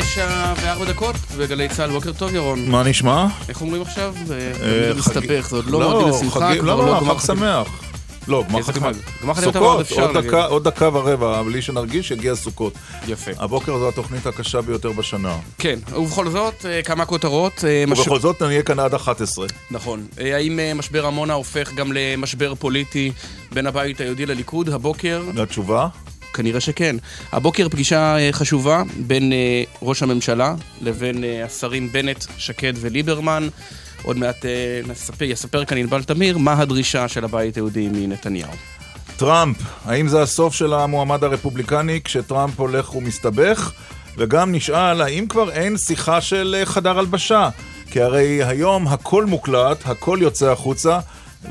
תשע וארבע דקות בגלי צה"ל, בוקר טוב ירון. מה נשמע? איך אומרים עכשיו? אה, זה מסתבך, זה עוד לא לא, מועדים לשמחה, לא, לא, גמר חג. שמח. לא, גמר חתימה. גמר חתימה עוד סוכות, אפשר עוד להגיד. דקה- עוד דקה ורבע, בלי שנרגיש, יגיע סוכות. יפה. הבוקר זו התוכנית הקשה ביותר בשנה. כן, ובכל זאת, אה, כמה כותרות. אה, ובכל זאת נהיה כאן עד 11. נכון. האם משבר עמונה הופך גם למשבר פוליטי בין הבית היהודי לליכוד? הבוקר, והתשובה? כנראה שכן. הבוקר פגישה אה, חשובה בין אה, ראש הממשלה לבין אה, השרים בנט, שקד וליברמן. עוד מעט נספר, יספר כאן ענבל תמיר מה הדרישה של הבית היהודי מנתניהו. טראמפ, האם זה הסוף של המועמד הרפובליקני כשטראמפ הולך ומסתבך? וגם נשאל, האם כבר אין שיחה של חדר הלבשה? כי הרי היום הכל מוקלט, הכל יוצא החוצה,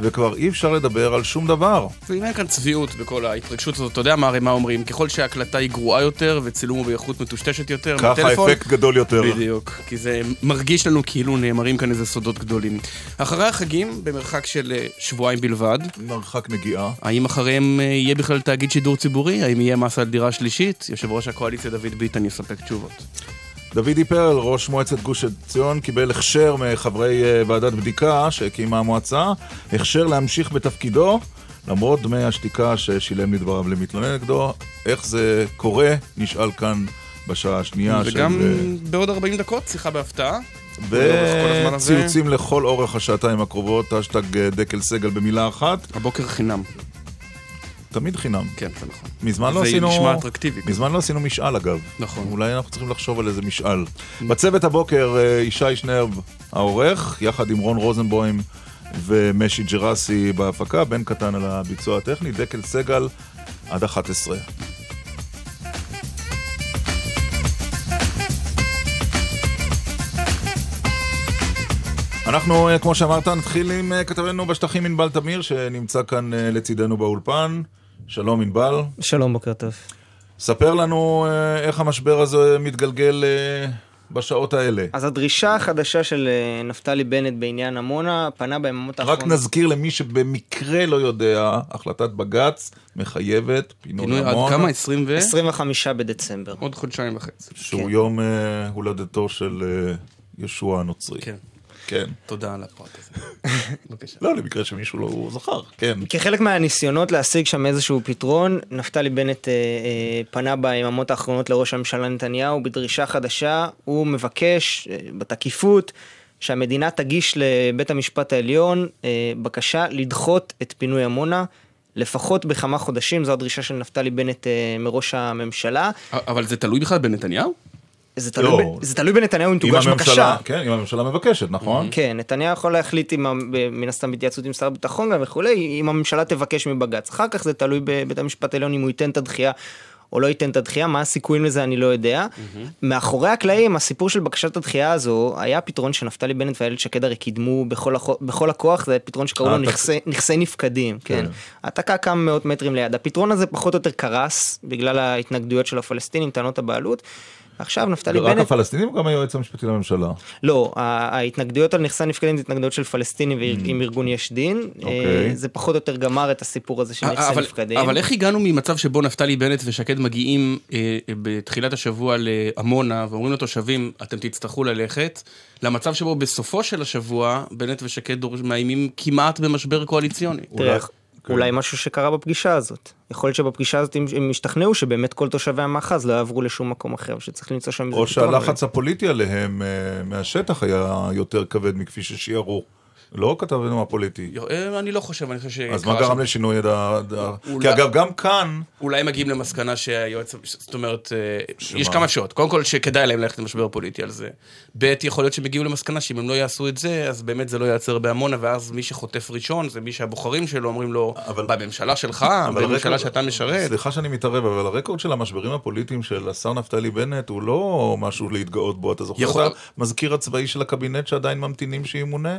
וכבר אי אפשר לדבר על שום דבר. ואם אין כאן צביעות בכל ההתרגשות הזאת, אתה יודע מה הרי מה אומרים? ככל שההקלטה היא גרועה יותר וצילום הוא באיכות מטושטשת יותר ככה מהטלפון, האפקט גדול יותר. בדיוק, כי זה מרגיש לנו כאילו נאמרים כאן איזה סודות גדולים. אחרי החגים, במרחק של אה, שבועיים בלבד, מרחק נגיעה. האם אחריהם אה, יהיה בכלל תאגיד שידור ציבורי? האם יהיה מס על דירה שלישית? יושב ראש הקואליציה דוד ביטן יספק תשובות. דודי פרל, ראש מועצת גוש עציון, קיבל הכשר מחברי אה, ועדת בדיקה שהקימה המועצה, הכשר להמשיך בתפקידו, למרות דמי השתיקה ששילם לדבריו למתלונן נגדו. איך זה קורה? נשאל כאן בשעה השנייה וגם של... בעוד 40 דקות, שיחה בהפתעה. וציוצים לכל אורך השעתיים הקרובות, אשטג אה, דקל סגל במילה אחת, הבוקר חינם. תמיד חינם. כן, זה נכון. מזמן לא זה עשינו... נשמע אטרקטיבי. מזמן לא עשינו משאל אגב. נכון. אולי אנחנו צריכים לחשוב על איזה משאל. בצוות הבוקר אה, ישי שנרב העורך, יחד עם רון רוזנבוים ומשי ג'רסי בהפקה, בן קטן על הביצוע הטכני, דקל סגל עד 11. אנחנו, אה, כמו שאמרת, נתחיל עם אה, כתבנו בשטחים ענבל תמיר, שנמצא כאן לצידנו באולפן. שלום ענבל. שלום, בוקר טוב. ספר לנו אה, איך המשבר הזה מתגלגל אה, בשעות האלה. אז הדרישה החדשה של אה, נפתלי בנט בעניין עמונה פנה ביממות רק האחרונות. נזכיר למי שבמקרה לא יודע, החלטת בג"ץ מחייבת פינוי פינוי עד עמונה, כמה? 20 ו... 25 בדצמבר. עוד חודשיים וחצי. שהוא כן. יום הולדתו של ישוע הנוצרי. כן. כן. תודה על הפרט הזה. בבקשה. לא, למקרה שמישהו לא זכר, כן. כחלק מהניסיונות להשיג שם איזשהו פתרון, נפתלי בנט אה, אה, פנה ביממות האחרונות לראש הממשלה נתניהו בדרישה חדשה, הוא מבקש אה, בתקיפות שהמדינה תגיש לבית המשפט העליון אה, בקשה לדחות את פינוי עמונה. לפחות בכמה חודשים, זו הדרישה של נפתלי בנט אה, מראש הממשלה. אבל זה תלוי בכלל בנתניהו? זה תלוי, לא. ב, זה תלוי בנתניהו אם תוגש הממשלה, בקשה. כן, אם הממשלה מבקשת, נכון? כן, נתניהו יכול להחליט עם, מן הסתם בהתייעצות עם שר הביטחון גם וכולי, אם הממשלה תבקש מבג"ץ. אחר כך זה תלוי בבית המשפט העליון אם הוא ייתן את הדחייה או לא ייתן את הדחייה, מה הסיכויים לזה אני לא יודע. מאחורי הקלעים, הסיפור של בקשת הדחייה הזו, היה פתרון שנפתלי בנט ואיילת שקד הרי קידמו בכל, הכו- בכל הכוח, זה פתרון שקראו לו העתק- נכסי, נכסי נפקדים, כן. העתקה כמה מאות מטרים ליד. הפתרון הזה פחות או יותר קרס, בגלל ההתנגדויות של הפלסטינים, טענות הבעלות. עכשיו נפתלי רק בנט... הפלסטינים או גם היועץ המשפטי לממשלה? לא, ההתנגדויות על נכסי הנפקדים זה התנגדויות של פלסטינים עם ארגון יש דין. אוקיי. אה, זה פחות או יותר גמר את הסיפור הזה של נכסי אבל, נפקדים. אבל איך הגענו ממצב שבו נפתלי בנט ושקד מגיעים אה, אה, בתחילת השבוע לעמונה ואומרים לתושבים, אתם תצטרכו ללכת, למצב שבו בסופו של השבוע בנט ושקד מאיימים כמעט במשבר קואליציוני. כן. אולי משהו שקרה בפגישה הזאת. יכול להיות שבפגישה הזאת הם- השתכנעו שבאמת כל תושבי המאחז לא יעברו לשום מקום אחר, שצריך למצוא שם איזה או פתרון. שהלחץ הפוליטי עליהם אה, מהשטח היה יותר כבד מכפי ששיערו. לא כתבנו הפוליטי. אה, אני לא חושב, אני חושב ש... אז מה גרם לשינוי הדעה? כי אגב, גם כאן, אולי מגיעים למסקנה שהיועץ, זאת אומרת, אה? יש כמה אפשרויות. קודם כל, שכדאי להם ללכת למשבר פוליטי על זה. ב', יכול להיות שהם הגיעו למסקנה שאם הם לא יעשו את זה, אז באמת זה לא ייעצר בעמונה, ואז מי שחוטף ראשון זה מי שהבוחרים שלו אומרים לו, בממשלה שלך, בממשלה שאתה משרת. סליחה שאני מתערב, אבל הרקורד של המשברים הפוליטיים של השר נפתלי בנט הוא לא משהו להתגאות בו. אתה זוכר יכול- את המזכיר הצבאי של הקבינט שעדיין ממתינים שימונה?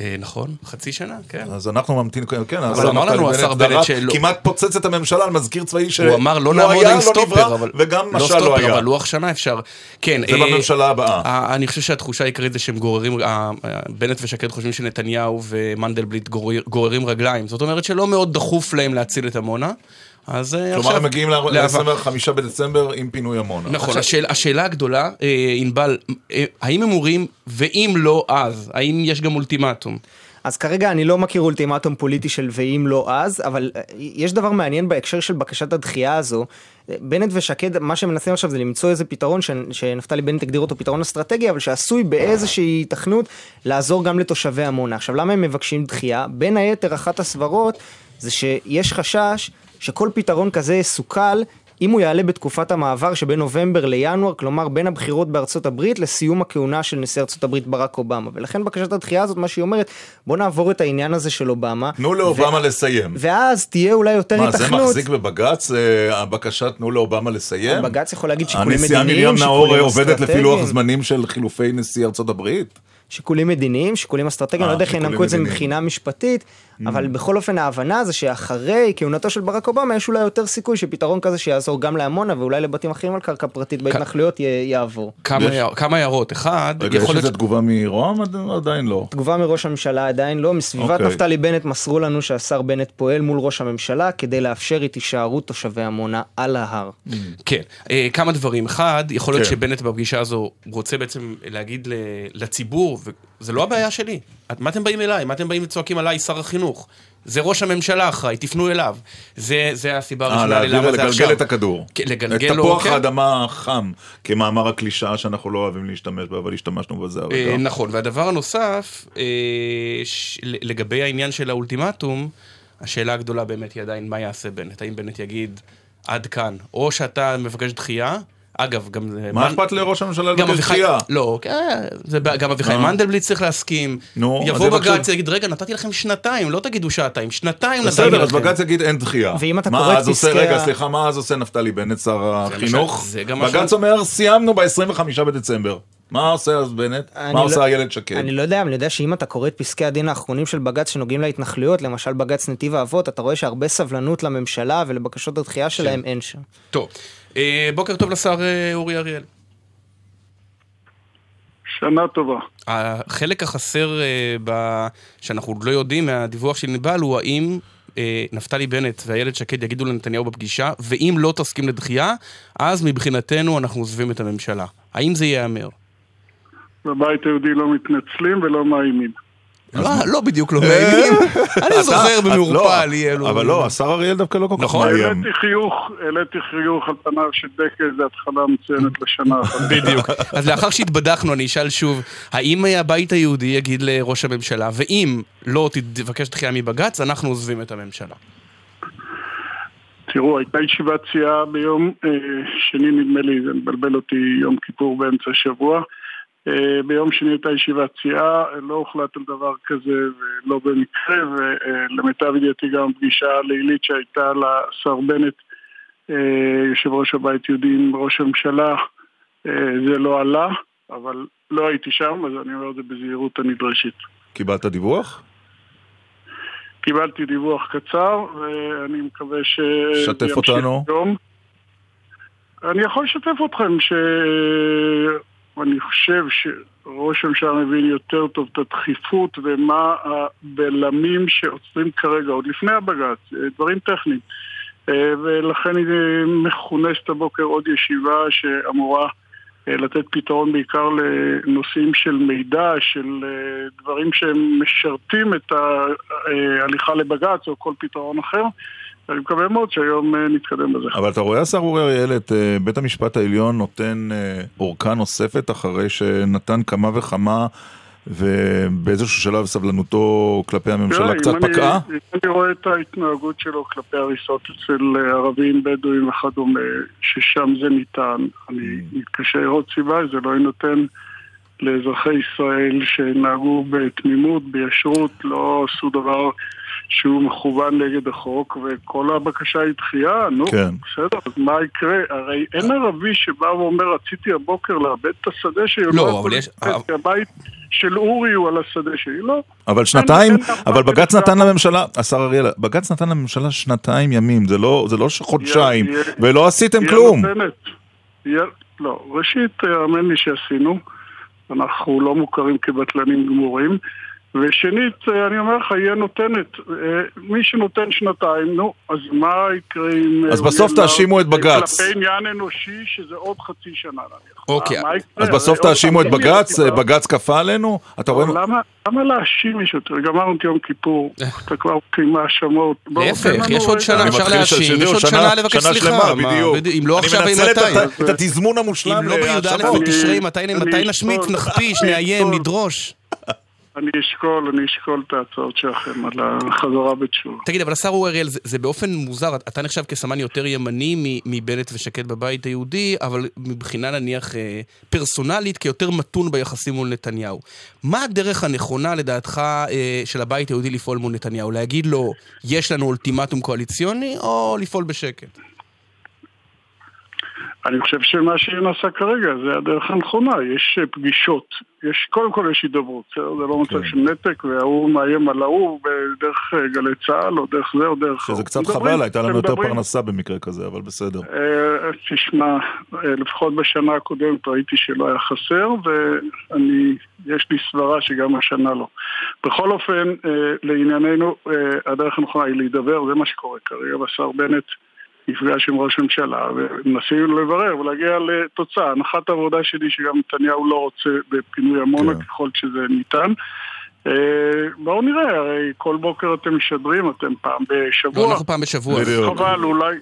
אה, נכון, חצי שנה, כן. אז אנחנו ממתינים, כן, אבל השר אמר לנו השר בנט שלא- כמעט פוצץ את הממשלה על מזכיר צבאי שלא הוא אמר לא נעמוד היה, עם לא סטופר, אבל... וגם משל לא היה. אבל לוח שנה אפשר. כן. זה אה, בממשלה הבאה. אה, אני חושב שהתחושה העיקרית זה שהם גוררים, בנט ושקד חושבים שנתניהו ומנדלבליט גורר- גוררים רגליים. זאת אומרת שלא מאוד דחוף להם להציל את עמונה. אז אה, עכשיו... כלומר, הם מגיעים להבא. ל-25 בדצמבר עם פינוי עמונה. נכון, עכשיו, השאל, השאלה הגדולה, אה, ענבל, אה, האם הם אומרים, ואם לא אז, האם יש גם אולטימטום? אז כרגע אני לא מכיר אולטימטום פוליטי של ואם לא אז, אבל יש דבר מעניין בהקשר של בקשת הדחייה הזו. בנט ושקד, מה שהם מנסים עכשיו זה למצוא איזה פתרון ש- שנפתלי בנט הגדיר אותו פתרון אסטרטגי, אבל שעשוי באיזושהי היתכנות לעזור גם לתושבי עמונה. עכשיו, למה הם מבקשים דחייה? בין היתר, אחת הסברות זה שיש חשש שכל פתרון כזה יסוכל אם הוא יעלה בתקופת המעבר שבין נובמבר לינואר, כלומר בין הבחירות בארצות הברית לסיום הכהונה של נשיא ארצות הברית ברק אובמה. ולכן בקשת הדחייה הזאת, מה שהיא אומרת, בוא נעבור את העניין הזה של אובמה. תנו לאובמה לסיים. ואז תהיה אולי יותר מה, זה היתכנות. מחזיק בבג"ץ, אה, הבקשה תנו לאובמה לסיים? בג"ץ יכול להגיד שיקולים הנשיאה מדיניים, מרים נאור שיקולים עובדת לפי לוח אסטרטגיים. זמנים של חילופי נשיא ארצות הברית? שיקולים מדיניים, שיקולים אסטרטגיים, אה, אני לא יודע איך שיקולים ינמקו את זה. מבחינה משפטית, אבל בכל אופן ההבנה זה שאחרי כהונתו של ברק אובמה יש אולי יותר סיכוי שפתרון כזה שיעזור גם לעמונה ואולי לבתים אחרים על קרקע פרטית בהתנחלויות יעבור. כמה, הערות. אחד, רגע, יש איזה. תגובה מרוה"מ? עד- עדיין לא. תגובה מראש הממשלה עדיין לא, מסביבת אוקיי. נפתלי בנט מסרו לנו שהשר בנט פועל מול ראש הממשלה כדי לאפשר את הישארות תושבי עמונה על ההר. כן, אה, כמה דברים. אחד, יכול להיות כן. שבנט בפגישה הזו רוצה בעצם להגיד לציבור, וזה לא הבעיה שלי. את- מה אתם באים אליי? מה אתם באים וצועקים עליי, שר החינוך? זה ראש הממשלה אחראי, תפנו אליו. זה, זה הסיבה אה, הראשונה ללמה זה עכשיו. לגלגל את הכדור. כן, את לגלגל לו, תפוח כן. האדמה החם, כמאמר הקלישאה שאנחנו לא אוהבים להשתמש בה, אבל השתמשנו בזה אה, הרגע. נכון, והדבר הנוסף, אה, לגבי העניין של האולטימטום, השאלה הגדולה באמת היא עדיין מה יעשה בנט. האם בנט יגיד עד כאן, או שאתה מבקש דחייה, אגב, גם... מה אכפת לראש הממשלה גם לבקש אביחי, דחייה? לא, כן, זה, ב- גם אביחי מה? מנדלבליט צריך להסכים. נו, יבוא בג"ץ ויגיד, רגע, נתתי לכם שנתיים, לא תגידו שעתיים, שנתיים נתתי בסדר, אז לכם. בג"ץ יגיד אין דחייה. ואם אתה מה קורא את פסקי רגע, סליחה, מה אז עושה נפתלי בנט, שר החינוך? בג"ץ אומר, סיימנו ב-25 בדצמבר. מה עושה אז בנט? אני מה לא- עושה איילת שקד? אני לא יודע, אני יודע שאם אתה קורא את פסקי הדין האחרונים של בג"ץ שנוגעים להתנחלויות, למשל בג"ץ נתיב האבות, אתה רואה שהרבה סבלנות לממשלה ולבקשות הדחייה שלהם אין שם. טוב, אה, בוקר טוב לשר אה, אורי אריאל. שנה טובה. החלק החסר אה, ב... שאנחנו עוד לא יודעים מהדיווח של ענבל הוא האם אה, נפתלי בנט ואיילת שקד יגידו לנתניהו בפגישה, ואם לא תסכים לדחייה, אז מבחינתנו אנחנו עוזבים את הממשלה. האם זה ייאמר? בבית היהודי לא מתנצלים ולא מאיימים. לא, לא בדיוק לא מאיימים. אני זוכר אתה- במעורפל לא, אי אלו... אבל לא, השר אריאל דווקא לא כל כך נכון. מאיים. העליתי חיוך, העליתי חיוך על פניו של דקל, זו התחלה מצוינת לשנה אחת. בדיוק. אז לאחר שהתבדחנו, אני אשאל שוב, האם הבית היהודי יגיד לראש הממשלה, ואם לא תבקש דחייה מבג"ץ, אנחנו עוזבים את הממשלה. תראו, הייתה ישיבת סיעה ביום אה, שני, נדמה לי, זה מבלבל אותי, יום כיפור באמצע השבוע. אה, ביום שני הייתה ישיבת סיעה, לא הוחלט על דבר כזה ולא במקרה, ולמיטב ידיעתי גם פגישה לילית שהייתה לשר בנט, אה, יושב ראש הבית יהודי עם ראש הממשלה, אה, זה לא עלה, אבל לא הייתי שם, אז אני אומר את זה בזהירות הנדרשת. קיבלת דיווח? קיבלתי דיווח קצר, ואני מקווה ש... שתף אותנו. היום. אני יכול לשתף אתכם שאני חושב שראש הממשלה מבין יותר טוב את הדחיפות ומה הבלמים שעוצרים כרגע, עוד לפני הבג"ץ, דברים טכניים. אה, ולכן מכונסת הבוקר עוד ישיבה שאמורה אה, לתת פתרון בעיקר לנושאים של מידע, של אה, דברים שהם משרתים את ההליכה לבג"ץ או כל פתרון אחר. אני מקווה מאוד שהיום אה, נתקדם בזה. אבל אתה רואה, השר אורי אריאל, את אה, בית המשפט העליון נותן אה, אורכה נוספת אחרי שנתן כמה וכמה ובאיזשהו שלב סבלנותו כלפי הממשלה תראה, קצת אם אני- פקעה? אם אני רואה את ההתנהגות שלו כלפי הריסות אצל אה, ערבים, בדואים וכדומה, ששם זה ניתן, אני Mm. מתקשה לראות סיבה, זה לא יינתן לאזרחי ישראל שנהגו בתמימות, בישרות, לא עשו דבר שהוא מכוון נגד החוק, וכל הבקשה היא דחייה, נו, כן. בסדר, אז מה יקרה? הרי אין ערבי שבא ואומר, רציתי הבוקר לאבד את השדה שלי, לא, לא אבל יש- כי הבית של אורי הוא על השדה שלי, לא. אבל שנתיים, אין- אבל בג"ץ. נתן לממשלה, השר אריאל, בג"ץ נתן לממשלה שנתיים ימים, זה לא, זה לא חודשיים, יהיה- ולא עשיתם היא כלום. הנותנת. היא- לא, ראשית, האמן לי שעשינו. אנחנו לא מוכרים כבטלנים גמורים. ושנית, אה, אני אומר לך, היא הנותנת. אה, מי שנותן שנתיים, נו, אז מה יקרה אם... אה, אז בסוף יהיה תאשימו את בג"ץ. כלפי עניין אנושי, שזה עוד חצי שנה נניח. אוקיי. אז בסוף תאשימו את בג"ץ, אני- בג"ץ כפה עלינו? אתה רואה... למה, למה להאשים מישהו? תראה, גמרנו את יום כיפור, אתה כבר עם האשמות. להפך, יש עוד שנה, אני אפשר להאשים, יש עוד שנה לבקש שנה סליחה. אם לא עכשיו, אני אם מנצל את- מתי? את התזמון המושלם אם לא בי"א. בתשרי, מתי אני מתי נשמיץ. נכפיש, אני נאיים. נדרוש? אני אשקול, אני אשקול את ההצעות שלכם על החזרה בתשובה. תגיד, אבל השר אורי אריאל, זה, זה באופן מוזר, אתה נחשב כסמן יותר ימני מבנט ושקד בבית היהודי, אבל מבחינה נניח אה, פרסונלית, כיותר מתון ביחסים מול נתניהו. מה הדרך הנכונה לדעתך אה, של הבית היהודי לפעול מול נתניהו? להגיד לו, יש לנו אולטימטום קואליציוני, או לפעול בשקט? אני חושב שמה שנעשה כרגע זה הדרך הנכונה, יש אה, פגישות, יש, קודם כל יש הידברות? זה לא מצב כן. של נתק וההוא מאיים על ההוא בדרך אה, גלי צה"ל או דרך זה או דרך... שזה. קצת מדברים, חבל, הייתה לנו יותר. פרנסה במקרה כזה, אבל בסדר. אה, תשמע, לפחות בשנה הקודמת ראיתי שלא היה חסר, ואני, יש לי סברה שגם השנה לא. בכל אופן, לענייננו, הדרך הנכונה היא להידבר, זה מה שקורה כרגע, והשר בנט נפגש עם ראש הממשלה, ומנסים לברר ולהגיע לתוצאה. הנחת העבודה שלי שגם נתניהו לא רוצה בפינוי עמונה כן. ככל שזה ניתן. אה, בואו נראה, הרי כל בוקר אתם משדרים, אתם פעם לא, בשבוע. אנחנו פעם בשבוע. חבל, אולי,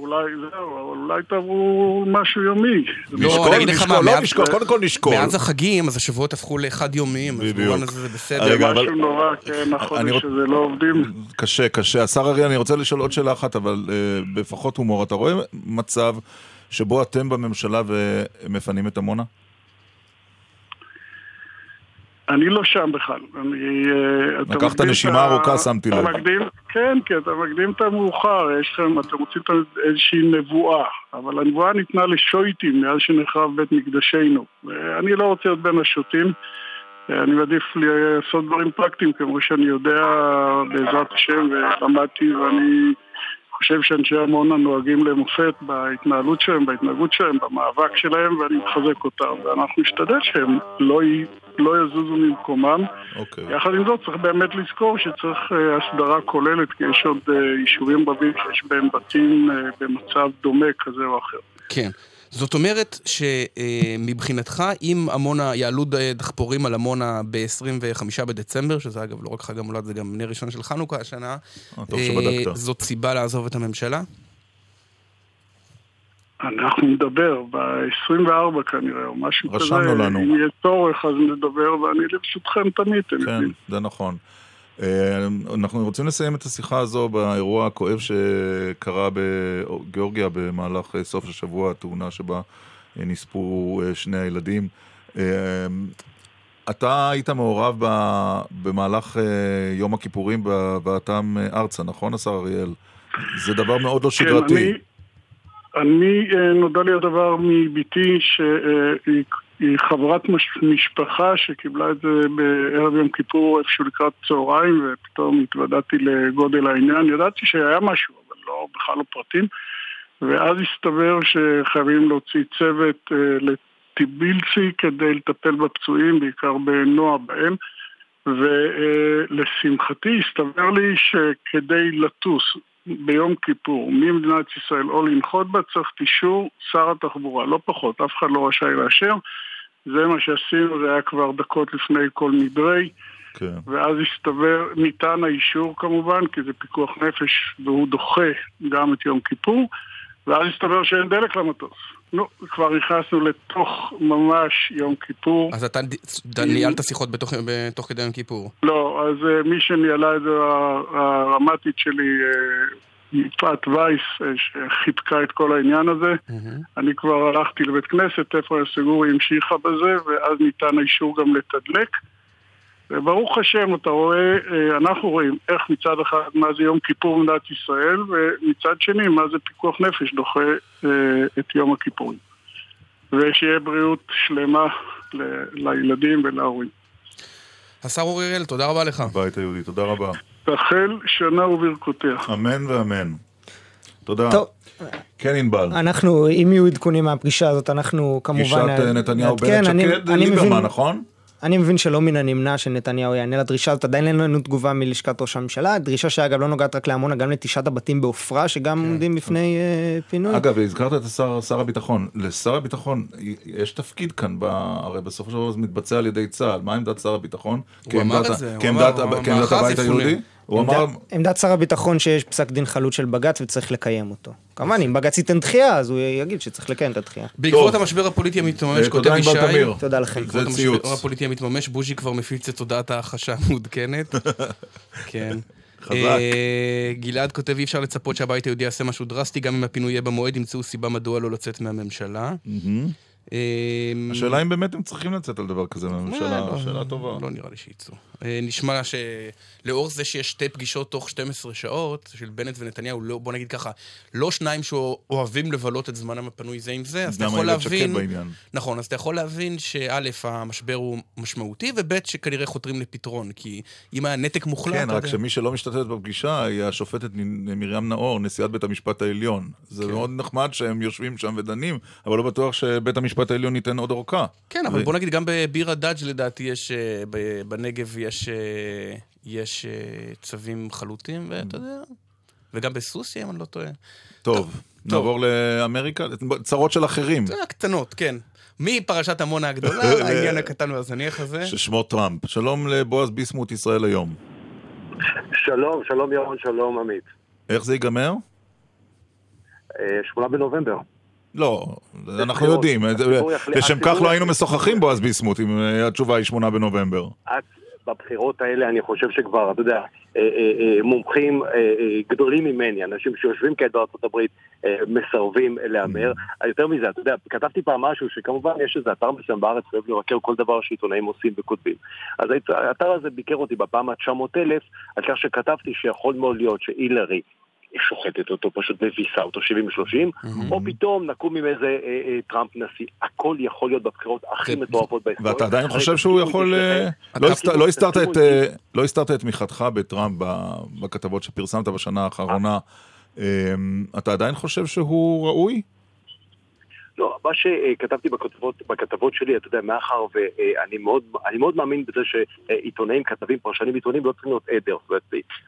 אולי זהו, אבל אולי תעברו משהו יומי. לא, נשקול, אני נשקול, לא נשקול, קודם כל נשקול. מאז החגים, אז השבועות הפכו לחד-יומיים, אז בדיוק. במובן הזה זה בסדר. זה משהו נורא, כן, אני החודש רוצ- הזה לא עובדים. קשה, קשה. השר אריאל, אני רוצה לשאול עוד שאלה אחת, אבל uh, בפחות הומור. אתה רואה מצב שבו אתם בממשלה ומפנים את עמונה? אני לא שם בכלל. אני, אה, לקחת נשימה ארוכה, שמתי לב. מקדים, כן, כי אתה מקדים את המאוחר, יש לכם, אתם רוצים איזושהי נבואה, אבל הנבואה ניתנה לשויטים מאז שנחרב בית מקדשנו. ואני לא רוצה להיות בין השוטים. אה, אני מעדיף לעשות דברים פרקטיים, כמו שאני יודע בעזרת השם ולמדתי, ואני חושב שאנשי עמונה נוהגים למופת בהתנהלות שלהם, בהתנהגות שלהם, במאבק שלהם, ואני מחזק אותם. ואנחנו נשתדל שהם לא. לא יזוזו ממקומם. אוקיי. יחד עם זאת, צריך באמת לזכור שצריך אה, הסדרה כוללת, כי יש עוד אה, יישובים רבים שיש בהם בתים אה, במצב דומה כזה או אחר. כן. זאת אומרת שמבחינתך, אם עמונה, יעלו דחפורים על עמונה ב-25 בדצמבר, שזה אגב לא רק חג המולד, זה גם נר ראשון של חנוכה השנה, אה. זאת סיבה לעזוב את הממשלה? אנחנו נדבר ב-24 כנראה, או משהו כזה. רשמנו לנו. אם יהיה צורך אז נדבר, ואני לרשותכם תמיד, אתם כן, יודעים. זה נכון. אה, אנחנו רוצים לסיים את השיחה הזו באירוע הכואב שקרה בגיאורגיה במהלך אה, סוף השבוע, התאונה שבה אה, נספו שני הילדים. אתה היית מעורב במהלך יום הכיפורים בהבאתם ארצה, נכון, השר אריאל? זה דבר מאוד לא שגרתי. כן, אני, אני, אה, נודע לי הדבר מבתי שהיא היא חברת מש, משפחה שקיבלה את זה בערב יום כיפור איפשהו לקראת צהריים ופתאום התוודעתי לגודל העניין. ידעתי שהיה משהו, אבל לא, בכלל לא פרטים. ואז הסתבר שחייבים להוציא צוות אה, לטיבילצי כדי לטפל בפצועים, בעיקר בנועה בהם. ולשמחתי הסתבר לי שכדי לטוס ביום כיפור ממדינת ישראל או לנחות בה צריך את אישור שר התחבורה, לא פחות, אף אחד לא רשאי לאשר. זה מה שעשינו, זה היה כבר דקות לפני כל נדרי, כן. ואז הסתבר, ניתן האישור כמובן, כי זה פיקוח נפש והוא דוחה גם את יום כיפור, ואז הסתבר שאין דלק למטוס. נו, כבר נכנסנו לתוך ממש יום כיפור. אז אתה ניהלת שיחות בתוך, בתוך כדי יום כיפור. לא, אז uh, מי שניהלה את זה, הרמ"טית שלי, uh, יפעת וייס, uh, שחיבקה את כל העניין הזה. אני כבר הלכתי לבית כנסת, איפה סגור המשיכה בזה, ואז ניתן האישור גם לתדלק. וברוך השם, אתה רואה, אנחנו רואים איך מצד אחד מה זה יום כיפור במדינת ישראל, ומצד שני מה זה פיקוח נפש דוחה את יום הכיפורים. ושיהיה בריאות שלמה ל- לילדים ולהורים. השר אורי אריאל, תודה רבה לך. הבית היהודי, תודה רבה. תחל שנה וברכותיה. אמן ואמן. תודה. טוב. כן, ענבל. אנחנו, אם יהיו עדכונים מהפגישה הזאת, אנחנו כמובן... פגישת נתניהו בנט שקד, ליברמן, נכון? אני מבין שלא מן הנמנע שנתניהו יענה לדרישה הזאת, עדיין אין לנו תגובה מלשכת ראש הממשלה, דרישה שאגב לא נוגעת רק לעמונה, גם לתשעת הבתים בעופרה שגם כן. עומדים בפני uh, פינוי. אגב, הזכרת את השר, שר הביטחון, לשר הביטחון יש תפקיד כאן, ב... הרי בסופו של דבר זה מתבצע על ידי צה"ל, מה עמדת שר הביטחון? הוא אמר את זה, כעמדת הבית היהודי? הוא אמר... עמדת שר הביטחון שיש פסק דין חלוט של בג"ץ וצריך לקיים אותו. כמובן, אם בג"ץ ייתן דחייה, אז הוא יגיד שצריך לקיים את הדחייה. בעקבות המשבר הפוליטי המתממש, כותב ישי, תודה לכם. בעקבות המשבר הפוליטי המתממש, בוז'י כבר מפיץ את תודעת ההכחשה המעודכנת. כן. חזק. גלעד כותב, אי אפשר לצפות שהבית היהודי יעשה משהו דרסטי, גם אם הפינוי יהיה במועד, ימצאו סיבה מדוע לא לצאת מהממשלה. אמ, השאלה אם באמת הם צריכים לצאת על דבר כזה מהממשלה, לא, שאלה טובה. לא נראה לי שיצאו. אה, נשמע שלאור זה שיש שתי פגישות תוך 12 שעות של בנט ונתניהו, לא, בוא נגיד ככה, לא שניים שאוהבים לבלות את זמנם הפנוי זה עם זה, אז אתה יכול להבין... נכון, אז אתה יכול להבין שא', המשבר הוא משמעותי, וב', שכנראה חותרים לפתרון, כי אם היה נתק מוחלט... כן, רק שמי שלא משתתפת בפגישה היא השופטת מרים נאור, נשיאת בית המשפט העליון. זה כן. מאוד נחמד שהם יושבים שם ודנים, אבל לא בטוח שבית המשפט העליון ייתן עוד אורכה. כן, אבל בוא נגיד, גם בביר הדאג' לדעתי יש, אה, בנגב יש, אה, יש אה, צווים חלוטים, ואתה יודע, וגם בסוסיה, אם אני לא טועה. טוב, נעבור לאמריקה, צרות של אחרים. זה הקטנות, כן. מפרשת עמונה הגדולה, העניין הקטן והזניח הזה. ששמו טראמפ. שלום לבועז ביסמוט, ישראל היום. שלום, שלום ירון, שלום עמית. איך זה ייגמר? שמונה בנובמבר. לא, אנחנו יודעים, לשם כך לא היינו משוחחים בועז ביסמוט, אם אה, התשובה היא שמונה בנובמבר. בבחירות האלה אני חושב שכבר, אתה יודע, אה, אה, מומחים גדולים ממני, אנשים שיושבים כעת בארצות הברית, מסרבים להמר. Mm. יותר מזה, אתה יודע, כתבתי פעם משהו שכמובן יש איזה אתר מסוים בארץ, אוהב לבקר כל דבר שעיתונאים עושים וכותבים. אז האתר הזה ביקר אותי בפעם ה-900 אלף, על כך שכתבתי שיכול מאוד להיות שהילרי שוחטת אותו, פשוט מביסה אותו 70-30, mm-hmm. או פתאום נקום עם איזה אה, אה, טראמפ נשיא. הכל יכול להיות בבחירות הכי מטורפות בהיסטוריה. ואתה עדיין חושב שהוא יכול... אה, לא, לא, לא הסתרת את תמיכתך בטראמפ בכתבות שפרסמת בשנה האחרונה. אתה עדיין חושב שהוא ראוי? לא, מה שכתבתי בכתבות, בכתבות שלי, אתה יודע, מאחר ואני מאוד, מאוד מאמין בזה שעיתונאים, כתבים, פרשנים עיתונאים לא צריכים להיות עדר,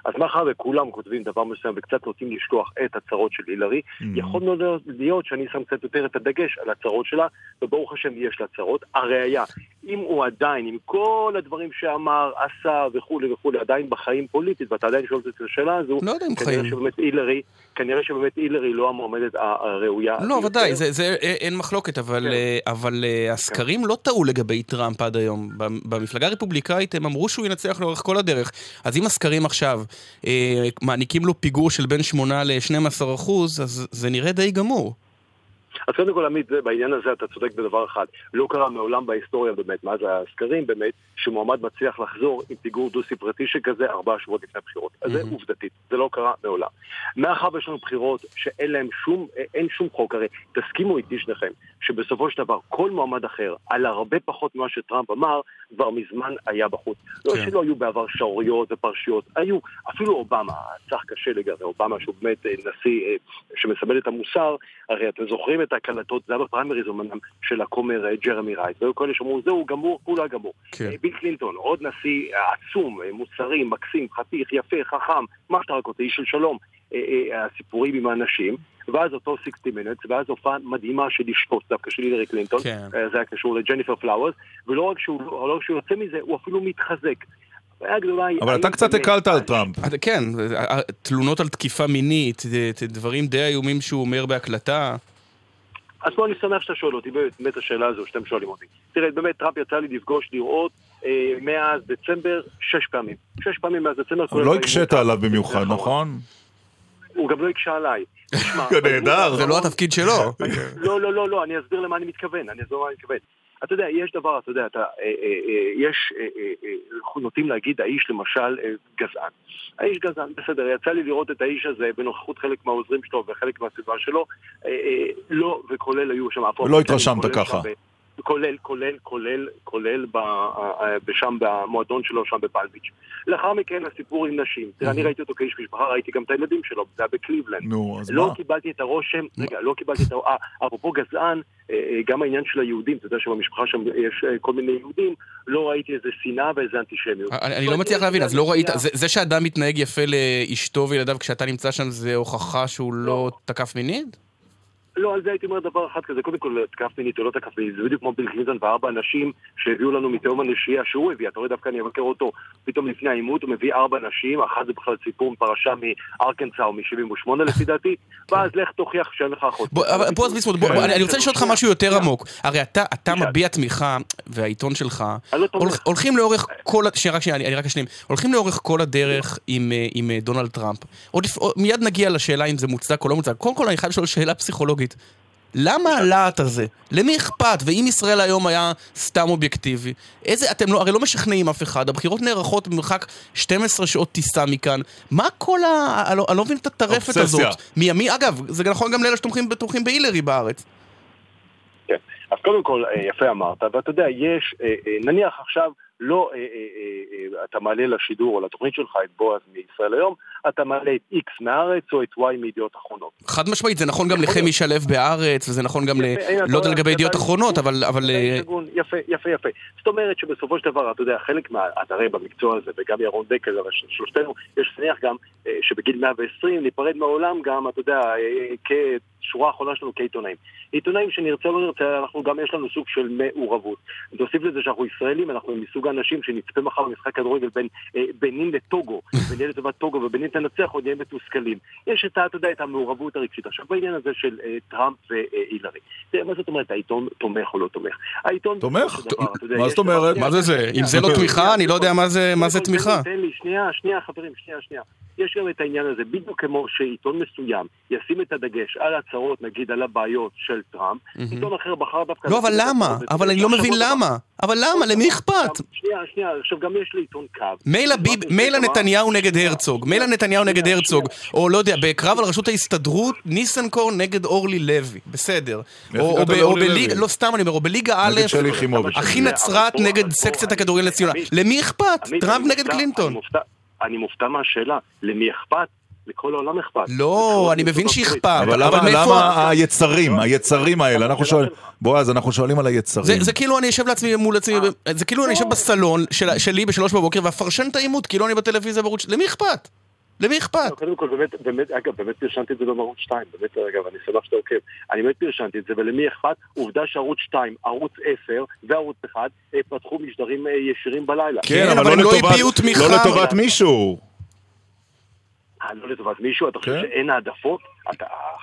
אז מאחר וכולם כותבים דבר מסוים וקצת רוצים לשכוח את הצרות של הילרי, mm-hmm. יכול מאוד להיות שאני שם קצת יותר את הדגש על הצרות שלה, וברוך השם יש לה צרות. הראיה, אם הוא עדיין, עם כל הדברים שאמר, עשה וכולי וכולי, עדיין בחיים פוליטית, ואתה עדיין שואל את השאלה הזו, לא יודע אם חיים. שבאמת הילרי, כנראה שבאמת הילרי לא המועמדת הראויה. לא, ודאי, זה, זה, אין מחלוקת, אבל, כן. אה, אבל כן. הסקרים. לא טעו לגבי טראמפ עד היום. במפלגה הרפובליקאית הם אמרו שהוא ינצח לאורך כל הדרך. אז אם הסקרים עכשיו אה, מעניקים לו פיגור של בין 8 ל-12 אחוז, אז זה נראה די גמור. אז קודם כל, עמית, בעניין הזה אתה צודק בדבר אחד. לא קרה מעולם בהיסטוריה באמת, מאז הסקרים באמת, שמועמד מצליח לחזור עם פיגור דו-ספרתי שכזה ארבעה שבועות לפני הבחירות. אז זה עובדתית, זה לא קרה מעולם. מאחר ויש לנו בחירות שאין להם שום, אין שום חוק, הרי תסכימו איתי שניכם, שבסופו של דבר כל מועמד אחר, על הרבה פחות ממה שטראמפ אמר, כבר מזמן היה בחוץ. לא כן. לא שלא היו בעבר שערוריות ופרשיות, היו, אפילו אובמה, צח קשה לגבי אובמה שהוא באמת אה, נשיא אה, שמסמל את המוסר, הרי אתם זוכרים את ההקלטות, זה היה בפריימריז אמנם, של הכומר אה, ג'רמי רייט, והיו כאלה שאמרו, זהו גמור, כולה גמור. כן. ביל קלינטון, עוד נשיא עצום, מוסרי, מקסים, חתיך, יפה, חכם, מה שאתה רק רוצה, איש של שלום. הסיפורים עם האנשים, ואז אותו 60 Minutes, ואז הופעה מדהימה של אשתו, דווקא של הילרי קלינטון, כן. זה היה קשור לג'ניפר פלאוורס, ולא רק שהוא לא רק שהוא יוצא מזה, הוא אפילו מתחזק. אבל אתה קצת הקלת על טראמפ. כן, תלונות על תקיפה מינית, דברים די איומים שהוא אומר בהקלטה. אז פה אני שמח שאתה שואל אותי, באמת השאלה הזו שאתם שואלים אותי. תראה, באמת, טראמפ יצא לי לפגוש, לראות, אה, מאז דצמבר, שש פעמים. שש פעמים מאז דצמבר. אבל לא הקשית עליו במיוחד, נכון? הוא גם לא הקשה עליי. נהדר. זה לא התפקיד שלו. לא, לא, לא, לא, אני אסביר למה אני מתכוון, אני אסביר למה אני מתכוון. אתה יודע, יש דבר, אתה יודע, אתה, אה, אה, אה, יש, אה, אה, אה, אנחנו נוטים להגיד, האיש למשל אה, גזען. האיש גזען, בסדר, יצא לי לראות את האיש הזה בנוכחות חלק מהעוזרים שלו וחלק מהסביבה שלו, אה, אה, לא, וכולל היו שם... ולא התרשמת ככה. כולל, כולל, כולל, כולל ב, שם במועדון שלו, שם בפלביץ'. לאחר מכן הסיפור עם נשים. תראה, אני ראיתי אותו כאיש משפחה, ראיתי גם את הילדים שלו, זה היה בקליבלנד. נו, אז לא מה? קיבלתי את הרושם, רגע, לא קיבלתי את הרושם, אפרופו גזען, אה, אה, גם העניין של היהודים, אתה יודע שבמשפחה שם יש אה, כל מיני יהודים, לא ראיתי איזה שנאה ואיזה אנטישמיות. אני אני לא מצליח להבין, אז לא ראית, זה זה שאדם מתנהג יפה לאשתו וילדיו כשאתה נמצא שם זה הוכחה שהוא לא תקף מינית? לא, על זה הייתי אומר דבר אחד כזה, קודם כל תקף מינית או לא תקף מינית, זה בדיוק כמו ביל קלינטון וארבע אנשים שהביאו לנו מתהום הנשייה שהוא הביא, אתה רואה דווקא אני אבקר אותו, פתאום לפני העימות הוא מביא ארבע נשים, אחת זה בכלל סיפור מפרשה מארקנסה או מ-78 לפי דעתי, ואז לך תוכיח שאין לך אחות. בוא, בועז ביסמוט, בוא, אני רוצה לשאול אותך משהו יותר עמוק. הרי אתה. מביע תמיכה, והעיתון שלך, לא הולכים לאורך כל, שנייה, רק שנייה, אני רק אשלים, הולכים לאורך כל הדרך עם, אה, אה, דונלד טראמפ. מיד נגיע לשאלה אם זה מוצדק או לא מוצדק. קודם כל אני חייב לשאול שאלה פסיכולוגית. למה הלהט הזה? למי אכפת? ואם ישראל היום היה סתם אובייקטיבי, איזה, אתם לא, הרי לא משכנעים אף אחד, הבחירות נערכות במרחק 12 שעות טיסה מכאן. מה כל ה... אני לא, אני לא מבין את הטרפת. הזאת. מימין, אגב, זה נכון גם לאלה שתומכים תומכים בהילרי בארץ. כן. אז קודם כל, אה, יפה אמרת, ואתה יודע, יש, אה, אה, נניח עכשיו, לא, אה, אה, אה, אה, אתה מעלה לשידור או לתוכנית שלך את בועז מישראל היום, אתה מעלה את X מהארץ או את Y מידיעות אחרונות. חד משמעית, זה נכון גם לחמי. שלו בארץ, וזה נכון גם ל... לא יודע לגבי ידיעות אחרונות, אבל... אבל אה, יפה, יפה, יפה. זאת אומרת שבסופו של דבר, אתה יודע, חלק מה... אתה הרי במקצוע הזה, וגם ירון דקל, שלושתנו, יש נניח גם אה, שבגיל 120 ניפרד מהעולם גם, אתה יודע, כשורה האחרונה שלנו כעיתונאים. עיתונאים שנרצה או לא נרצה, אנחנו גם יש לנו סוג של מעורבות. תוסיף לזה שאנחנו ישראלים, אנחנו מסוג האנשים שנצפה מחר במשחק כדורגל בין אה, בנין לטוגו, ונהיה לטובת טוגו ובנין תנצח, עוד נהיה מתוסכלים. יש את, אתה יודע, את המעורבות הרגשית. עכשיו, בעניין הזה של אה, טראמפ והילרי. תראה, מה זאת אומרת, העיתון תומך או לא תומך? העיתון... תומך? מה זאת אומרת? מה זה זה? אם זה לא תמיכה, אני לא יודע מה זה- תמיכה. תן לי, שנייה, שנייה, חברים, שנייה, שנייה. יש גם את העניין הזה, בדיוק כמו שעיתון מסוים ישים את הדגש על הצהרות, נגיד, על הבעיות של טראמפ, עיתון אחר בחר דווקא... לא, אבל למה? אבל אני לא מבין. למה. אבל למה? למי אכפת? שנייה, שנייה, עכשיו גם יש לעיתון קו. מילא ביב- מילא נתניהו נגד הרצוג, מילא נתניהו נגד הרצוג. או לא יודע, בקרב על ראשות ההסתדרות, ניסנקורן נגד אורלי לוי, בסדר. או- בליגה? לא סתם אני אומר, או בליגה א', נגד שלי יחימוביץ'. אחי נצרת נגד סקציית הכדורגל הציונה. עמית, למי אכפת? טראמפ אני נגד קלינטון. אני מופתע מהשאלה, למי אכפת? לכל העולם אכפת. לא, אני מבין שאכפת. אבל אבל למה היצרים, היצרים האלה? אנחנו השאלה שואלים. בועז, אנחנו שואלים על היצרים. זה כאילו אני יושב לעצמי מול עצמי, זה כאילו אני יושב בסלון של, שלי בשלוש בבוקר ואפרשן את העימות, כאילו אני בטלוויזיה בערוץ... למי אכפת? למי אכפת? לא, קודם כל, באמת, באמת, אגב, באמת פרשנתי את זה בערוץ 2, באמת, אגב, אני שמח שאתה עוקב. אני באמת פרשנתי את זה, ולמי אכפת? עובדה שערוץ 2, ערוץ 10 וערוץ 1 אה, פתחו משדרים אה, ישירים בלילה. כן, אבל לא הביעו תמיכה. לא לטובת מישהו. אה, לא לטובת מישהו, אתה חושב כן. שאין העדפות?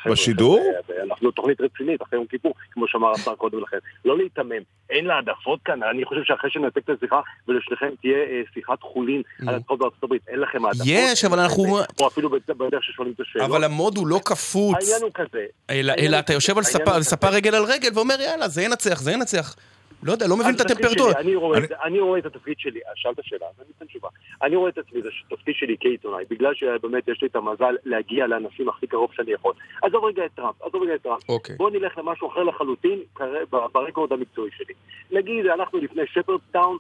בשידור? אנחנו תוכנית רצינית, אחרי יום כיפור, כמו שאמר השר קודם לכן. לא להיתמם, אין לה העדפות כאן, אני חושב שאחרי שננתק את השיחה, ולשניכם תהיה אה, שיחת חולין על הצחוק בארצות הברית, אין לכם העדפות. Mm. יש, אבל אנחנו- או אפילו בד- בדרך ששואלים את השאלות. אבל המוד הוא לא קפוץ. העניין הוא כזה. אלא, אתה יושב על ספה. רגל על רגל ואומר יאללה, זה ינצח, זה ינצח. לא יודע, לא מבין את הטמפרטורה. שלי, אני רואה אני- אני רואה את התפקיד שלי, שאלת שאלה, אז אני אתן תשובה. אני רואה את עצמי, זה התפקיד שלי כעיתונאי, בגלל שבאמת יש לי את המזל להגיע לאנשים הכי קרוב שאני יכול. עזוב רגע את טראמפ, עזוב רגע את טראמפ. אוקיי. בוא נלך למשהו אחר לחלוטין, ברקורד המקצועי שלי. נגיד, אנחנו לפני שפרדסטאון,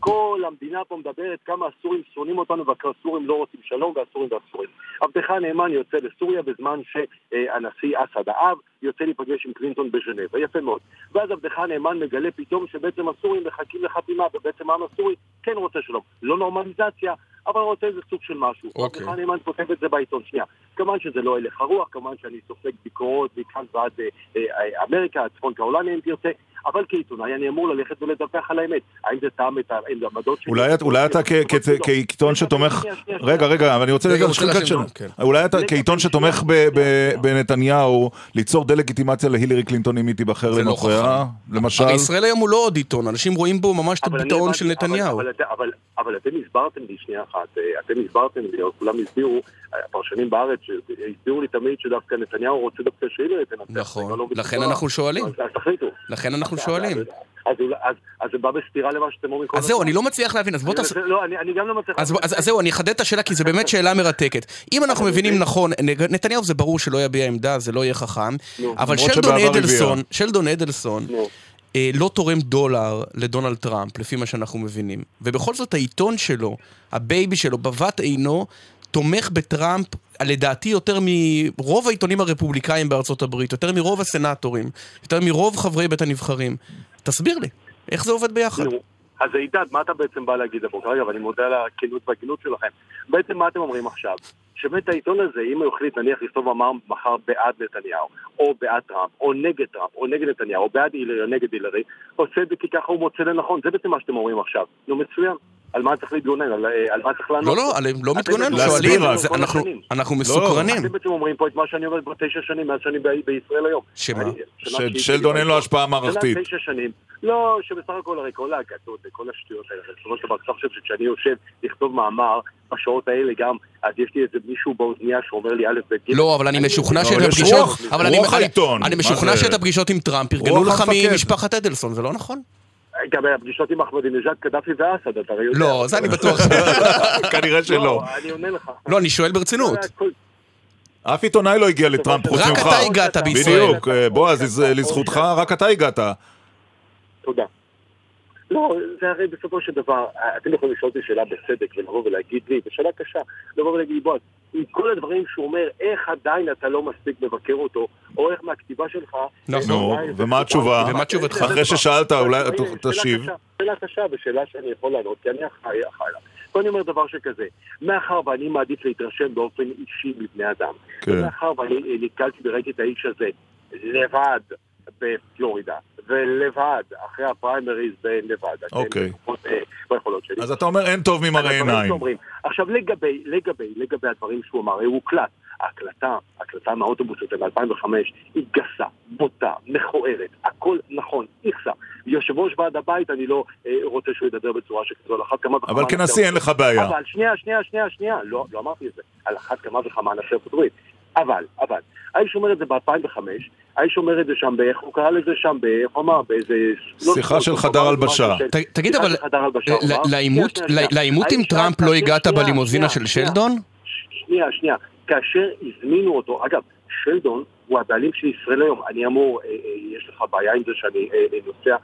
כל המדינה פה מדברת כמה הסורים שונאים אותנו והסורים לא רוצים שלום והסורים והסורים. עבדך הנאמן יוצא לסוריה בזמן שהנשיא אסד האב יוצא להיפגש עם קלינטון בז'נבה, יפה מאוד. ואז עבדך הנאמן מגלה פתאום שבעצם הסורים מחכים לחתימה ובעצם העם הסורי כן רוצה שלום. לא נורמליזציה, אבל רוצה איזה סוג של משהו. אוקיי. עבדך הנאמן כותב את זה בעיתון. שנייה, כמובן שזה לא הלך הרוח, כמובן שאני סופג ביקורות מכאן ועד אה, אה, אמריקה, צפון קרולניה אם תרצה, אבל כעיתונאי אני אמור ללכת ולדווח על האמת. האם זה טעם את העמדות שלי? אולי, אתה כ- כ- כעיתון שתומך... רגע, רגע, אבל אני רוצה... להשחיל כאן להשלים, ש- כן. אולי אתה כעיתון שתומך ב- ב- בנתניהו, ליצור דה-לגיטימציה להילרי קלינטון אם היא תיבחר לא לנוכחיה, למשל. הרי ישראל היום הוא לא עוד עיתון, אנשים רואים בו ממש את הביטאון של נתניהו. אבל, אבל, אבל, אבל אתם הסברתם לי שנייה אחת, אה, אתם הסברתם לי, כולם הסבירו, הפרשנים בארץ, הסבירו לי תמיד שדווקא נתניהו רוצה דווקא שהילרי תנצח. נכון, לא לכן. אנחנו שואלים. אז, תחליטו. לכן אנחנו שואלים. אז, זה בא בסתירה למה שאתם אומרים כל אז זהו, הזמן. אני לא מצליח להבין, אז בוא. מנסה- לא, אני, אני גם לא מצליח... אז, אז, זהו, אני אחדד את השאלה, כי זו באמת שאלה מרתקת. אם אנחנו מבינים נכון, נתניהו זה ברור שלא יביע עמדה, זה לא יהיה חכם. אבל שלדון אדלסון. שלדון אדלסון. אה, לא תורם דולר לדונלד טראמפ, לפי מה שאנחנו מבינים. ובכל זאת העיתון שלו, ה baby שלו, בבת עינו, תומך בטראמפ, לדעתי יותר מרוב העיתונים הרפובליקאים בארצות הברית, יותר מרוב הסנאטורים, יותר מרוב חברי בית הנבחרים. תסביר לי, איך זה עובד ביחד? אז עידד, מה אתה בעצם בא להגיד הבוקר? רגע, ואני מודה על הכנות והגינות שלכם. בעצם מה אתם אומרים עכשיו? שבאמת העיתון הזה, אם הוא החליט נניח לכתוב מאמר מחר בעד נתניהו, או בעד טראמפ, או נגד טראמפ, או נגד נתניהו, או בעד הילרי, או נגד הילרי, עושה את זה כי ככה הוא מוצא לנכון. זה בעצם מה שאתם אומרים עכשיו. נו, מצוין. על מה צריך להתגונן? על, אה, על מה צריך לענות? לא, לא, לא אתם מתגונן, שואלים, אנחנו-. אנחנו מסוקרנים. אתם בעצם אומרים פה את מה שאני אומר כבר תשע שנים מאז שאני בישראל היום. שמה? ששלדון אין לו השפעה מערכתית. תשע שנים. לא, שבסך הכל הרי כל ההגדות וכל השטויות האלה, בסופו של דבר, אתה חושב שכשאני יושב לכתוב מאמר, בשעות האלה גם, אז יש לי איזה מישהו באוזנייה שאומר לי א' ב' ג'. לא, אבל אני משוכנע לא, שאת יש הפגישות... רוח, העיתון. אני משוכנע? שאת הפגישות עם טראמפ ארגנו לך. ממשפחת אדלסון, זה לא נכון? גם הפגישות עם אחמדינג'אד, קדאפי ואסד, אתה הרי יודע. לא, זה אני בטוח. כנראה שלא. לא, אני עונה לך. לא, אני שואל ברצינות. אף עיתונאי לא הגיע לטראמפ חוץ רק ממך. אתה הגעת בישראל. בדיוק, אה, בועז, לז- לזכותך, רק אתה הגעת. תודה. לא, זה הרי בסופו של דבר, אתם יכולים לשאול אותי שאלה בצדק ולבוא ולהגיד לי, ושאלה קשה, לבוא ולהגיד לי, בועז, עם כל הדברים שהוא אומר, איך עדיין אתה לא מספיק מבקר אותו, או איך מהכתיבה שלך... נכון. נו, ומה התשובה? ומה תשובתך? אחרי ששאלת, אולי תשיב. שאלה קשה ושאלה שאני יכול לענות, כי אני אחראי אחראי לה. פה אני אומר דבר שכזה, מאחר ואני מעדיף להתרשם באופן אישי מבני אדם, כן. ומאחר ואני נתקלתי וראיתי את האיש הזה לבד בפלורידה, ולבד אחרי הפריימריז בנבדה, אוקיי. לפחות, אה, ביכולות שלי. אז אתה אומר אין טוב ממראה עיניים. עכשיו לגבי, לגבי, לגבי הדברים שהוא אמר, הוא הוקלט. ההקלטה, ההקלטה מהאוטובוס הזה ב-2005 היא גסה, בוטה, מכוערת, הכל נכון, איכסה. יושב ראש ועד הבית, אני לא אה, רוצה שהוא ידבר בצורה שכזו, על אחת כמה וכמה... אבל כנשיא אין לך בעיה. אבל שנייה, שנייה, שנייה, שנייה, לא, לא אמרתי את זה, על אחת כמה וכמה נשיא ארצות הברית. אבל, אבל, האיש אומר את זה ב-2005, האיש אומר את זה שם, איך הוא קרא לזה שם, איך הוא אמר, באיזה... לא שיחה של חדר הלבשה. תגיד, אבל, לעימות- עם טראמפ לא הגעת בלימוזינה של. שלדון? שנייה, שנייה. כאשר הזמינו אותו, אגב, שלדון הוא הבעלים של ישראל היום. אני אמור, אה, אה, יש לך בעיה עם זה שאני אה, נוסע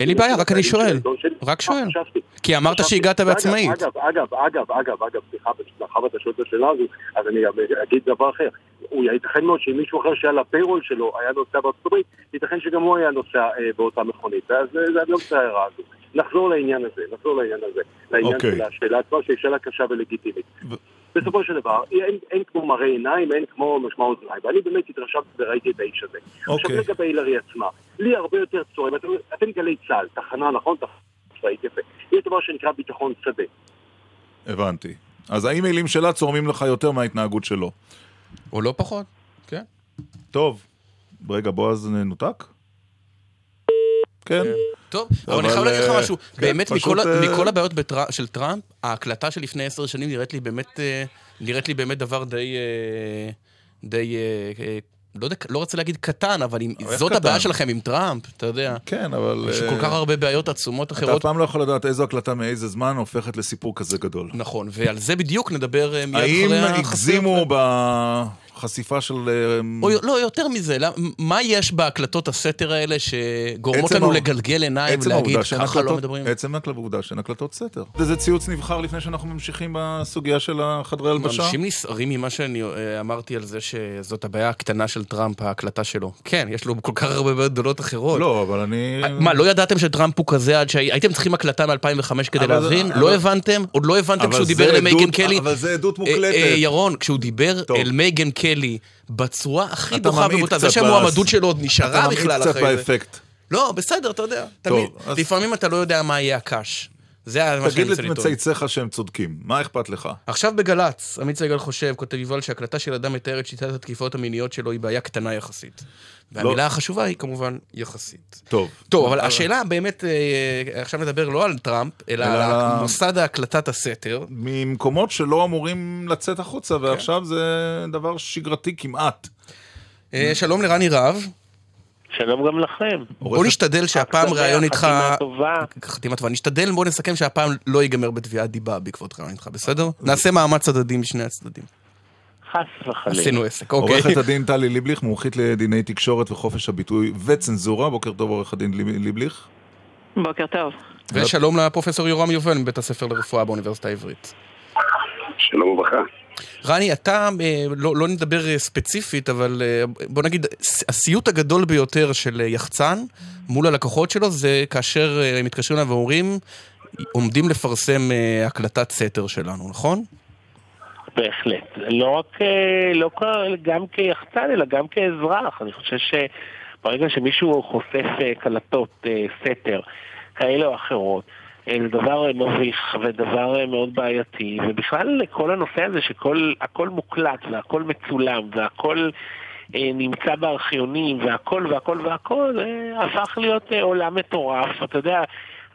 אין לי בעיה, רק אני שואל. רק אה, שואל. חשבתי. כי אמרת. שהגעת אגב, בעצמאית. אגב, אגב, אגב, אגב, אגב, סליחה, מאחר ואתה שואל את השאלה הזו, אז אני אגיד דבר אחר. הוא ייתכן מאוד שאם מישהו אחר שהיה לפיירול שלו היה נוסע בארצות הברית, ייתכן שגם הוא היה נוסע אה, באותה מכונית. אז אה, זה לא רוצה הערה הזו. נחזור לעניין הזה, נחזור לעניין הזה. לעניין אוקיי. של השאלה עצמה, שהיא שאלה קשה ולגיטימית. בסופו של דבר, אין, אין כמו מראה עיניים, אין כמו משמע אוזניים. ואני באמת התרשמתי וראיתי את האיש הזה. אוקיי. עכשיו לגבי הילרי עצמה, לי הרבה יותר צורם, אתם, אתם גלי צה"ל, תחנה, נכון? תחנה צבאית יפה. יש דבר שנקרא ביטחון שדה. הבנתי. אז האימיילים שלה צורמים לך יותר מההתנהגות שלו. או לא פחות, כן. טוב. רגע, בועז נותק? כן. טוב, אבל אני חייב להגיד לך אה, משהו, כן, באמת פשוט, מכל אה, מכל הבעיות בטר- של טראמפ, ההקלטה של לפני עשר שנים נראית לי באמת, אה, נראית לי באמת דבר די, די, לא יודע, לא רוצה להגיד קטן, אבל אם זאת קטן? הבעיה שלכם עם טראמפ, אתה יודע, כן, אבל... יש כל כך הרבה בעיות עצומות אתה אף אחרות. פעם לא יכול לדעת איזו הקלטה מאיזה זמן הופכת לסיפור כזה גדול. נכון, ועל זה בדיוק נדבר מיד האם אחרי החסר. הגזימו בחשיפה של... אה, או לא, יותר מזה, למ- מה יש בהקלטות הסתר האלה שגורמות לנו העוב- לגלגל עיניים עצם ולהגיד, ככה לא הקלטות, מדברים? עצם העובדה שאין הקלטות סתר. איזה ציוץ נבחר לפני שאנחנו ממשיכים בסוגיה של החדרי הלבשה? אנשים נסערים ממה שאני אה, אמרתי על זה שזאת הבעיה הקטנה של טראמפ, ההקלטה שלו. כן, יש לו כל כך הרבה בעיות גדולות אחרות. לא, אבל אני... מה, לא ידעתם שטראמפ הוא כזה עד שהייתם צריכים הקלטה מ-2005 כדי אבל זה- להבין? אבל- לא הבנתם? עוד לא הבנתם כשהוא זה דיבר למייגן קלי? אבל זה עדות אה, מוקלטת. אה, ירון, כשהוא דיבר טוב. אל מייגן קלי בצורה הכי אתה דוחה ובוטה, זה קצת שהמועמדות שלו עוד נשארה אתה בכלל קצת אחרי זה. באפקט. לא, בסדר, אתה יודע. טוב, תמיד, אז- לפעמים אתה לא יודע מה יהיה הקש. זה מה שאני תגיד מנסה לטעון. למצייציך שהם צודקים, מה אכפת לך? עכשיו בגל"צ, עמית סגל חושב, כותב יובל, שהקלטה של אדם מתארת שיטת התקיפות המיניות שלו היא בעיה קטנה יחסית. והמילה לא. החשובה היא כמובן יחסית. טוב. טוב, אבל השאלה באמת, אה, עכשיו נדבר לא על טראמפ, אלא על מוסד הקלטת הסתר. ממקומות שלא אמורים לצאת החוצה, ועכשיו זה דבר שגרתי כמעט. אה, שלום לרני רהב. שלום גם לכם. בוא נשתדל שהפעם ראיון איתך... חתימה טובה. חתימה טובה. נשתדל, בוא נסכם שהפעם לא ייגמר בתביעת דיבה בעקבות ראיון איתך, בסדר? נעשה מאמץ הדדי משני הצדדים. חס וחלילה. עשינו עסק, אוקיי. עורכת הדין טלי ליבליך, מומחית לדיני תקשורת וחופש הביטוי וצנזורה. בוקר טוב, עורך הדין ליב- ליבליך. בוקר טוב. ושלום לפרופסור יורם יובל מבית הספר לרפואה באוניברסיטה העברית. שלום וברכה. רני, אתה, אה, לא, לא נדבר אה, ספציפית, אבל אה, בוא נגיד, הסיוט הגדול ביותר של יחצן מול הלקוחות שלו זה כאשר הם מתקשרים אליו ואומרים, עומדים לפרסם הקלטת סתר שלנו, נכון? בהחלט. לא רק, לא גם כיחצן, אלא גם כאזרח. אני חושב שברגע שמישהו חושף קלטות סתר כאלה או אחרות, זה דבר אה, מביך ודבר אה, מאוד בעייתי, ובכלל כל הנושא הזה שהכל מוקלט והכל מצולם והכל אה, נמצא בארכיונים והכל והכל והכל, אה, הפך להיות אה, עולם מטורף. אתה יודע,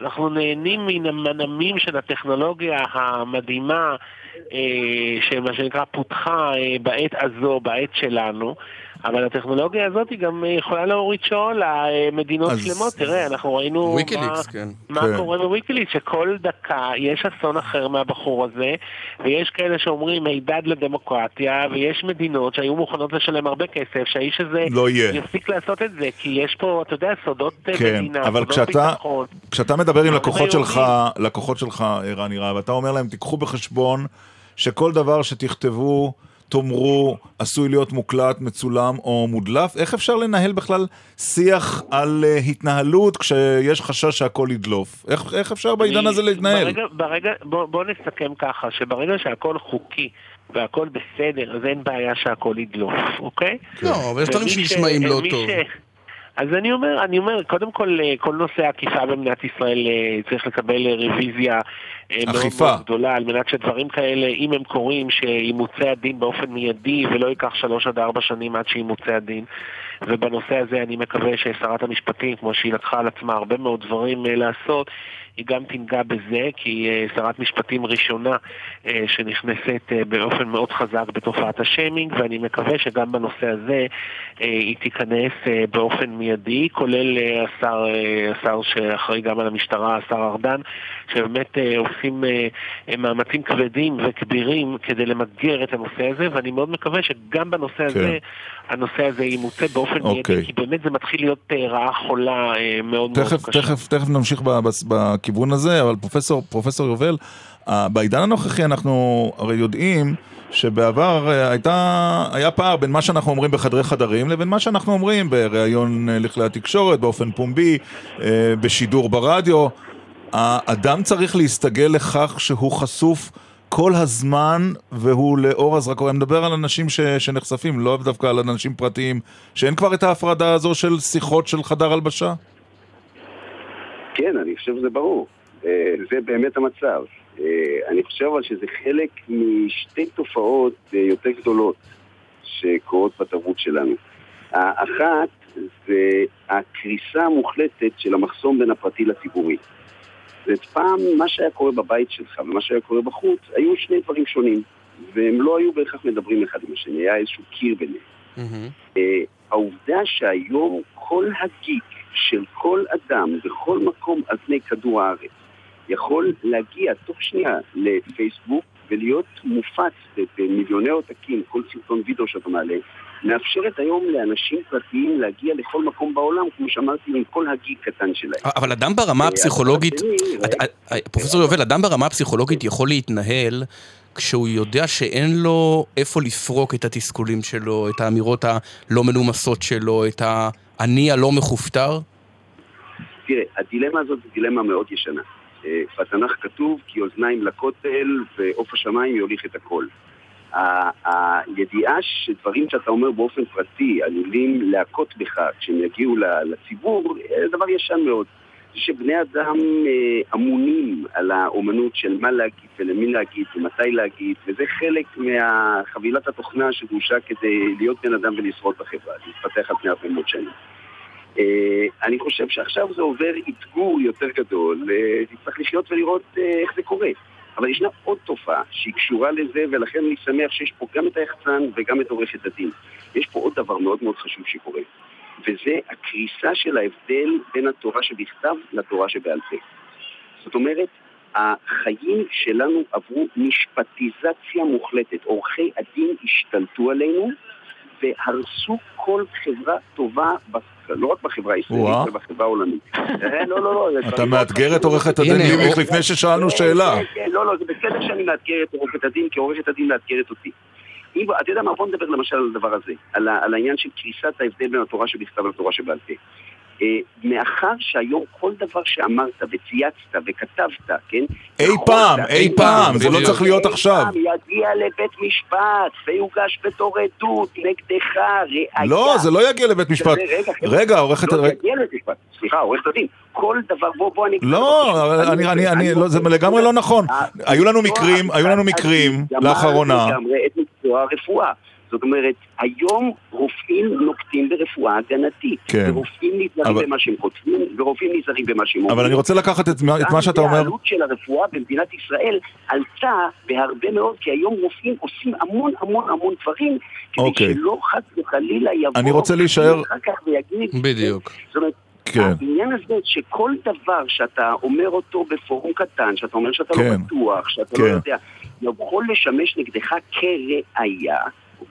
אנחנו נהנים מן המנעמים של הטכנולוגיה המדהימה אה, שמה שנקרא פותחה אה, בעת הזו, בעת שלנו, אבל הטכנולוגיה הזאת היא גם אה, יכולה להוריד שעול למדינות אז- שלמות. תראה, אנחנו ראינו וויקיליקס, מה, כן. מה כן. קורה בוויקיליקס, שכל דקה יש אסון אחר מהבחור הזה, ויש כאלה שאומרים הידד לדמוקרטיה, ויש מדינות שהיו מוכנות לשלם הרבה כסף, שהאיש הזה לא. יפסיק לעשות את זה, כי יש פה, אתה יודע, סודות אה, כן, מדינה, אבל סודות כשאתה- ביטחון. כשאתה מדבר עם לקוחות שלך. לקוחות שלך, אה, רני רהב, אתה אומר להם, תיקחו בחשבון שכל דבר שתכתבו, תאמרו, עשוי להיות מוקלט, מצולם או מודלף. איך אפשר לנהל בכלל שיח על אה, התנהלות כשיש חשש שהכל ידלוף? איך, איך אפשר בעידן אני- הזה להתנהל? ברגע, ברגע, בוא, בוא נסכם ככה, שברגע שהכל חוקי והכל בסדר, אז אין בעיה שהכל ידלוף, אוקיי? לא, אבל יש דברים שנשמעים לא טוב. אז אני אומר, אני אומר, קודם כל, אה, כל נושא האכיפה במדינת ישראל אה, צריך לקבל רוויזיה מאוד אכיפה. מאוד גדולה, על מנת שדברים כאלה, אם הם קורים, שימוצה הדין באופן מיידי, ולא ייקח שלוש עד ארבע שנים עד שימוצה הדין. ובנושא הזה אני מקווה ששרת המשפטים, כמו שהיא לקחה על עצמה הרבה מאוד דברים אה, לעשות, היא גם תנגע בזה, כי היא אה, שרת משפטים ראשונה אה, שנכנסת אה, באופן מאוד חזק בתופעת השיימינג, ואני מקווה שגם בנושא הזה אה, היא תיכנס אה, באופן מיידי, כולל אה, השר, אה, השר שאחראי גם על המשטרה, השר ארדן, שבאמת אה, עושים אה, אה, מאמצים כבדים וכבירים כדי למגר את הנושא הזה, ואני מאוד מקווה שגם בנושא הזה, הנושא הזה ימוצה באופן אוקיי. מיידי, כי באמת זה מתחיל להיות רעה חולה מאוד מאוד תכף, קשה. תכף, תכף נמשיך בכיוון הזה, אבל פרופסור, פרופסור יובל, בעידן הנוכחי אנחנו הרי יודעים שבעבר הייתה, היה פער בין מה שאנחנו אומרים בחדרי חדרים לבין מה שאנחנו אומרים בריאיון לכלי התקשורת, באופן פומבי, בשידור ברדיו. האדם צריך להסתגל לכך שהוא חשוף כל הזמן והוא לאור הזרקור. אני מדבר על אנשים ש, שנחשפים, לא דווקא על אנשים פרטיים, שאין כבר את ההפרדה הזו של שיחות של חדר הלבשה? כן, אני חושב שזה ברור. אה, זה באמת המצב. אה, אני חושב אבל שזה חלק משתי תופעות אה, יותר גדולות שקורות בתרבות שלנו. האחת זה הקריסה המוחלטת של המחסום בין הפרטי לציבורי. ופעם מה שהיה קורה בבית שלך ומה שהיה קורה בחוץ היו שני דברים שונים, והם לא היו בהכרח מדברים אחד עם השני, היה איזשהו קיר ביניהם. מהמם. אה, העובדה שהיום כל הגיק של כל אדם בכל מקום על פני כדור הארץ יכול להגיע תוך שנייה לפייסבוק ולהיות מופץ במיליוני עותקים, כל סרטון וידאו שאתה מעלה, מאפשרת היום לאנשים פרטיים להגיע לכל מקום בעולם, כמו שאמרתי, עם כל הגיק קטן שלהם. אבל אדם ברמה אה, הפסיכולוגית, את- את- פרופסור יובל, אדם ברמה הפסיכולוגית יכול להתנהל כשהוא יודע שאין לו איפה לפרוק את התסכולים שלו, את האמירות הלא מנומסות שלו, את האני הלא מכופתר? תראה, הדילמה הזאת היא דילמה מאוד ישנה. אה, בתנ"ך כתוב כי אוזניים לכותל ועוף השמיים יוליך את הכל. הידיעה שדברים שאתה אומר באופן פרטי עלולים להכות בך כשהם יגיעו לציבור, זה דבר ישן מאוד. זה שבני אדם אה, אמונים על האומנות של מה להגיד ולמי להגיד ומתי להגיד, וזה חלק מחבילת התוכנה שדרושה כדי להיות בן אדם ולשרוד בחברה, להתפתח על פני הרבה מאוד שנים. אה, אני חושב שעכשיו זה עובר אתגור יותר גדול, אה, תצטרך לחיות ולראות אה, איך זה קורה. אבל ישנה עוד תופעה שהיא קשורה לזה, ולכן אני שמח שיש פה גם את היחצן וגם את עורכת הדין. יש פה עוד דבר מאוד מאוד חשוב שקורה, וזה הקריסה של ההבדל בין התורה שבכתב לתורה שבעל פה. זאת אומרת, החיים שלנו עברו משפטיזציה מוחלטת. עורכי הדין השתלטו עלינו והרסו כל חברה טובה, לא רק בחברה הישראלית. אלא בחברה העולמית. אה, לא, לא, לא. אתה מאתגר את עורכת הדין הוא- לפני ששאלנו שאלה. כן, כן, לא, לא, זה בסדר שאני מאתגר את עורכת הדין, כי עורכת הדין מאתגרת אותי. אם, אתה יודע מה, בוא נדבר למשל על הדבר הזה, על העניין של קריסת ההבדל בין התורה שבכתב לתורה שבעל פה. אה, מאחר שהיום כל דבר שאמרת וצייצת וכתבת, כן? אי פעם, אי פעם, זה לא. צריך להיות אי עכשיו. פעם יגיע לבית משפט ויוגש בתור עדות נגדך ראיה. לא, זה לא יגיע לבית משפט. רגע, עורכת... לא. יגיע לבית משפט. סליחה, עורכת הדין. כל דבר, בוא, בוא אני... לא, אני, אני, אני, לא, זה לגמרי לא נכון. היו לנו מקרים, היו לנו מקרים לאחרונה. לגמרי את מקצוע הרפואה. זאת אומרת, היום רופאים נוקטים ברפואה הגנתית. כן. ורופאים נזהרים אבל- במה שהם כותבים, ורופאים נזהרים במה שהם אומרים. אבל אני רוצה לקחת את מה- את מה שאתה אומר. העלות של הרפואה במדינת ישראל עלתה בהרבה מאוד, כי היום רופאים עושים המון המון המון דברים, כדי אוקיי. שלא חס וחלילה יבוא... אני רוצה להישאר- אחר כך ויגיד... בדיוק. זאת אומרת, כן. העניין הזה שכל דבר שאתה אומר אותו בפורום קטן, שאתה אומר שאתה כן. לא בטוח, שאתה כן. לא יודע, יכול לשמש נגדך כראיה.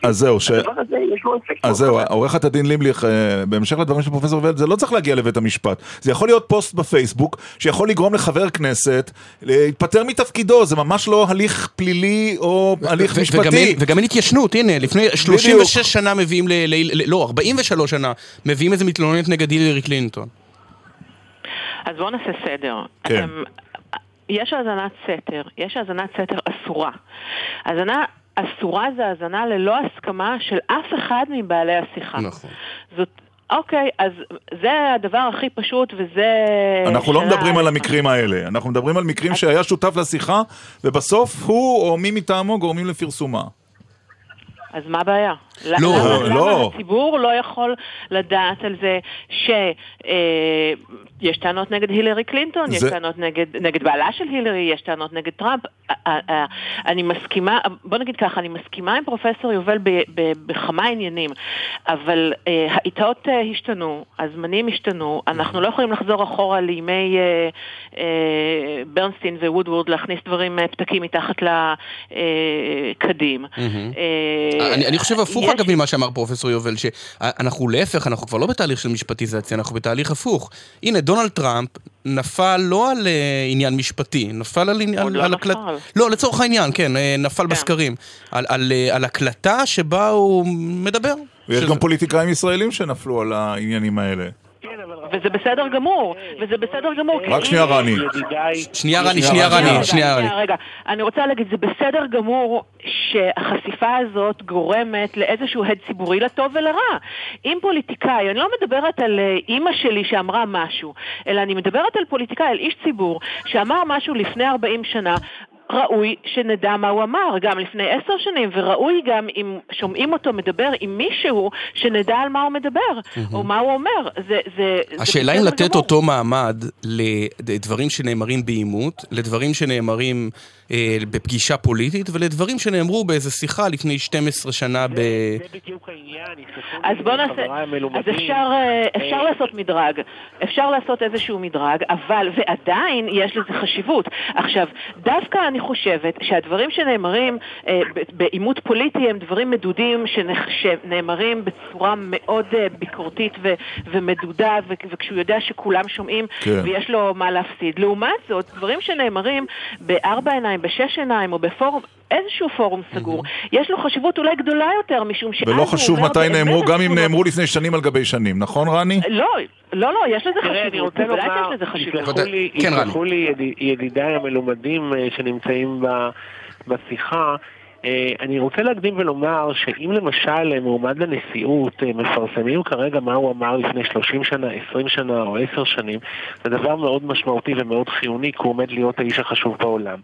אז זהו, ש- הדבר הזה יש לו אפקט. אז זהו. עורכת הדין לימליך, אה, בהמשך לדברים של פרופסור ולד, זה לא צריך להגיע לבית המשפט. זה יכול להיות פוסט בפייסבוק, שיכול לגרום לחבר כנסת להתפטר מתפקידו, זה ממש לא הליך פלילי או הליך משפטי. וגם אין התיישנות, הנה, לפני 36 שנה מביאים, ל- לא, 43 שנה, מביאים איזה מתלוננת נגד הילרי קלינטון. אז בואו נעשה סדר. כן. אתם, יש האזנת סתר, יש האזנת סתר אסורה. האזנה אסורה זה האזנה ללא הסכמה של אף אחד מבעלי השיחה. נכון. זאת... אוקיי, אז זה הדבר הכי פשוט וזה... אנחנו לא שאלה- מדברים על המקרים האלה, אנחנו מדברים על מקרים שהיה שותף לשיחה, ובסוף הוא או מי מטעמו גורמים לפרסומה. אז מה הבעיה? לא, למה, לא. למה הציבור לא יכול לדעת על זה שיש טענות נגד הילרי קלינטון, יש טענות נגד, נגד בעלה של הילרי, יש טענות נגד טראמפ. א- א- א- אני מסכימה, בוא נגיד ככה, אני מסכימה עם פרופסור יובל ב- ב- בכמה עניינים, אבל אה, העיתות אה, השתנו, הזמנים השתנו, אנחנו לא יכולים לחזור אחורה לימי אה, אה, ברנסטין ווודוורד להכניס דברים, אה, פתקים מתחת לקדים. אני, אני חושב הפוך יש- אגב ממה שאמר פרופסור יובל, שאנחנו להפך, אנחנו כבר לא בתהליך של משפטיזציה, אנחנו בתהליך הפוך. הנה, דונלד טראמפ נפל לא על אה, עניין משפטי, נפל על עניין... עוד לא על נפל. לא, לצורך העניין, כן, אה, נפל בסקרים. על, על, אה, על הקלטה שבה הוא מדבר. ויש שזה- גם פוליטיקאים ישראלים שנפלו על העניינים האלה. וזה בסדר גמור, וזה בסדר גמור. רק שנייה רני. שנייה רני, שנייה, רני, שנייה רני. רגע, אני רוצה להגיד, זה בסדר גמור שהחשיפה הזאת גורמת לאיזשהו הד ציבורי לטוב ולרע. אם פוליטיקאי, אני לא מדברת על אה, אימא שלי שאמרה משהו, אלא אני מדברת על פוליטיקאי, על איש ציבור, שאמר משהו לפני 40 שנה, ראוי שנדע מה הוא אמר, גם לפני עשר שנים, וראוי גם אם שומעים אותו מדבר עם מישהו, שנדע על מה הוא מדבר, או מה הוא אומר. זה, זה, השאלה בסדר לתת גמור. אותו מעמד לדברים שנאמרים בעימות, לדברים שנאמרים בפגישה פוליטית, ולדברים שנאמרו באיזה שיחה לפני 12 שנה ב... זה בדיוק העניין, אז בוא נעשה, אז. אפשר, אה, אפשר אה, לעשות מדרג, אפשר לעשות איזשהו מדרג, אבל, ועדיין יש לזה חשיבות. עכשיו, דווקא אני חושבת שהדברים שנאמרים אה, בעימות פוליטי הם דברים מדודים שנח- שנאמרים בצורה מאוד אה, ביקורתית ו- ומדודה, ו- וכשהוא יודע שכולם שומעים כן. ויש לו מה להפסיד. לעומת זאת, דברים שנאמרים בארבע עיניים, בשש עיניים או בפורום, איזשהו פורום סגור, יש לו חשיבות אולי גדולה יותר, משום שאז ולא הוא חשוב אומר מתי באמת נאמרו, גם אם. נאמרו לפני שנים על גבי שנים, נכון רני? לא, לא, לא, יש לזה אני חשיבות, רוצה בוודאי לומר, שיש לזה חשיבות. יסלחו. לי, כן, ידידיי המלומדים אה, שנמצאים ב- בשיחה, אה, אני רוצה להקדים ולומר שאם למשל אה, מועמד לנשיאות מפרסמים כרגע מה הוא אמר לפני 30 שנה, 20 שנה או 10 שנים, זה דבר מאוד משמעותי ומאוד חיוני, כי הוא עומד להיות האיש החשוב בעולם.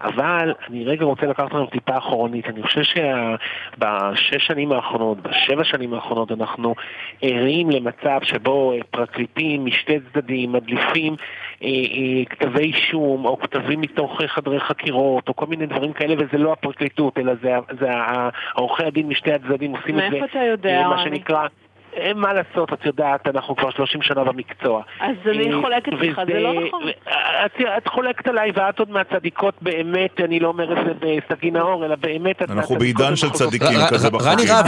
אבל אני רגע רוצה לקחת אותנו טיפה אחורנית. אני חושב שבשש שנים האחרונות, בשבע שנים האחרונות, אנחנו ערים למצב שבו פרקליטים משתי צדדים מדליפים אה, אה, כתבי אישום או כתבים מתוך חדרי חקירות או כל מיני דברים כאלה, וזה לא הפרקליטות, אלא זה, זה עורכי הדין משתי הצדדים עושים את זה. מאיפה אתה יודע, אה, מה שנקרא... אין מה לעשות, את יודעת, אנחנו כבר 30 שנה במקצוע. אז אני אה, חולקת לך, זה לא נכון. את, את חולקת עליי, ואת עוד מהצדיקות באמת, אני לא אומר את זה בסגי נאור, אלא באמת... אנחנו בעידן של צדיקים כזה בחוקים. רני רהב,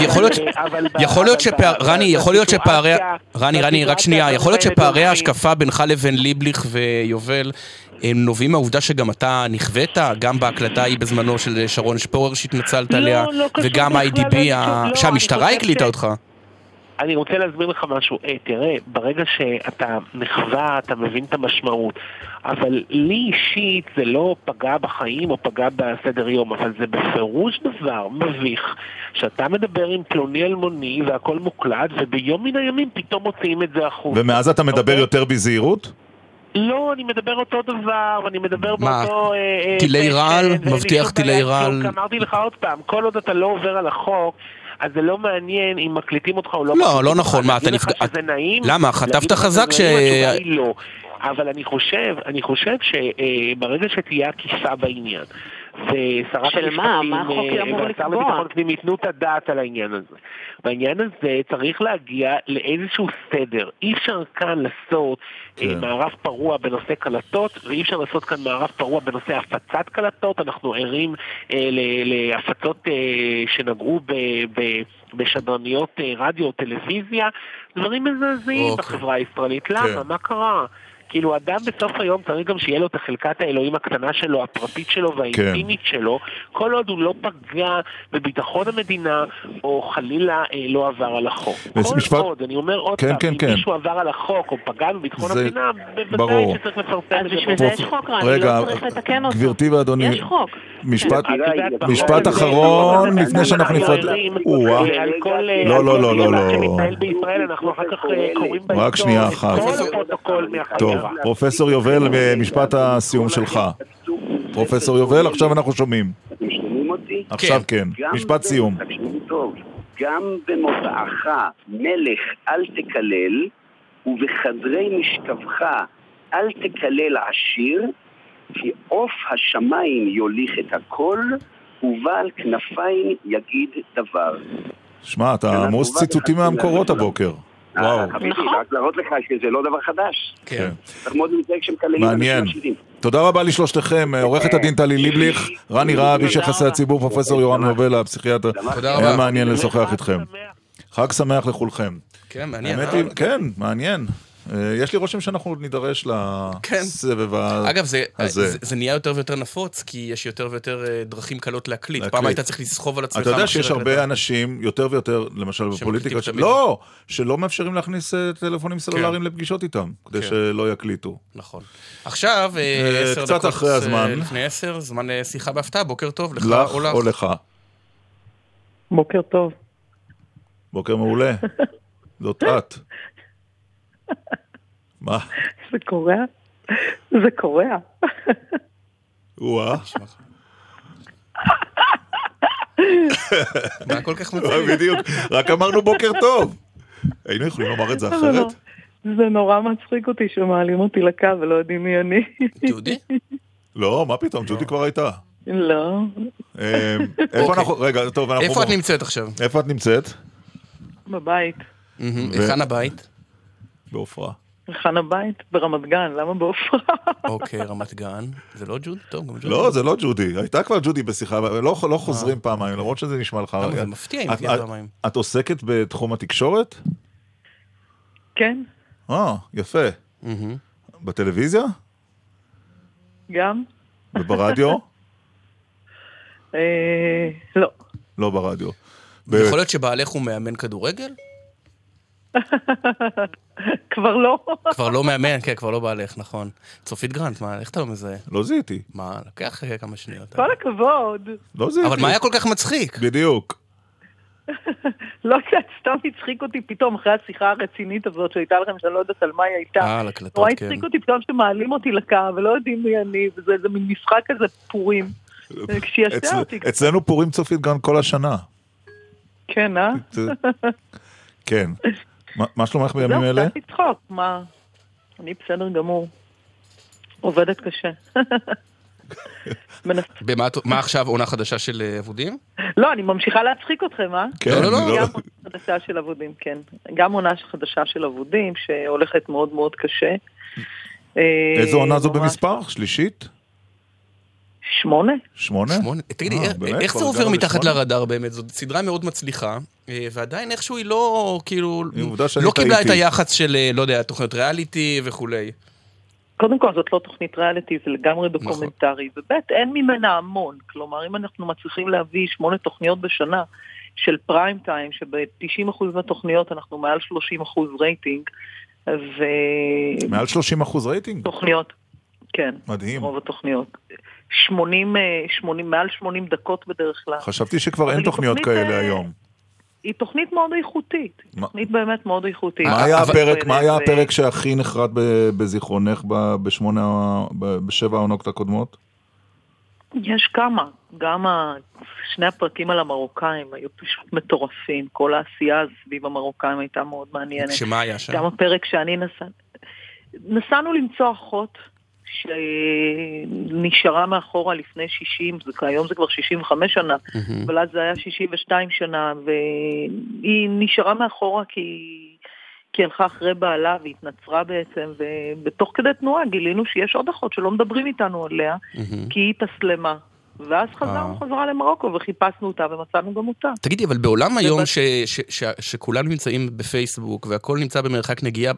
יכול להיות שפערי... רני, יכול להיות שפערי... רני, רני, רק שנייה, יכול להיות שפערי ההשקפה בינך לבין ליבליך ויובל... הם נובעים מהעובדה שגם אתה נכווית, גם בהקלטה ההיא בזמנו של שרון שפורר שהתנצלת לא, עליה, לא וגם איי.די.בי, לא, שהמשטרה הקליטה אותך. אני רוצה להסביר לך משהו. Hey, תראה, ברגע שאתה נחווה, אתה מבין את המשמעות. אבל לי אישית זה לא פגע בחיים או פגע בסדר יום, אבל זה בפירוש דבר מביך שאתה מדבר עם פלוני אלמוני והכל מוקלט, וביום מן הימים פתאום מוציאים את זה החוצה. ומאז אתה מדבר okay? יותר בזהירות? לא, אני מדבר אותו דבר, ואני מדבר מה? באותו... טילי רעל? מבטיח טילי רעל? אמרתי לך עוד פעם, כל עוד אתה לא עובר על החוק... אז זה לא מעניין אם מקליטים אותך או לא לא, לא נכון, מה, אתה נפגע... שזה נעים... למה? חטפת חזק ש... לא. אבל אני חושב, אני חושב שברגע שתהיה עקיפה בעניין, ושרת אמור לקבוע? והשר לביטחון פנים ייתנו את הדעת על העניין הזה. בעניין הזה צריך להגיע לאיזשהו סדר. אי אפשר כאן לעשות כן. מערב פרוע בנושא קלטות, ואי אפשר לעשות כאן מערב פרוע בנושא הפצת קלטות. אנחנו ערים אה, להפצות אה, שנגעו ב... ב בשדרניות אה, רדיו או טלוויזיה, דברים מזעזעים אוקיי. בחברה הישראלית. למה? כן. מה קרה? כאילו אדם בסוף היום צריך גם שיהיה לו את החלקת האלוהים הקטנה שלו, הפרטית שלו והאינטימית כן. שלו, כל עוד הוא לא פגע בביטחון המדינה, או חלילה אה, לא עבר על החוק. כל משפט... עוד, אני אומר עוד כן, פעם, כן, אם כן. מישהו עבר על החוק או פגע בביטחון זה... המדינה, בוודאי שצריך לפרסם את זה. אז בשביל זה יש חוק, רני, רגע, לא צריך לתקן אותו. גברתי ואדוני, יש חוק. משפט, כן. משפט אחרון לפני שאנחנו נפרד. לא, לא, לא, לא, לא. אנחנו אחר כך אה, טוב, פרופסור יובל, משפט הסיום שלך. פרופסור יובל, עכשיו אנחנו שומעים. אתם שומעים אותי? עכשיו כן, משפט סיום. גם במוצאך מלך אל תקלל, ובחדרי משכבך אל תקלל עשיר, כי עוף השמיים יוליך את הכל, ובעל כנפיים יגיד דבר. שמע, אתה עמוס ציטוטים מהמקורות הבוקר. וואו. חביבי, רק להראות לך שזה לא דבר חדש. כן. צריך מאוד להתנהג כשמקללים מעניין. תודה רבה לשלושתכם, עורכת הדין טלי ליבליך, רני רהב, איש יחסי הציבור, פרופסור יורם נובל, הפסיכיאטר. תודה רבה. היה מעניין לשוחח איתכם. חג שמח לכולכם. כן, מעניין. כן, מעניין. יש לי רושם שאנחנו נידרש לסבב הזה. אגב, זה, זה, זה נהיה יותר ויותר נפוץ, כי יש יותר ויותר דרכים קלות להקליט. להקליט. פעם היית צריך לסחוב על עצמך. אתה יודע שיש הרבה אנשים, יותר ויותר, למשל בפוליטיקה, ש... לא, שלא מאפשרים להכניס טלפונים סלולריים כן. לפגישות איתם, כדי כן. שלא יקליטו. נכון. עכשיו, עשר קצת דקות אחרי הזמן. לפני עשר, זמן שיחה בהפתעה, בוקר טוב, לך, לך או לך. או לך. בוקר טוב. בוקר מעולה. זאת את. מה? זה קורע? זה קורע. וואה. מה כל כך מצחיק? בדיוק, רק אמרנו בוקר טוב. היינו יכולים לומר את זה אחרת? זה נורא מצחיק אותי שמעלים אותי לקו ולא יודעים מי אני. ג'ודי? לא, מה פתאום, ג'ודי כבר הייתה. לא. איפה אנחנו, רגע, טוב, אנחנו... איפה את נמצאת עכשיו? איפה את נמצאת? בבית. היכן הבית? בעופרה. היכן הבית? ברמת גן, למה בעופרה? אוקיי, רמת גן. זה לא ג'ודי? טוב, גם ג'ודי. לא, זה לא ג'ודי. הייתה כבר ג'ודי בשיחה, לא חוזרים פעמיים, למרות שזה נשמע לך... למה זה מפתיע אם תהיה פעמיים? את עוסקת בתחום התקשורת? כן. אה, יפה. בטלוויזיה? גם. וברדיו? לא. לא ברדיו. יכול להיות שבעלך הוא מאמן כדורגל? כבר לא. כבר לא מאמן, כן, כבר לא בעלך, נכון. צופית גרנט, מה, איך אתה לא מזהה? לא זיהיתי. מה, לוקח אה, כמה שניות. כל הכבוד. לא זיהיתי. אבל מה היה כל כך מצחיק? בדיוק. לא יודעת, סתם הצחיק אותי פתאום אחרי השיחה הרצינית הזאת שהייתה לכם, שאני לא יודעת על מה היא הייתה. אה, על הקלטות, נורא כן. הצחיק אותי פתאום שמעלים אותי לקו ולא יודעים מי אני, וזה איזה מין משחק כזה פורים. אותי. אצלנו פורים צופית גרנט כל השנה. כן, אה? כן. מה- שלומך בימים זהו, אלה? קצת לצחוק, מה? אני בסדר גמור. עובדת קשה. במה מה עכשיו עונה חדשה של אה, אבודים? לא, אני ממשיכה להצחיק אתכם, אה? כן, לא, לא, לא. גם עונה חדשה של אבודים, כן. גם עונה חדשה של אבודים, שהולכת מאוד מאוד קשה. איזו עונה זו ממש- במספר? שלישית? שמונה? שמונה? שמונה. תגידי, אה, איך- זה עובר מתחת? לרדאר באמת? זאת סדרה מאוד מצליחה, אה, ועדיין איכשהו היא לא, כאילו, לא קיבלה את. היחס של, אה, לא יודע, תוכניות ריאליטי וכולי. קודם כל זאת לא תוכנית ריאליטי, זה לגמרי נכון. דוקומנטרי, וב' אין ממנה המון, כלומר אם אנחנו מצליחים להביא שמונה תוכניות בשנה של prime time, שב-90% מהתוכניות אנחנו מעל 30% רייטינג, ותוכניות, מעל 30 אחוז רייטינג? כן, מדהים. רוב התוכניות. 80, אה, 80, מעל 80 דקות בדרך כלל. חשבתי שכבר אין היא תוכניות תוכנית, כאלה אה, היום. היא תוכנית מאוד איכותית, מה- תוכנית באמת מאוד איכותית. מה היה הפרק, מה היה ו- הפרק שהכי נחרט ב- בזיכרונך ב- בשמונה, ב- בשבע העונות הקודמות? יש כמה, גם. שני הפרקים על המרוקאים היו פשוט מטורפים, כל העשייה סביב המרוקאים הייתה מאוד מעניינת. שמה היה שם? גם הפרק שאני נסע... נסענו למצוא אחות שנשארה מאחורה לפני 60, זה, היום זה כבר 65 שנה, מהמם. אבל אז זה היה 62 שנה, והיא נשארה מאחורה כי... כי הלכה אחרי בעלה והתנצרה בעצם, ובתוך כדי תנועה גילינו שיש עוד אחות שלא מדברים איתנו עליה, מהמם. כי היא התאסלמה. ואז חזרנו אה. חזרה למרוקו וחיפשנו אותה ומצאנו גם אותה. תגידי, אבל בעולם היום ובת- ש- ש- ש- שכולנו נמצאים בפייסבוק והכל נמצא במרחק נגיעה,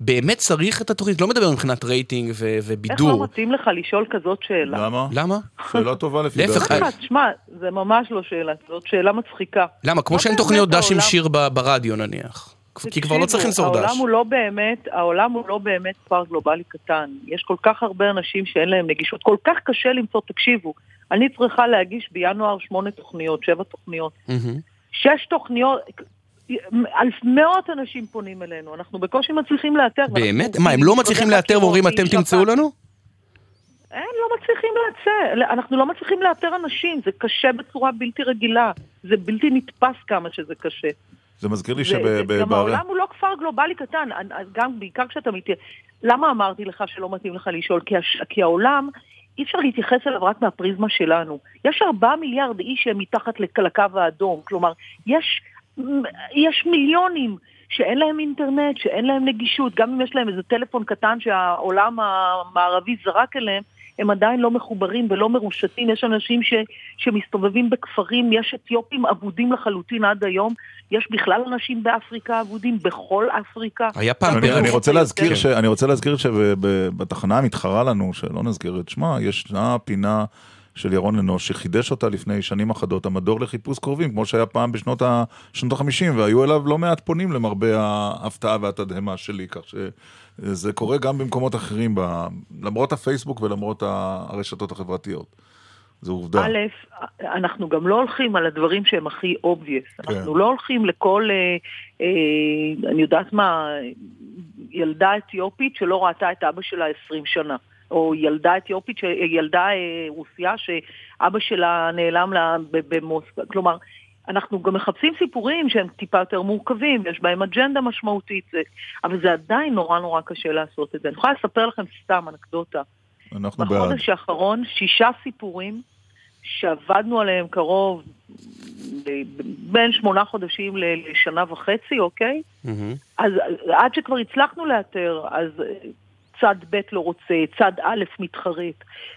באמת צריך את התוכנית? לא מדבר מבחינת רייטינג ו- איך לא ובידור. מתאים לך לשאול כזאת שאלה? למה? למה? שאלה טובה לפי להפך, דעתי. אחת, שמע, זה ממש לא שאלה, זאת שאלה מצחיקה. למה? כמו שאין תוכניות דש עם שיר ב- ברדיו נניח. כי כבר לא צריך למסור דש. העולם הוא לא באמת, העולם הוא לא באמת כפר גלובלי קטן. יש כל כך הרבה אנשים שאין להם נגישות, כל כך קשה למצוא, תקשיבו, אני צריכה להגיש בינואר שמונה תוכניות, שבע תוכניות. מהמם. שש תוכניות, אלף מאות אנשים פונים אלינו, אנחנו בקושי מצליחים לאתר. באמת? מה, הם לא מצליחים לאתר ואומרים אתם תמצאו שפ"ע. לנו? אין, לא מצליחים לאתר, אנחנו לא מצליחים לאתר אנשים, זה קשה בצורה בלתי רגילה, זה בלתי נתפס כמה שזה קשה. זה מזכיר לי זה- גם שבערי... העולם הוא לא כפר גלובלי קטן, גם בעיקר כשאתה מת... למה אמרתי לך שלא מתאים לך לשאול? כי, הש... כי העולם, אי אפשר להתייחס אליו רק מהפריזמה שלנו. יש ארבעה מיליארד איש שהם מתחת לק- לקו האדום, כלומר, יש, יש מיליונים שאין להם אינטרנט, שאין להם נגישות, גם אם יש להם איזה טלפון קטן שהעולם המערבי זרק אליהם, הם עדיין לא מחוברים ולא מרושתים, יש אנשים ש, שמסתובבים בכפרים, יש אתיופים אבודים לחלוטין עד היום, יש בכלל אנשים באפריקה אבודים, בכל אפריקה. היה פעם אני. אני רוצה להזכיר כן. ש... אני רוצה להזכיר שבתחנה המתחרה לנו, שלא נזכיר את שמה, ישנה פינה של ירון אנוש שחידש אותה לפני שנים אחדות, המדור לחיפוש קרובים, כמו שהיה פעם בשנות ה- שנות ה-50, והיו אליו לא מעט פונים למרבה ההפתעה והתדהמה שלי, כך שזה קורה גם במקומות אחרים, ב... למרות הפייסבוק ולמרות הרשתות החברתיות. זו עובדה. א', אנחנו גם לא הולכים על הדברים שהם הכי obvious. כן. אנחנו לא הולכים לכל, אה, אה, אני יודעת מה, ילדה אתיופית שלא ראתה את אבא שלה 20 שנה. או ילדה אתיופית, ילדה אה, רוסיה שאבא שלה נעלם לה במוסקבה. כלומר, אנחנו גם מחפשים סיפורים שהם טיפה יותר מורכבים, יש בהם אג'נדה משמעותית, זה, אבל זה עדיין נורא נורא קשה לעשות את זה. אני יכולה לספר לכם סתם אנקדוטה. אנחנו בעד. בחודש האחרון שישה סיפורים שעבדנו עליהם קרוב ב- בין שמונה חודשים ל- לשנה וחצי, אוקיי? מהמם. אז עד שכבר הצלחנו לאתר, אז צד ב' לא רוצה, צד א' מתחרט.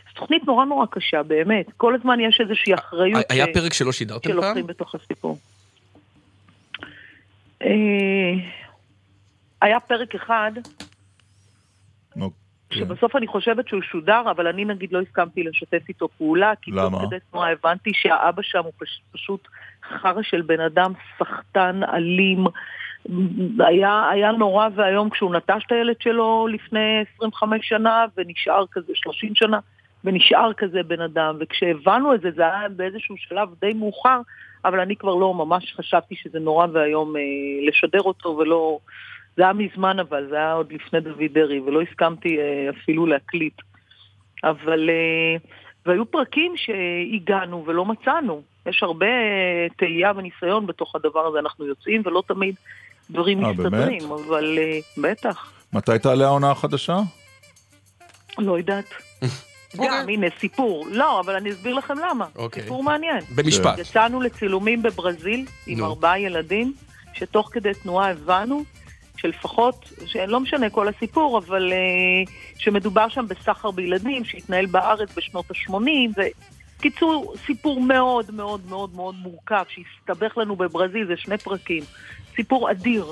זו תוכנית נורא נורא קשה, באמת. כל הזמן יש איזושהי אחריות היה ש- פרק שלא שידרתם פעם? שלוקחים בתוך הסיפור. אה, היה פרק אחד כן. שבסוף אני חושבת שהוא שודר, אבל אני נגיד לא הסכמתי לשתף איתו פעולה, כי למה? תוך כדי תנועה הבנתי שהאבא שם הוא פש, פשוט חרא של בן אדם, סחטן, אלים, היה, היה נורא ואיום כשהוא נטש את הילד שלו לפני 25 שנה ונשאר כזה 30 שנה ונשאר כזה בן אדם וכשהבנו את זה זה היה באיזשהו שלב די מאוחר אבל אני כבר לא ממש חשבתי שזה נורא ואיום אה, לשדר אותו ולא... זה היה מזמן אבל, זה היה עוד לפני דוד דרעי ולא הסכמתי אה, אפילו להקליט. אבל... אה, והיו פרקים שהגענו ולא מצאנו. יש הרבה אה, תהייה וניסיון בתוך הדבר הזה, אנחנו יוצאים ולא תמיד דברים אה, מסתדרים, באמת? אבל אה, בטח, מתי תעלה העונה החדשה? לא יודעת. גם, הנה, סיפור. לא, אבל אני אסביר לכם למה. אוקיי. סיפור מעניין. במשפט. יצאנו לצילומים בברזיל עם נו. ארבעה ילדים, שתוך כדי תנועה הבנו שלפחות, שלא משנה כל הסיפור, אבל uh, שמדובר שם בסחר בילדים שהתנהל בארץ בשנות ה-80, וקיצור, סיפור מאוד מאוד מאוד מאוד מורכב, שהסתבך לנו בברזיל, זה שני פרקים. סיפור אדיר.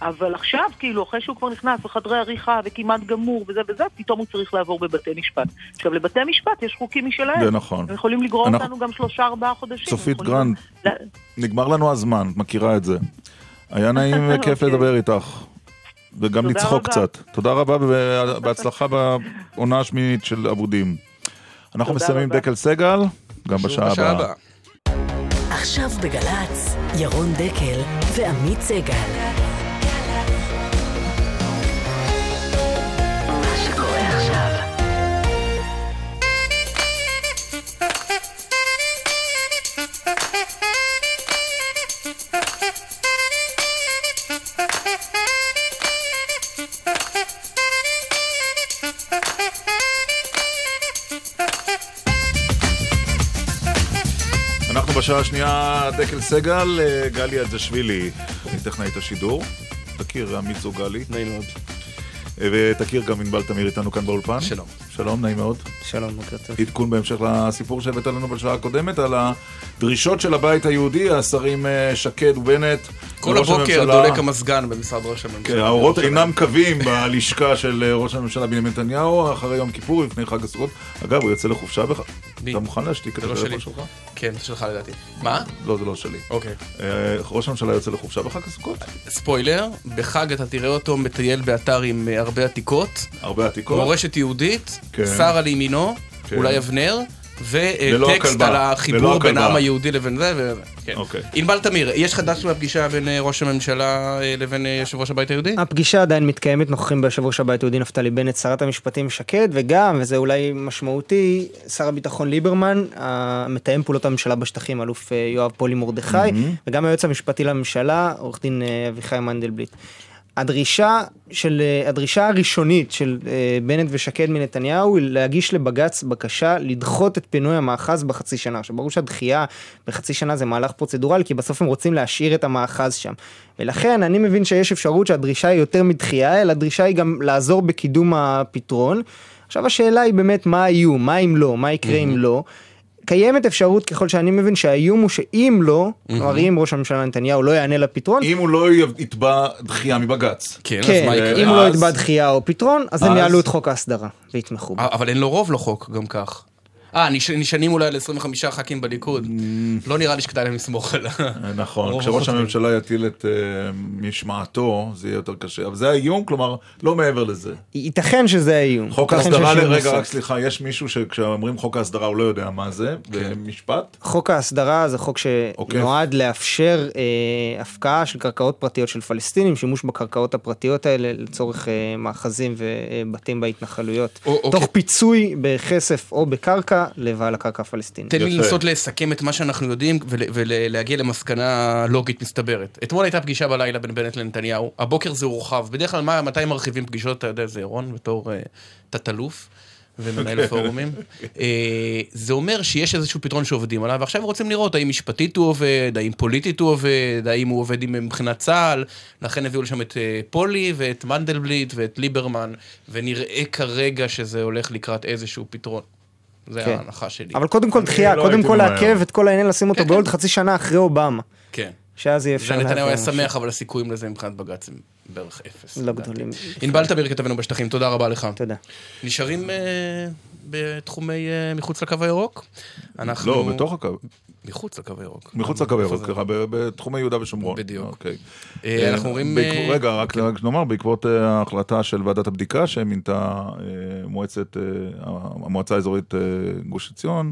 אבל עכשיו, כאילו, אחרי שהוא כבר נכנס לחדרי עריכה וכמעט גמור וזה וזה, פתאום הוא צריך לעבור בבתי משפט. עכשיו, לבתי משפט יש חוקים משלהם. זה נכון. הם יכולים לגרור אנחנו- אותנו גם שלושה ארבעה חודשים. צופית גרנד, גם- נגמר לנו הזמן, את מכירה את זה. היה נעים וכיף אוקיי. לדבר איתך. וגם לצחוק רבה. קצת. תודה רבה ובהצלחה בעונה השמינית של אבודים. אנחנו מסיימים. דקל סגל, גם בשעה הבאה. עכשיו בגל"צ, ירון דקל ועמית סגל. בשעה השנייה, דקל סגל, אה, גלי אלזשווילי, טכנאית השידור. תכיר, עמית זו גלי. נעים מאוד. אה, ותכיר גם ענבל תמיר איתנו כאן באולפן. שלום. שלום, נעים מאוד. שלום, בוקר טוב. עדכון בהמשך לסיפור שהבאת לנו בשעה הקודמת על הדרישות של הבית היהודי, השרים אה, שקד ובנט. כל הבוקר. דולק המזגן במשרד ראש הממשלה. כן, האורות. אינם קווים בלשכה של אה, ראש הממשלה בנימין נתניהו אחרי יום כיפור לפני חג הסוכות. אגב, הוא יוצא לחופשה. מי? אתה מוכן להשתיק את זה לא הטלפון שלי. שלך? כן, זה שלך לדעתי. מה? לא, זה לא שלי. אוקיי. אה, ראש הממשלה יוצא לחופשה בחג הסוכות? ספוילר, בחג אתה תראה אותו מטייל באתר עם אה, הרבה עתיקות, הרבה עתיקות. מורשת יהודית, כן. שרה לימינו, כן. אולי אבנר, וטקסט. על החיבור בין. העם היהודי לבין זה. כן. אוקיי. ענבל תמיר, יש חדש מהפגישה בין אה, ראש הממשלה אה, לבין אה, יושב ראש הבית היהודי? הפגישה עדיין מתקיימת, נוכחים ביושב ראש הבית היהודי נפתלי בנט, שרת המשפטים שקד, וגם, וזה אולי משמעותי, שר הביטחון ליברמן, המתאם פעולות הממשלה בשטחים, אלוף יואב פולי מרדכי, וגם היועץ המשפטי לממשלה, עורך דין אביחי מנדלבליט. הדרישה של, אה, הדרישה הראשונית של אה, בנט ושקד מנתניהו היא להגיש לבג"ץ בקשה לדחות את פינוי המאחז בחצי שנה. עכשיו ברור שהדחייה בחצי שנה זה מהלך פרוצדורלי כי בסוף הם רוצים להשאיר את המאחז שם. ולכן אני מבין שיש אפשרות שהדרישה היא יותר מדחייה אלא הדרישה היא גם לעזור בקידום הפתרון. עכשיו השאלה היא באמת מה האיום, מה אם לא, מה יקרה אם לא. קיימת אפשרות ככל שאני מבין שהאיום הוא שאם לא, כלומר אם ראש הממשלה נתניהו לא יענה לפתרון, אם הוא לא יתבע דחייה מבג"ץ. כן, אז כן, מה יקרה? אם לא אז- יתבע דחייה או פתרון, אז הם אז- יעלו את חוק ההסדרה ויתמכו בו. אבל אין לו רוב לחוק גם כך. אה, נש- נשענים אולי על 25 ח"כים בליכוד. לא נראה לי שכדאי להם לסמוך על ה... נכון, כשראש. הממשלה יטיל את אה, משמעתו, זה יהיה יותר קשה. אבל זה האיום, כלומר, לא מעבר לזה. ייתכן שזה האיום. חוק ההסדרה, רגע. רק סליחה, יש מישהו שכשאומרים חוק ההסדרה הוא לא יודע מה זה, כן. במשפט? חוק ההסדרה זה חוק אוקיי. שנועד לאפשר אה, הפקעה של קרקעות פרטיות של פלסטינים, שימוש בקרקעות הפרטיות האלה לצורך אה, מאחזים ובתים בהתנחלויות, או- אוקיי. תוך פיצוי בכסף או בקרקע לבעל הקרקע הפלסטינית. תן לי. לנסות לסכם את מה שאנחנו יודעים ול- ולהגיע למסקנה לוגית מסתברת. אתמול הייתה פגישה בלילה בין בנט לנתניהו, הבוקר זה הורחב. בדרך כלל מה- מתי מרחיבים פגישות, אתה יודע, זה ירון בתור אה, תת-אלוף. ומנהל פורומים. אה, זה אומר שיש איזשהו פתרון שעובדים עליו, ועכשיו רוצים לראות האם משפטית הוא עובד, האם פוליטית הוא עובד, האם הוא עובד מבחינת צה"ל, לכן הביאו לשם את אה, פולי ואת מנדלבליט ואת ליברמן, ונראה כרגע שזה הולך לקראת איזשהו פתרון. זה כן. ההנחה שלי. אבל קודם כל דחייה, לא קודם כל. לעכב את כל העניין, לשים אותו כן, בעוד כן. חצי שנה אחרי אובמה. כן. שאז יהיה אפשר... ונתניהו היה. שמח, אבל הסיכויים לזה מבחינת בג"ץ הם בערך אפס. לא. גדולים. ענבל תמיר כתבנו בשטחים, תודה רבה לך. תודה. נשארים אה, בתחומי אה, מחוץ לקו הירוק? אנחנו... לא, בתוך הקו. מחוץ לקו הירוק. מחוץ לקו הירוק, ב- בתחומי יהודה ושומרון. בדיוק. אוקיי. אה, אנחנו אומרים... בעקב- אה, רגע, רק רק נאמר, בעקבות אה, ההחלטה של ועדת הבדיקה שמינתה אה, מועצת, אה, המועצה האזורית אה, גוש עציון,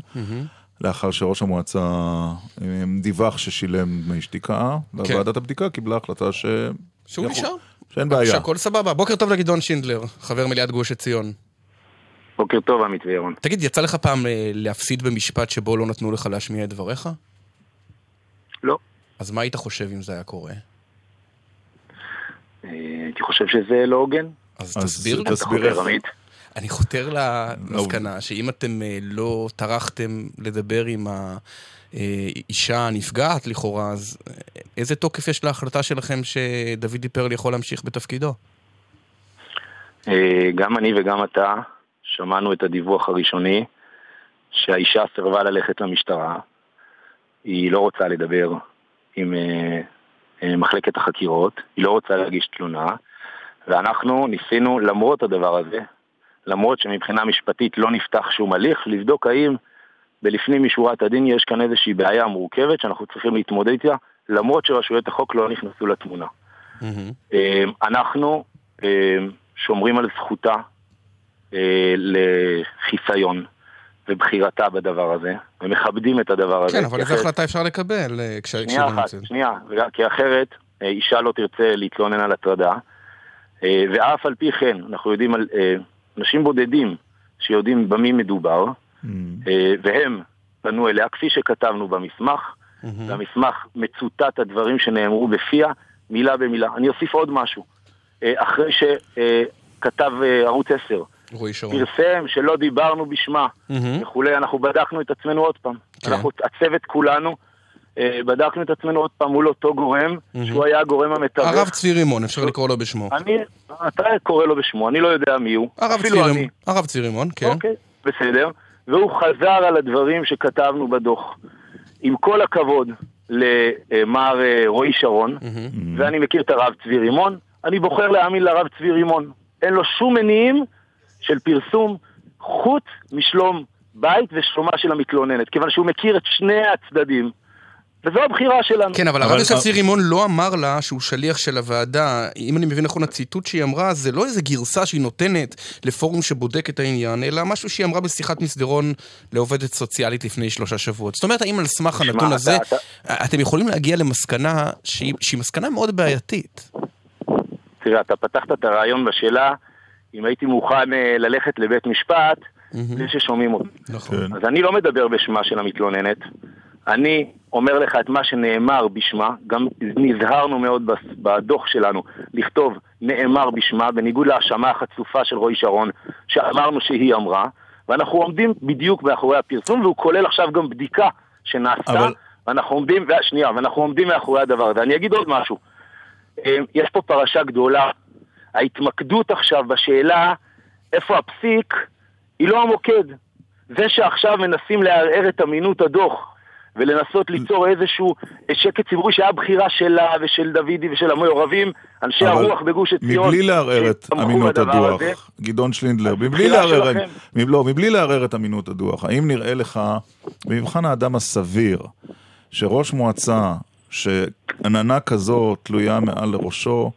לאחר שראש המועצה אה, דיווח ששילם דמי שתיקה, כן. וועדת הבדיקה קיבלה החלטה ש... שהוא נשאר. שאין בעיה. שהכל סבבה. בוקר טוב לגדעון שינדלר, חבר מליאת גוש עציון. בוקר טוב, עמית וירון. תגיד, יצא לך פעם אה, להפסיד במשפט שבו לא נתנו לך להשמיע את דבריך? לא. אז מה היית חושב אם זה היה קורה? אה, הייתי חושב שזה לא הוגן. אז תסביר לי. תסביר איך. אני חותר למסקנה שאם אתם אה, לא טרחתם לדבר עם האישה הנפגעת לכאורה, אז איזה תוקף יש להחלטה שלכם שדוד דיפרל יכול להמשיך בתפקידו? גם אני וגם אתה שמענו את הדיווח הראשוני שהאישה סירבה ללכת למשטרה. היא לא רוצה לדבר עם אה, אה, מחלקת החקירות, היא לא רוצה להגיש תלונה, ואנחנו ניסינו, למרות הדבר הזה, למרות שמבחינה משפטית לא נפתח שום הליך, לבדוק האם בלפנים משורת הדין יש כאן איזושהי בעיה מורכבת שאנחנו צריכים להתמודד איתה, למרות שרשויות החוק לא נכנסו לתמונה. אה, אנחנו אה, שומרים על זכותה לחיסיון ובחירתה בדבר הזה, ומכבדים את הדבר הזה. כן, אבל איזה החלטה אפשר לקבל אה, כש- שנייה כשלא אחת, נמצאת? שנייה, כי אחרת אה, אישה לא תרצה להתלונן על הטרדה, אה, ואף על פי כן, אנחנו יודעים על אה, אנשים בודדים שיודעים במי מדובר, אה, והם פנו אליה, כפי שכתבנו במסמך, והמסמך מצוטט הדברים שנאמרו בפיה, מילה במילה. אני אוסיף עוד משהו. אה, אחרי שכתב אה, ערוץ 10, רועי שרון. פרסם שלא דיברנו בשמה. וכולי, אנחנו בדקנו את עצמנו עוד פעם. כן. אנחנו, הצוות כולנו, אה, בדקנו את עצמנו עוד פעם מול אותו גורם, שהוא היה הגורם המתווך. הרב צבי רימון, אפשר לקרוא לו בשמו. אני, אתה קורא לו בשמו, אני לא יודע מי הוא. הרב צבי. רימון, הרב צבי רימון, כן. אוקיי, בסדר. והוא חזר על הדברים שכתבנו בדוח. עם כל הכבוד למר אה, רועי שרון, ואני מכיר את הרב צבי רימון, אני בוחר להאמין לרב צבי רימון. אין לו שום מניעים של פרסום חוץ משלום בית ושלומה של המתלוננת, כיוון שהוא מכיר את שני הצדדים, וזו הבחירה שלנו. כן, אבל הרב יוסף צבי רימון לא אמר לה שהוא שליח של הוועדה. אם אני מבין נכון, הציטוט שהיא אמרה, זה לא איזה גרסה שהיא נותנת לפורום שבודק את העניין, אלא משהו שהיא אמרה בשיחת מסדרון לעובדת סוציאלית לפני שלושה שבועות. זאת אומרת, האם על סמך הנתון אתה- הזה, אתה- אתם יכולים להגיע למסקנה שהיא שהיא מסקנה מאוד בעייתית? תראה, אתה פתחת את הרעיון בשאלה אם הייתי מוכן אה, ללכת לבית משפט בלי ששומעים אותי. נכון. כן. אז אני לא מדבר בשמה של המתלוננת, אני אומר לך את מה שנאמר בשמה, גם נזהרנו מאוד בדוח שלנו לכתוב נאמר בשמה, בניגוד להאשמה החצופה של רועי שרון, שאמרנו שהיא אמרה, ואנחנו עומדים בדיוק מאחורי הפרסום, והוא כולל עכשיו גם בדיקה שנעשתה, אבל- ואנחנו עומדים, שנייה, ואנחנו עומדים מאחורי הדבר הזה. אני אגיד עוד משהו, אה, יש פה פרשה גדולה, ההתמקדות עכשיו בשאלה איפה הפסיק היא לא המוקד. זה שעכשיו מנסים לערער את אמינות הדוח ולנסות ליצור איזשהו שקט ציבורי שהיה בחירה שלה ושל דוידי ושל המעורבים, אנשי הרוח בגוש עציון. מבלי לערער את אמינות הדוח, הזה. גדעון שלינדלר, אז מבלי לערער, לא, מבלי לערער את אמינות הדוח, האם נראה לך, במבחן האדם הסביר, שראש מועצה שעננה כזו תלויה מעל לראשו,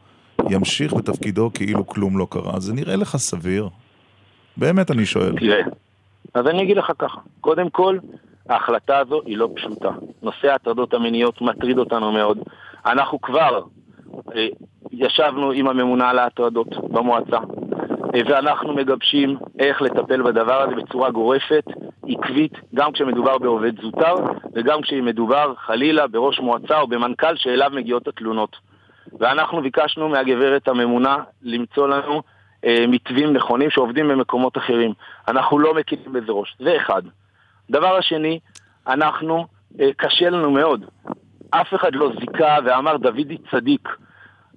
ימשיך בתפקידו כאילו כלום לא קרה? זה נראה לך סביר? באמת אני שואל. תראה, אז אני אגיד לך ככה, קודם כל, ההחלטה הזו היא לא פשוטה. נושא ההטרדות המיניות מטריד אותנו מאוד. אנחנו כבר אה, ישבנו עם הממונה על ההטרדות במועצה, אה, ואנחנו מגבשים איך לטפל בדבר הזה בצורה גורפת, עקבית, גם כשמדובר בעובד זוטר, וגם כשמדובר חלילה בראש מועצה או במנכ"ל שאליו מגיעות התלונות. ואנחנו ביקשנו מהגברת הממונה למצוא לנו אה, מתווים נכונים שעובדים במקומות אחרים. אנחנו לא מקימים בזה ראש. זה אחד. דבר השני, אנחנו, אה, קשה לנו מאוד. אף אחד לא זיכה ואמר דוידי צדיק.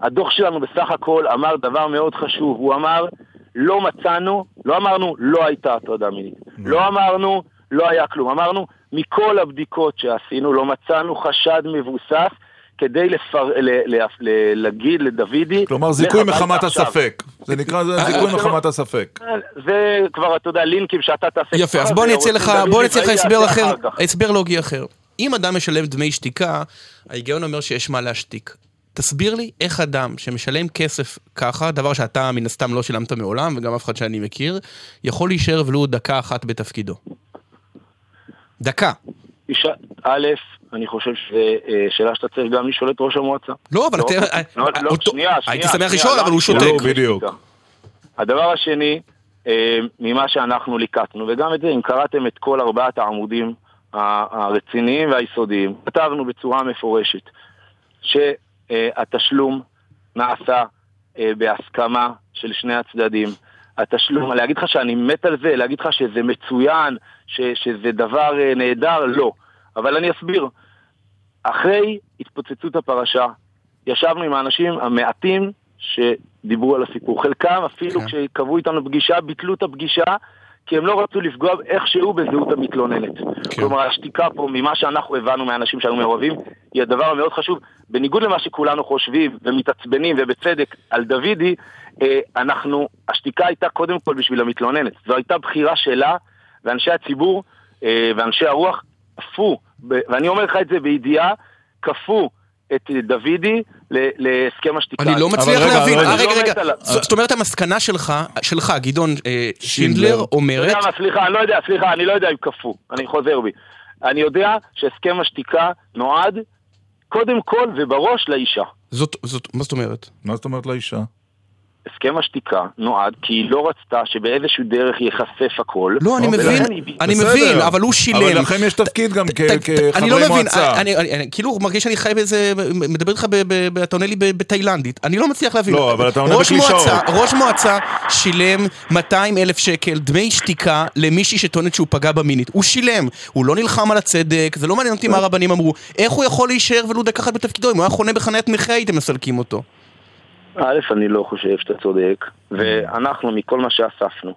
הדוח שלנו בסך הכל אמר דבר מאוד חשוב. הוא אמר, לא מצאנו, לא אמרנו, לא הייתה הטרדה מינית. לא אמרנו, לא היה כלום. אמרנו, מכל הבדיקות שעשינו, לא מצאנו חשד מבוסס כדי לפר... ל... ל... ל... להגיד לדוידי... כלומר, זיכוי מחמת עכשיו. הספק. זה נקרא זה זיכוי מחמת הספק. זה כבר, אתה יודע, לינקים שאתה תעשה... יפה, אז בוא אני ועורך לך, בוא דוד אני אציע לך הסבר אחר. הסבר לוגי אחר. אם אדם משלם דמי שתיקה, ההיגיון אומר שיש מה להשתיק. תסביר לי איך אדם שמשלם כסף ככה, דבר שאתה מן הסתם לא שילמת מעולם, וגם אף אחד שאני מכיר, יכול להישאר ולו דקה אחת בתפקידו. דקה. אישה, א', אני חושב שזו אה, שאלה שאתה צריך גם לשאול את ראש המועצה. לא, אבל לא, אתה... לא, לא, אותו- שנייה, שנייה. הייתי שמח לשאול, אבל הוא שותק. בדיוק. הדבר השני, אה, ממה שאנחנו ליקטנו, וגם את זה, אם קראתם את כל ארבעת העמודים הרציניים והיסודיים, כתבנו בצורה מפורשת שהתשלום נעשה אה, בהסכמה של שני הצדדים. התשלום, להגיד לך שאני מת על זה, להגיד לך שזה מצוין, ש, שזה דבר אה, נהדר, לא. אבל אני אסביר. אחרי התפוצצות הפרשה, ישבנו עם האנשים המעטים שדיברו על הסיפור. חלקם אפילו כן. כשקבעו איתנו פגישה, ביטלו את הפגישה, כי הם לא רצו לפגוע איכשהו בזהות המתלוננת. כן. כלומר, השתיקה פה, ממה שאנחנו הבנו מהאנשים שהיו מעורבים, היא הדבר המאוד חשוב. בניגוד למה שכולנו חושבים ומתעצבנים, ובצדק, על דוידי, אה, אנחנו, השתיקה הייתה קודם כל בשביל המתלוננת. זו הייתה בחירה שלה, ואנשי הציבור אה, ואנשי הרוח כפו, ואני אומר לך את זה בידיעה, כפו את דוידי ל- להסכם השתיקה. אני לא מצליח להבין, רגע, אה, רגע, לא רגע, זאת אומרת המסקנה שלך, שלך, גדעון אה, שינדלר. אומרת, סליחה, אני לא יודע, סליחה, אני לא יודע אם כפו, אני חוזר בי. אני יודע שהסכם השתיקה נועד קודם כל ובראש לאישה. זאת, זאת, מה זאת אומרת? מה זאת אומרת לאישה? הסכם השתיקה נועד כי היא לא רצתה שבאיזשהו דרך ייחשף הכל. לא, אני. מבין, אני. מבין, אבל הוא שילם. אבל לכם יש תפקיד גם כ- ת- ת- אני כחברי לא מבין, מועצה. אני, כאילו מרגיש שאני חי באיזה, מדבר איתך, אתה עונה לי בתאילנדית, אני לא מצליח להבין. לא, אבל אתה עונה בקלישאות. מועצה, ראש מועצה שילם 200 אלף שקל דמי שתיקה למישהי שטוענת שהוא פגע בה מינית. הוא שילם, הוא לא נלחם על הצדק, זה לא מעניין אותי מה הרבנים אמרו. איך הוא יכול להישאר ולו דקה אחת בתפקידו? אם הוא היה חונה בחניית נכה הייתם מסלקים אותו. א', אני לא חושב שאתה צודק, ואנחנו, מכל מה שאספנו,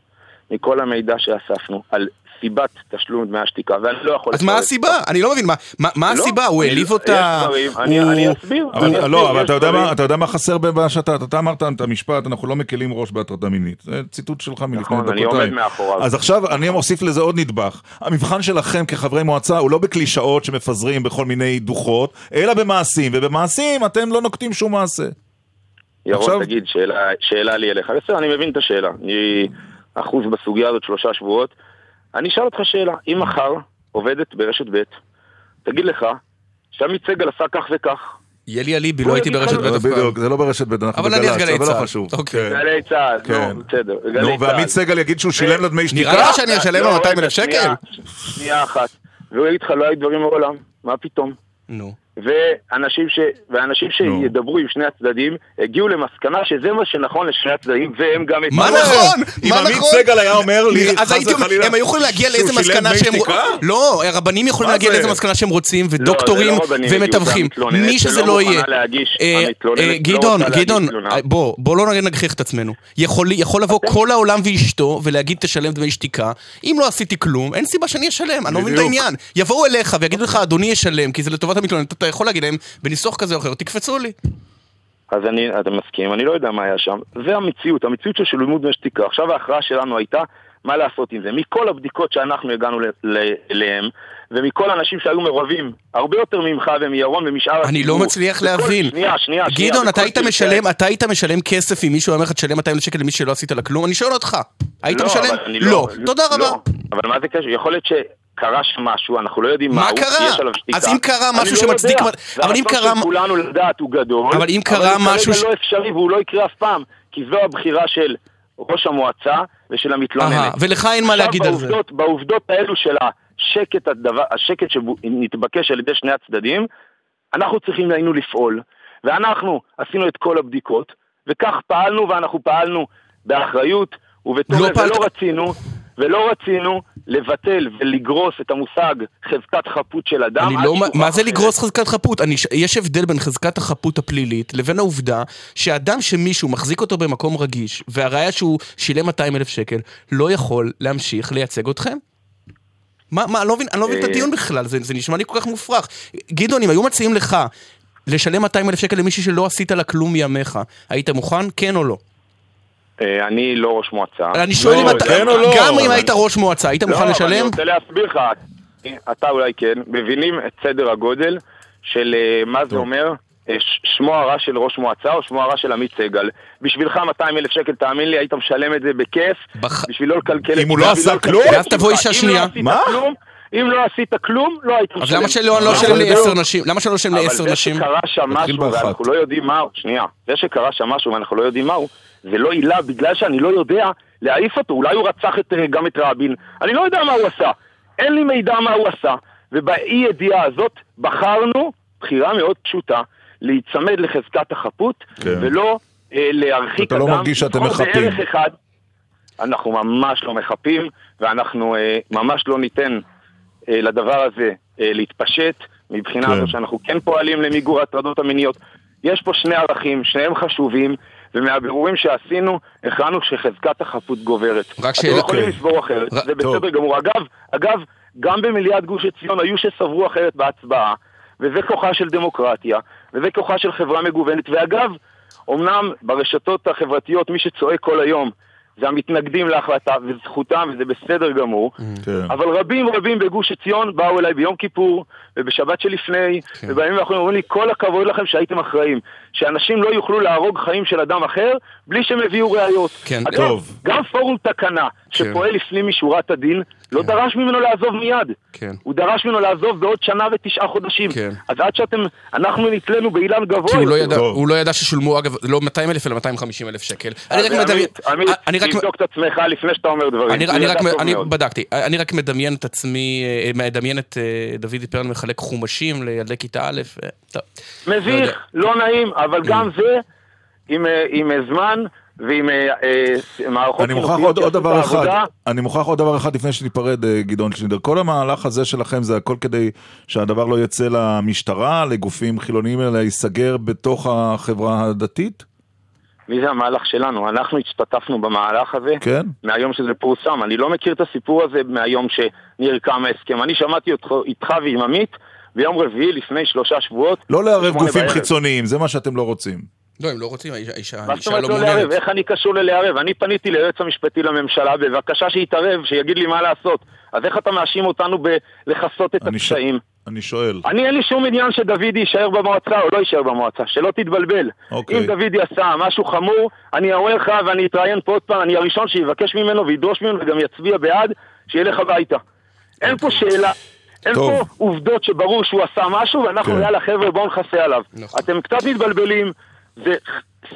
מכל המידע שאספנו, על סיבת תשלום דמי השתיקה, ואני לא יכול... אז מה הסיבה? אני לא מבין, מה- לא, הסיבה? הוא העליב יש אותה? דברים, אני- אסביר. לא, אבל אתה יודע מה- חסר במה שאתה, אתה אמרת את המשפט, אנחנו לא מקלים ראש בהטרדה מינית. זה ציטוט שלך מלפני נכון, דקותיים. אני עומד מאחוריו. אז עכשיו אני מוסיף לזה עוד נדבך. המבחן שלכם כחברי מועצה הוא לא בקלישאות שמפזרים בכל מיני דוחות, אלא במעשים, ובמעשים אתם לא נוקטים שום מעשה. ירון, עכשיו- תגיד, שאלה, שאלה לי אליך. בסדר, אני מבין את השאלה. אני אחוז בסוגיה הזאת שלושה שבועות. אני אשאל אותך שאלה. אם מחר עובדת ברשת ב', תגיד לך שעמית סגל עשה כך וכך. יהיה לי אליבי, בוא לא הייתי ברשת ב' אף פעם. בדיוק, זה לא ברשת ב', אנחנו בגל"צ, אבל לא צה"ל. חשוב. אוקיי. כן. גלי צה"ל, כן. נו, בסדר. גלי נו, ועמית צה"ל. סגל יגיד שהוא שילם לה דמי שתיקה? נראה לך שאני אשלם לו לא, 200 רגע, אלף שקל? שנייה אחת. והוא יגיד לך, לא היו דברים מעולם, מה פתאום? נו. ואנשים, ש... ואנשים. שידברו עם שני הצדדים הגיעו למסקנה שזה מה שנכון לשני הצדדים, והם גם... מה. נכון? אם מה עמית נכון? סגל היה אומר לי, אז חס וחלילה, הם היו יכולים להגיע לאיזה מסקנה שהם... לא, הרבנים יכולים להגיע זה? לאיזה מסקנה שהם רוצים, לא, ודוקטורים זה לא ומתווכים. מי שזה לא יהיה. אה, המתלוננת אה, לא גדעון, גדעון. אה, בוא, בוא לא נגחיך את עצמנו. יכול יכול לבוא כל העולם ואשתו ולהגיד תשלם דמי שתיקה. אם לא עשיתי כלום, אין סיבה שאני אשלם, אני לא מבין את. העניין. יבואו אליך ויגידו לך, אדוני ישלם, כי זה לטובת המתלוננת, אתה יכול להגיד להם, בניסוח כזה או אחר, תקפצו לי. אז אני, אתה מסכים, אני לא יודע מה היה שם. זה המציאות, המציאות של לימוד דמי שתיקה. עכשיו ההכרעה שלנו הייתה מה לעשות עם זה. מכל הבדיקות שאנחנו הגענו אליהם, ומכל האנשים שהיו מעורבים, הרבה יותר ממך ומירון ומשאר אני לא מצליח להבין. שנייה, שנייה, שנייה. גדעון, אתה היית משלם, אתה היית משלם כסף אם מישהו היה אומר לך תשלם 200 שקל למי שלא עשית לה כלום? אני שואל אותך. היית לא, משלם? אני לא. תודה רבה. לא. אבל מה זה קשר? יכול להיות שקרה שם משהו, אנחנו לא יודעים מה מהו, קרה? יש עליו שתיקה. אז אם קרה אני משהו לא שמצדיק- יודע. אבל אם קרה- של כולנו לדעת הוא גדול. אבל אם קרה הוא משהו ש- כרגע לא אפשרי והוא לא יקרה אף פעם, כי זו הבחירה של ראש המועצה ושל המתלוננת. ולך אין מה להגיד על זה. בעובדות- האלו של השקט, הדבר, השקט שנתבקש על ידי שני הצדדים, אנחנו צריכים היינו לפעול. ואנחנו עשינו את כל הבדיקות, וכך פעלנו, ואנחנו פעלנו באחריות ובתום לא לב, פעלת- ולא רצינו, ולא רצינו לבטל ולגרוס את המושג חזקת חפות של אדם. אני לא, מה זה. לגרוס חזקת חפות? אני, יש הבדל בין חזקת החפות הפלילית לבין העובדה שאדם שמישהו מחזיק אותו במקום רגיש, והראיה שהוא שילם 200 אלף שקל, לא יכול להמשיך לייצג אתכם? מה, מה, אני לא מבין, אני לא מבין את אה. הדיון בכלל, זה, זה נשמע לי כל כך מופרך. גדעון, אם היו מציעים לך לשלם 200 אלף שקל למישהי שלא עשית לה כלום מימיך. היית מוכן? כן או לא? אה, אני לא ראש מועצה. אני שואל לא, אם אתה, כן או לא? גם אם היית ראש מועצה, היית לא, מוכן אבל אני לשלם? רוצה להסביר לך, אתה אולי כן, מבינים את סדר הגודל של אה, מה זה אומר אה, שמו הרע של ראש מועצה או שמו הרע של עמית סגל. בשבילך 200 אלף שקל, תאמין לי, היית משלם את זה בכיף, בח- בשביל לא לקלקל... אם הוא לא עשה כלום? את ואז תבוא. אישה שנייה. לא מה? אם לא עשית כלום, לא היית משלם. אז למה שלא לא זה לעשר בדיוק. נשים? למה שלא נשלם לעשר אבל זה נשים? שקרה שם משהו. ואנחנו לא יודעים מהו, שנייה, זה שקרה שם משהו ואנחנו לא יודעים מהו, זה לא עילה בגלל שאני לא יודע להעיף אותו, אולי הוא רצח את, אה, גם את רבין, אני לא יודע מה הוא עשה, אין לי מידע מה הוא עשה, ובאי ידיעה הזאת בחרנו בחירה מאוד פשוטה, להיצמד לחזקת החפות, כן. ולא אה, להרחיק אתה לא מרגיש שאתם מחפים. אחד. אנחנו ממש לא מחפים, ואנחנו אה, ממש לא ניתן אה, לדבר הזה אה, להתפשט, מבחינה כן. הזו שאנחנו כן פועלים למיגור ההטרדות המיניות. יש פה שני ערכים, שניהם חשובים, ומהבירורים שעשינו, הכרענו שחזקת החפות גוברת. רק אתם שאלה- לא יכולים כן. לסבור אחרת, ר- זה טוב. בסדר גמור. אגב, אגב, גם במליאת גוש עציון היו שסברו אחרת בהצבעה, וזה כוחה של דמוקרטיה, וזה כוחה של חברה מגוונת, ואגב, אמנם ברשתות החברתיות מי שצועק כל היום זה המתנגדים להחלטה, וזכותם, וזה בסדר גמור, כן. אבל רבים רבים בגוש עציון באו אליי ביום כיפור, ובשבת שלפני, כן. ובימים האחרונים אומרים לי, כל הכבוד לכם שהייתם אחראים. שאנשים לא יוכלו להרוג חיים של אדם אחר, בלי שהם הביאו ראיות. כן. אגב, טוב. גם פורום תקנה, שפועל לפנים משורת הדין, לא דרש ממנו לעזוב מיד. כן. הוא דרש ממנו לעזוב בעוד שנה ותשעה חודשים. כן. אז עד שאתם, אנחנו נתלינו באילן גבוה כי הוא לא. ידע. הוא לא ידע ששולמו, אגב, לא 200 אלף אלא 250 אלף שקל. אני רק מדמיין... עמית, עמית, אני רק... תבדוק את עצמך לפני שאתה אומר דברים. אני, אני, רק, אני. בדקתי, אני רק מדמיין את עצמי, אה, מדמיין את אה, דוד פרל מחלק חומשים לילדי כיתה א', אה, טוב. לא. מביך, לא נעים, אבל גם זה עם, אה, עם אה, זמן ועם אה, אה, מערכות אני מוכרח עוד, עוד דבר אחד. אני מוכרח עוד דבר אחד לפני שניפרד, גדעון שינדר. כל המהלך הזה שלכם זה הכל כדי שהדבר לא יצא למשטרה, לגופים חילוניים, אלא ייסגר בתוך החברה הדתית? מי זה המהלך שלנו? אנחנו השתתפנו במהלך הזה כן? מהיום שזה פורסם. אני לא מכיר את הסיפור הזה מהיום שנרקם ההסכם. אני שמעתי אותך, איתך ועם עמית ביום רביעי לפני שלושה שבועות. לא לערב גופים בערב. חיצוניים, זה מה שאתם לא רוצים. לא, הם לא רוצים, האישה- האישה מה זאת אומרת לא לא לערב? מעוניינת. איך אני קשור ללערב? אני פניתי ליועץ המשפטי לממשלה בבקשה שיתערב, שיגיד לי מה לעשות. אז איך אתה מאשים אותנו בלכסות את אני ש- הקשיים? אני שואל. אני אין לי שום עניין שדוידי יישאר במועצה או לא יישאר במועצה, שלא תתבלבל. אוקיי. אם דוידי עשה משהו חמור, אני אומר לך ואני אתראיין פה עוד פעם, אני הראשון שיבקש ממנו וידרוש ממנו וגם יצביע בעד, שילך הביתה. אין פה שאלה. אין טוב. פה עובדות שברור שהוא עשה משהו ואנחנו כן. יאללה חבר'ה בואו נכסה עליו. נכון. אתם קצת מתבלבלים, זה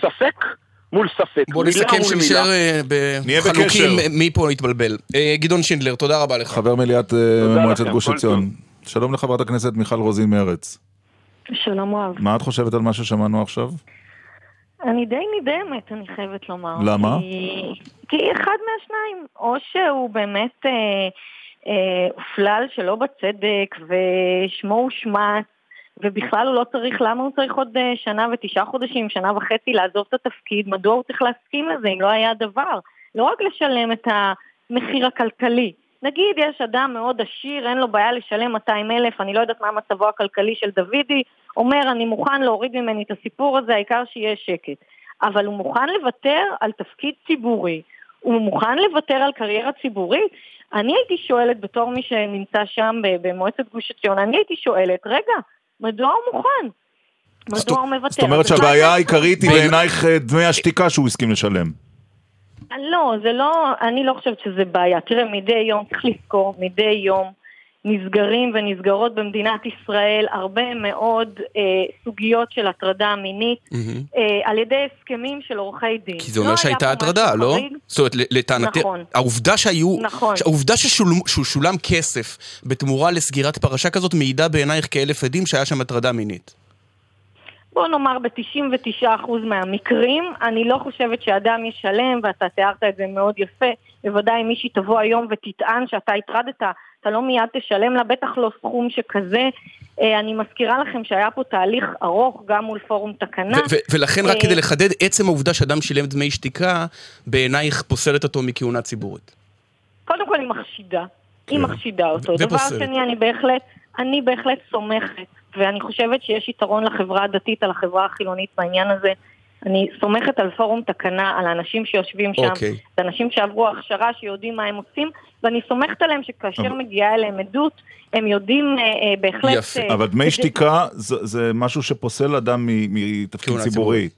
ספק מול ספק. בוא מילה נסכם מילה. אה, בחלוקים. מי פה התבלבל. אה, גדעון שינדלר, תודה רבה לך. חבר מליאת אה, מועצת גוש עציון. שלום לחברת הכנסת מיכל רוזין מרץ. שלום רב. מה את חושבת על מה ששמענו עכשיו? אני די נדהמת, אני חייבת לומר. למה? כי, כי אחד מהשניים, או שהוא באמת אה, הופלל שלא בצדק ושמו הושמץ, ובכלל הוא לא צריך, למה הוא צריך עוד אה, שנה ותשעה חודשים, שנה וחצי לעזוב את התפקיד? מדוע הוא צריך להסכים לזה אם לא היה דבר? לא רק לשלם את המחיר הכלכלי. נגיד יש אדם מאוד עשיר, אין לו בעיה לשלם 200 אלף, אני לא יודעת מה מצבו הכלכלי של דוידי, אומר אני מוכן להוריד ממני את הסיפור הזה, העיקר שיהיה שקט. אבל הוא מוכן לוותר על תפקיד ציבורי, הוא מוכן לוותר על קריירה ציבורית? אני הייתי שואלת בתור מי שנמצא שם ב- במועצת גוש עציון, אני הייתי שואלת, רגע, מדוע הוא מוכן? מדוע הוא מוותר? זאת אומרת שהבעיה העיקרית היא בעינייך אה, דמי השתיקה שהוא הסכים לשלם. לא, זה לא, אני לא חושבת שזה בעיה. תראה, מדי יום, צריך לזכור, מדי יום נסגרים ונסגרות במדינת ישראל הרבה מאוד אה, סוגיות של הטרדה מינית מהמם. אה, על ידי הסכמים של עורכי דין. כי זה אומר לא שהייתה הטרדה, לא? חריג. זאת אומרת, לטענתי, נכון. העובדה שהיו, נכון. העובדה ששול- שהוא שולם כסף בתמורה לסגירת פרשה כזאת, מעידה בעינייך כאלף עדים שהיה שם הטרדה מינית. בוא נאמר ב-99% מהמקרים, אני לא חושבת שאדם ישלם, ואתה תיארת את זה מאוד יפה, בוודאי אם מישהי תבוא היום ותטען שאתה הטרדת, אתה לא מיד תשלם לה, בטח לא סכום שכזה. אה, אני מזכירה לכם שהיה פה תהליך ארוך גם מול פורום תקנה. ולכן רק אה, כדי לחדד, עצם העובדה שאדם שילם דמי שתיקה, בעינייך פוסלת אותו מכהונה ציבורית. קודם כל היא מחשידה. היא כן. מחשידה אותו. דבר. שני, אני בהחלט, אני בהחלט סומכת, ואני חושבת שיש יתרון לחברה הדתית על החברה החילונית בעניין הזה. אני סומכת על פורום תקנה, על האנשים שיושבים שם, אוקיי. זה אנשים שעברו הכשרה, שיודעים מה הם עושים, ואני סומכת עליהם שכאשר אבל- מגיעה אליהם עדות, הם יודעים אה, אה, בהחלט... יפה. אה, אבל דמי זה- שתיקה זה זה משהו שפוסל אדם מ- מתפקיד כהונה ציבורי.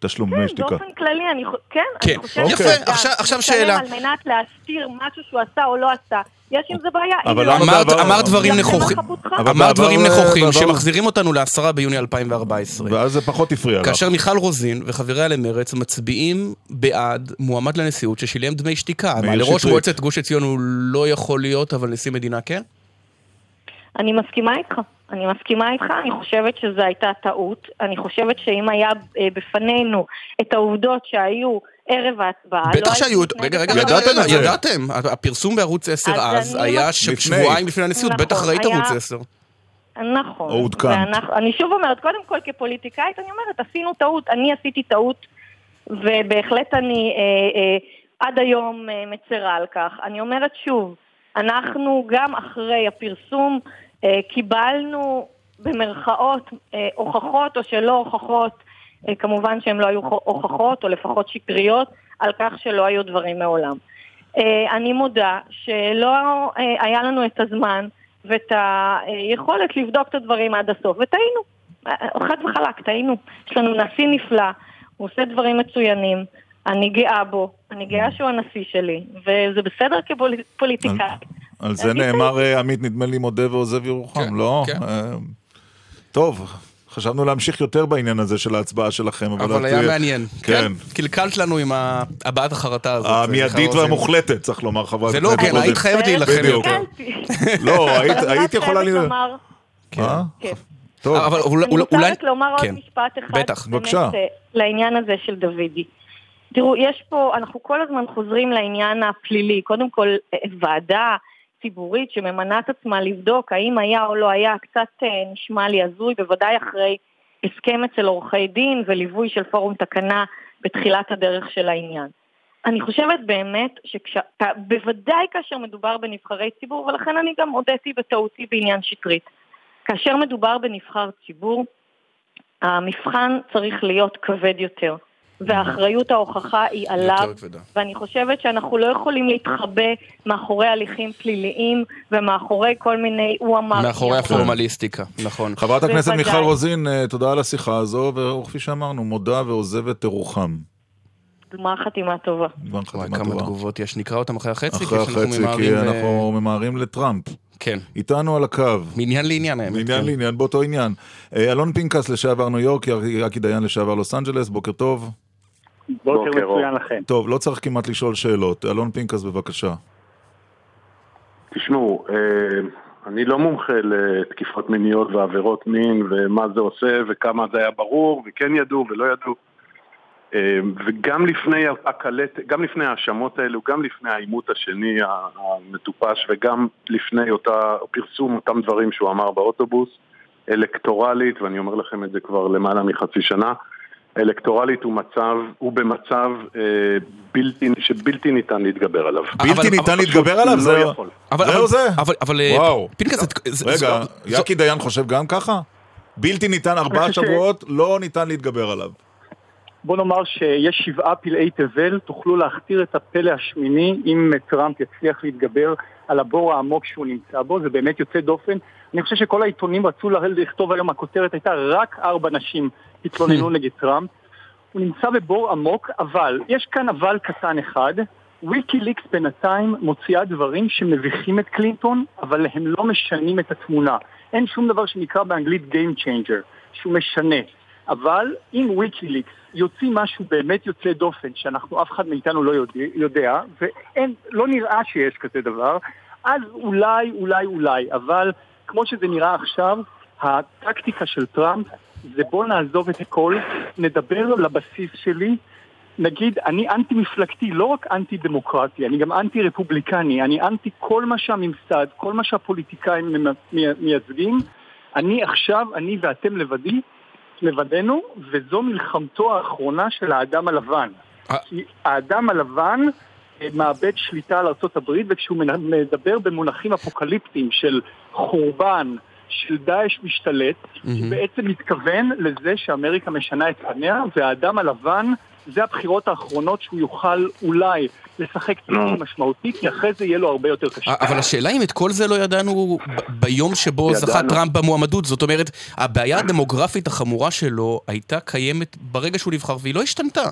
תשלום דמי שתיקה. באופן כללי, אני, כן, כן. אני חושבת יפה. שאדם עכשיו- שאלה. על מנת להסתיר משהו שהוא עשה או לא עשה, יש עם זה בעיה. אבל אמרת, אמרת דברים נכוחים, אמרת דברים נכוחים בעבר- שמחזירים אותנו ל-10 ביוני 2014. ואז זה פחות הפריע לך. כאשר מיכל רוזין וחבריה למרץ מצביעים בעד מועמד לנשיאות ששילם דמי שתיקה. מה, לראש. מועצת גוש עציון הוא לא יכול להיות, אבל נשיא מדינה כן? אני מסכימה איתך. אני מסכימה איתך, אני חושבת שזו הייתה טעות. אני חושבת שאם היה אה, בפנינו את העובדות שהיו ערב ההצבעה, לא בטח הייתי שהיו, רגע, רגע, ידעתם. ידעתם. הפרסום בערוץ 10 אז אז היה. שבועיים לפני הנשיאות, נכון, בטח ראית היה- ערוץ 10. נכון. או עודכנת. ואנחנו- אני שוב אומרת, קודם כל כפוליטיקאית, אני אומרת, עשינו טעות, אני עשיתי טעות, ובהחלט אני אה, אה, עד היום אה, מצרה על כך. אני אומרת שוב, אנחנו גם אחרי הפרסום אה, קיבלנו במרכאות אה, הוכחות או שלא הוכחות, אה, כמובן שהן לא היו הוכחות או לפחות שקריות, על כך שלא היו דברים מעולם. אה, אני מודה שלא אה, היה לנו את הזמן ואת היכולת לבדוק את הדברים עד הסוף, וטעינו. אה, חד וחלק, טעינו. יש לנו נשיא נפלא, הוא עושה דברים מצוינים, אני גאה בו, אני גאה שהוא הנשיא שלי, וזה בסדר כפוליטיקאי. על זה נאמר, אה, עמית, נדמה לי, מודה ועוזב ירוחם, כן, לא? כן. אה, טוב, חשבנו להמשיך יותר בעניין הזה של ההצבעה שלכם, אבל... אבל היה אה, מעניין. כן. קלקלת לנו עם ה- הבעת החרטה הזאת. המיידית רוזין. והמוחלטת, צריך לומר, חברת זה לא הכנסת רוזין. היית חייבת להילחם בדיוק. יותר. לא, היית- יכולה... לומר- אה? כן. טוב, אבל אולי... אני רוצה רק לומר עוד כן. משפט אחד, בטח. בבקשה. אה, לעניין הזה של דוידי. תראו, יש פה, אנחנו כל הזמן חוזרים לעניין הפלילי. קודם כל, אה, ועדה ציבורית שממנה את עצמה לבדוק האם היה או לא היה, קצת אה, נשמע לי הזוי, בוודאי אחרי הסכם אצל עורכי דין וליווי של פורום תקנה בתחילת הדרך של העניין. אני חושבת באמת שבוודאי כאשר מדובר בנבחרי ציבור, ולכן אני גם הודיתי בטעותי בעניין שטרית. כאשר מדובר בנבחר ציבור, המבחן צריך להיות כבד יותר, ואחריות ההוכחה היא עליו. ואני חושבת שאנחנו לא יכולים להתחבא מאחורי הליכים פליליים ומאחורי כל מיני, הוא אמר... מאחורי. הפורמליסטיקה, נכון. חברת הכנסת. מיכל רוזין, אה, תודה על השיחה הזו, וכפי שאמרנו, מודה ועוזבת ירוחם. גמר חתימה טובה. גמר חתימה כמה טובה. תגובות יש. נקרא אותם אחרי החצי? אחרי החצי, כי ל- אנחנו ממהרים לטראמפ. כן. איתנו על הקו. מעניין לעניין האמת. מעניין כן. לעניין, באותו עניין. אה, אלון פינקס, לשעבר ניו יורק, יאקי דיין, לשעבר לוס אנג'לס, בוקר טוב. בוקר מצוין לכם. טוב, לא צריך כמעט לשאול שאלות. אלון פינקס, בבקשה. תשמעו, אה, אני לא מומחה לתקיפות מיניות ועבירות מין ומה זה עושה וכמה זה היה ברור וכן ידעו ולא ידעו. אה, וגם לפני הקלט, גם לפני ההאשמות האלו, גם לפני העימות השני המטופש וגם לפני אותה פרסום אותם דברים שהוא אמר באוטובוס, אלקטורלית, ואני אומר לכם את זה כבר למעלה מחצי שנה, אלקטורלית הוא מצב, הוא במצב אה, בלתי, שבלתי ניתן להתגבר עליו. בלתי ניתן להתגבר עליו? לא זה- יכול. אבל- זהו אבל- זה? אבל- אבל... אה, וואו. פינקס, זה- זה- רגע, זו- זו- יאקי דיין חושב גם ככה? בלתי ניתן ארבעה שבועות, לא ניתן להתגבר עליו. בוא נאמר שיש שבעה פלאי תבל, תוכלו להכתיר את הפלא השמיני אם טראמפ יצליח להתגבר על הבור העמוק שהוא נמצא בו, זה באמת יוצא דופן. אני חושב שכל העיתונים רצו לכתוב היום, הכותרת הייתה רק ארבע נשים התלוננו נגד טראמפ. הוא נמצא בבור עמוק, אבל, יש כאן אבל קטן אחד, ויקיליקס בינתיים מוציאה דברים שמביכים את קלינטון, אבל הם לא משנים את התמונה. אין שום דבר שנקרא באנגלית Game Changer, שהוא משנה. אבל אם ויקיליקס יוציא משהו באמת יוצא דופן, שאנחנו, אף אחד מאיתנו לא יודע, ואין, לא נראה שיש כזה דבר, אז אולי, אולי, אולי, אבל כמו שזה נראה עכשיו, הטקטיקה של טראמפ זה בוא נעזוב את הכל, נדבר לבסיס שלי, נגיד, אני אנטי מפלגתי, לא רק אנטי דמוקרטי, אני גם אנטי רפובליקני, אני אנטי כל מה שהממסד, כל מה שהפוליטיקאים מייצגים, אני עכשיו, אני ואתם לבדי, לבדנו, וזו מלחמתו האחרונה של האדם הלבן. כי האדם הלבן אה, מאבד שליטה על ארה"ב וכשהוא מדבר במונחים אפוקליפטיים של חורבן, של דאעש משתלט, mm-hmm. הוא בעצם מתכוון לזה שאמריקה משנה את פניה והאדם הלבן זה הבחירות האחרונות שהוא יוכל אולי לשחק תפקיד משמעותי, כי אחרי זה יהיה לו הרבה יותר קשה. אבל השאלה אם את כל זה לא ידענו ביום שבו זכה טראמפ במועמדות, זאת אומרת, הבעיה הדמוגרפית החמורה שלו הייתה קיימת ברגע שהוא נבחר והיא לא השתנתה.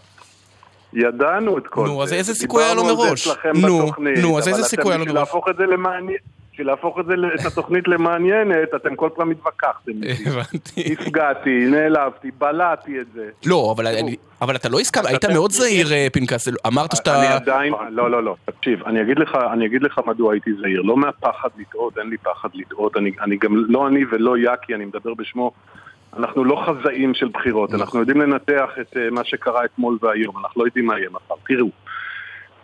ידענו את כל זה. נו, אז איזה סיכוי היה לו מראש? נו, נו, אז איזה סיכוי היה לו מראש? אבל אתם בשביל להפוך את זה למעניין. בשביל להפוך את, זה, את התוכנית למעניינת, אתם כל פעם התווכחתם. הבנתי. הפגעתי, נעלבתי, בלעתי את זה. לא, אבל, אני, אבל אתה לא הסכמת, היית מאוד זהיר, אה, פנקס, אמרת שאתה... אני עדיין, לא, לא, לא, תקשיב, אני אגיד לך, אני אגיד לך מדוע הייתי זהיר. לא מהפחד לטעות, אין לי פחד לטעות, אני, אני גם, לא אני ולא יאקי, אני מדבר בשמו. אנחנו לא חזאים של בחירות, אנחנו יודעים לנתח את uh, מה שקרה אתמול והיום, אנחנו לא יודעים מה יהיה מחר. תראו,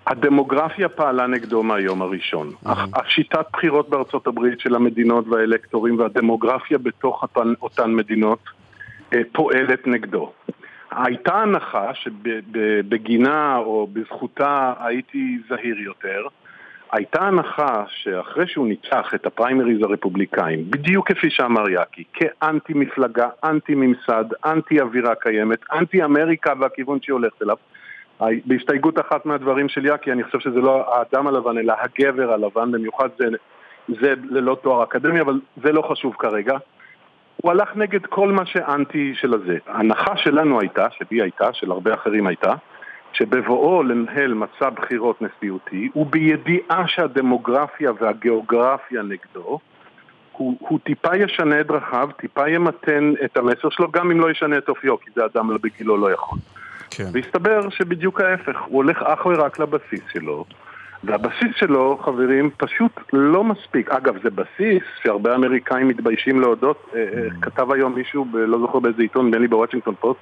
הדמוגרפיה פעלה נגדו מהיום הראשון. השיטת בחירות בארצות הברית של המדינות והאלקטורים והדמוגרפיה בתוך אותן מדינות אה, פועלת נגדו. הייתה הנחה שבגינה או בזכותה הייתי זהיר יותר. הייתה הנחה שאחרי שהוא ניצח את הפריימריז הרפובליקאים, בדיוק כפי שאמר יאקי, כאנטי מפלגה, אנטי ממסד, אנטי אווירה קיימת, אנטי אמריקה והכיוון שהיא הולכת אליו, בהסתייגות אחת מהדברים של יאקי, אני חושב שזה לא האדם הלבן, אלא הגבר הלבן, במיוחד זה, זה ללא תואר אקדמי, אבל זה לא חשוב כרגע. הוא הלך נגד כל מה שאנטי של הזה. ההנחה שלנו הייתה, שלי הייתה, של הרבה אחרים הייתה, שבבואו לנהל מצע בחירות נשיאותי, ובידיעה שהדמוגרפיה והגיאוגרפיה נגדו, הוא, הוא טיפה ישנה את דרכיו, טיפה ימתן את המסר שלו, גם אם לא ישנה את אופיו, כי זה אדם בגילו לא יכול. כן. והסתבר שבדיוק ההפך, הוא הולך אך ורק לבסיס שלו, והבסיס שלו, חברים, פשוט לא מספיק. אגב, זה בסיס שהרבה אמריקאים מתביישים להודות, אה, אה, mm. כתב היום מישהו, ב, לא זוכר באיזה עיתון, נדמה לי בוושינגטון פוסט,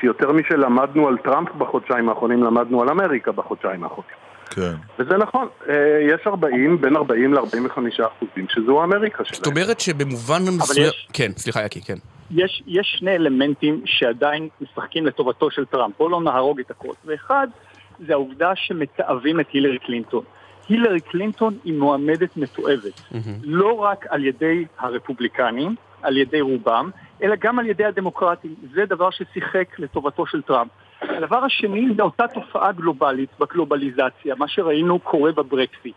שיותר משלמדנו על טראמפ בחודשיים האחרונים, למדנו על אמריקה בחודשיים האחרונים. כן. וזה נכון, אה, יש 40, בין 40 ל-45 אחוזים שזו אמריקה שלהם. זאת אומרת שבמובן מסוים... יש... כן, סליחה יקי, כן. יש, יש שני אלמנטים שעדיין משחקים לטובתו של טראמפ, בואו לא נהרוג את הכל. ואחד, זה העובדה שמתעבים את הילרי קלינטון. הילרי קלינטון היא מועמדת מתועבת, mm-hmm. לא רק על ידי הרפובליקנים, על ידי רובם, אלא גם על ידי הדמוקרטים. זה דבר ששיחק לטובתו של טראמפ. הדבר השני זה אותה תופעה גלובלית בגלובליזציה, מה שראינו קורה בברקסיט.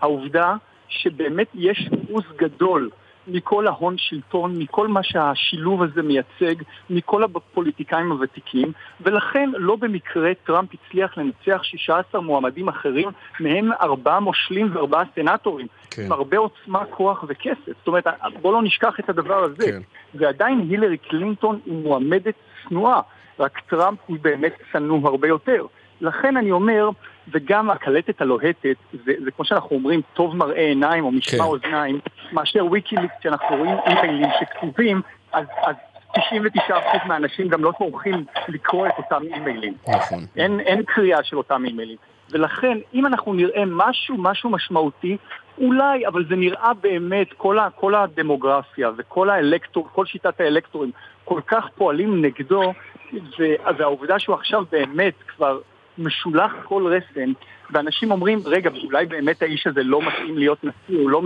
העובדה שבאמת יש אחוז גדול מכל ההון שלטון, מכל מה שהשילוב הזה מייצג, מכל הפוליטיקאים הוותיקים, ולכן לא במקרה טראמפ הצליח לנצח 16 מועמדים אחרים, מהם ארבעה מושלים וארבעה סנטורים, כן. עם הרבה עוצמה, כוח וכסף. זאת אומרת, בואו לא נשכח את הדבר הזה. כן. ועדיין הילרי קלינטון היא מועמדת צנועה, רק טראמפ הוא באמת צנוע הרבה יותר. לכן אני אומר, וגם הקלטת הלוהטת, זה, זה כמו שאנחנו אומרים, טוב מראה עיניים או משמע כן. אוזניים, מאשר ויקיליקס, שאנחנו רואים אימיילים שכתובים, אז, אז 99% מהאנשים גם לא טורחים לקרוא את אותם אימיילים. נכון. אין, אין קריאה של אותם אימיילים. ולכן, אם אנחנו נראה משהו, משהו משמעותי, אולי, אבל זה נראה באמת, כל, ה, כל הדמוגרפיה וכל האלקטור, כל שיטת האלקטורים כל כך פועלים נגדו, והעובדה שהוא עכשיו באמת כבר משולח כל רסן, ואנשים אומרים, רגע, אולי באמת האיש הזה לא מתאים להיות נשיא, הוא לא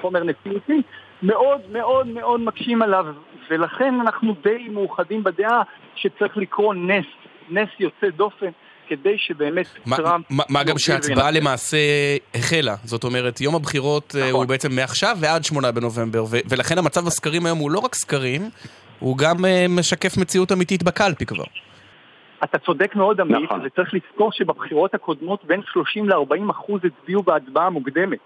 חומר נשיאותי, מאוד מאוד מאוד מקשים עליו, ולכן אנחנו די מאוחדים בדעה שצריך לקרוא נס, נס יוצא דופן. כדי שבאמת טראמפ... מה גם שההצבעה למעשה החלה, זאת אומרת, יום הבחירות אה, נכון. הוא בעצם מעכשיו ועד שמונה בנובמבר, ולכן המצב בסקרים היום הוא לא רק סקרים, הוא גם אה, משקף מציאות אמיתית בקלפי כבר. אתה צודק מאוד עמית, נכון. וצריך לזכור שבבחירות הקודמות בין 30 ל-40 אחוז הצביעו בהצבעה מוקדמת.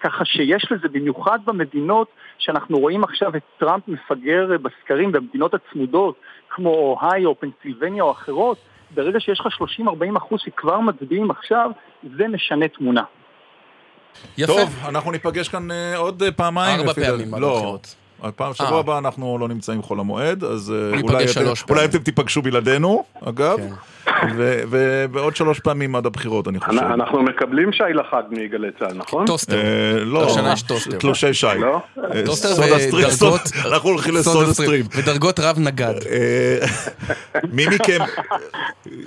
ככה שיש לזה, במיוחד במדינות שאנחנו רואים עכשיו את טראמפ מפגר בסקרים במדינות הצמודות, כמו אוהיו, פנסילבניה או אחרות, ברגע שיש לך 30-40 אחוז שכבר מצביעים עכשיו, זה משנה תמונה. יפה. טוב, אנחנו ניפגש כאן uh, עוד פעמיים. ארבע פעמים לא. הפעם, שבוע הבא אנחנו לא נמצאים חול המועד, אז אולי, אתם, אולי אתם תיפגשו בלעדינו, אגב. כן. ו- ובעוד שלוש פעמים עד הבחירות, אני חושב. אנחנו מקבלים שי לחג מגלי צה"ל, נכון? טוסטר. אה, לא. תלושי שי. לא? אה, טוסטר ודרגות... אנחנו הולכים לסודה סטרים. ודרגות רב נגד. אה,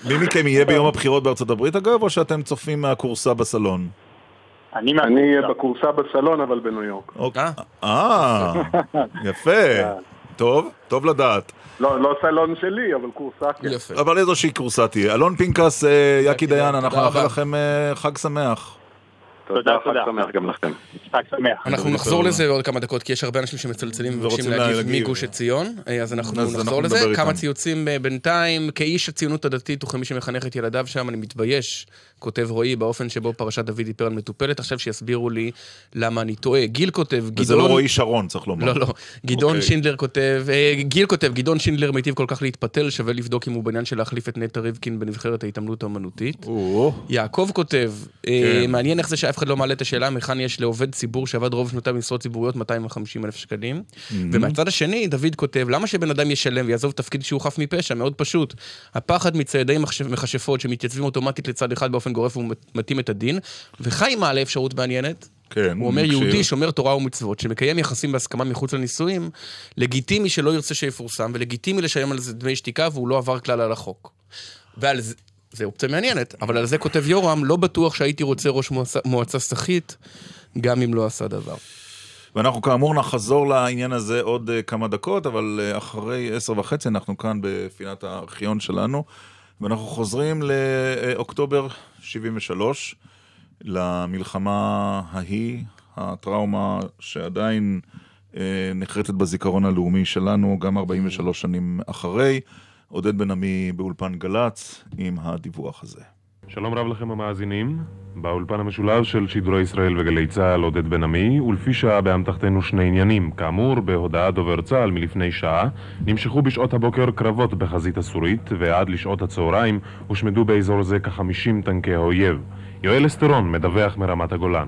מי מכם יהיה ביום הבחירות בארצות הברית אגב, או שאתם צופים מהכורסה בסלון? אני אני אהיה בכורסה בסלון, אבל בניו יורק. אוקיי. אה, יפה. טוב, טוב לדעת. לא, לא סלון שלי, אבל כורסה כן. יפה. אבל איזושהי כורסה תהיה. אלון פנקס, אה, יקי דיין, אנחנו נאחל. לכם אה, חג שמח. תודה, חג תודה. שמח גם לכם. חג שמח. אנחנו נחזור לזה בעוד כמה דקות, כי יש הרבה אנשים שמצלצלים ומבקשים ורוצים להגיב. מגוש עציון, אה, אז אנחנו נחזור לזה. כמה. ציוצים אה, בינתיים, כאיש הציונות הדתית וכמי שמחנך את ילדיו שם, אני מתבייש, כותב רועי, באופן שבו פרשת דוד דיפרל מטופלת, עכשיו שיסבירו לי למה אני טועה. גיל כותב, וזה גדעון... לא רועי שרון, צריך לומר. לא, לא. גדעון אוקיי. שינדלר כותב, אה, גיל כותב, גדעון שינדלר מיטיב כל כך להתפתל, שווה לבדוק אם הוא בעניין של להחליף את נטע ריבקין בנבחרת ההתעמלות האמנותית. יעקב כותב, כן. מעניין איך זה שאף אחד לא מעלה את השאלה מהיכן יש לעובד ציבור שעבד רוב שנותיו במשרות ציבוריות 250 אלף שקלים. ומהצד השני, דוד כותב, למה שבן אדם ישלם ויעזוב תפקיד שהוא חף מפשע? מאוד פשוט. הפחד מציידי מכשפות שמתייצבים אוטומטית לצד אחד באופן גורף ומתאים את הדין. וחיים מעלה אפשרות מעניינת. כן, הוא אומר, מקשיב. יהודי שומר תורה ומצוות, שמקיים יחסים בהסכמה מחוץ לנישואים, לגיטימי שלא ירצה שיפורסם, ולגיטימי לשלם על זה דמי שתיקה, והוא לא עבר כלל על החוק. ועל זה... זה אופציה מעניינת, אבל על זה כותב יורם, לא בטוח שהייתי רוצה ראש מועצה, מועצה סחית, גם אם לא עשה דבר. ואנחנו כאמור נחזור לעניין הזה עוד אה, כמה דקות, אבל אה, אחרי עשר וחצי אנחנו כאן בפינת הארכיון שלנו, ואנחנו חוזרים לאוקטובר 73, למלחמה ההיא, הטראומה שעדיין אה, נחרטת בזיכרון הלאומי שלנו, גם 43 שנים אחרי. עודד בן עמי באולפן גל"צ עם הדיווח הזה. שלום רב לכם המאזינים, באולפן המשולב של שידורי ישראל וגלי צה"ל עודד בן עמי, ולפי שעה באמתחתנו שני עניינים. כאמור, בהודעת דובר צה"ל מלפני שעה, נמשכו בשעות הבוקר קרבות בחזית הסורית, ועד לשעות הצהריים הושמדו באזור זה כ-50 טנקי האויב. יואל אסטרון מדווח מרמת הגולן.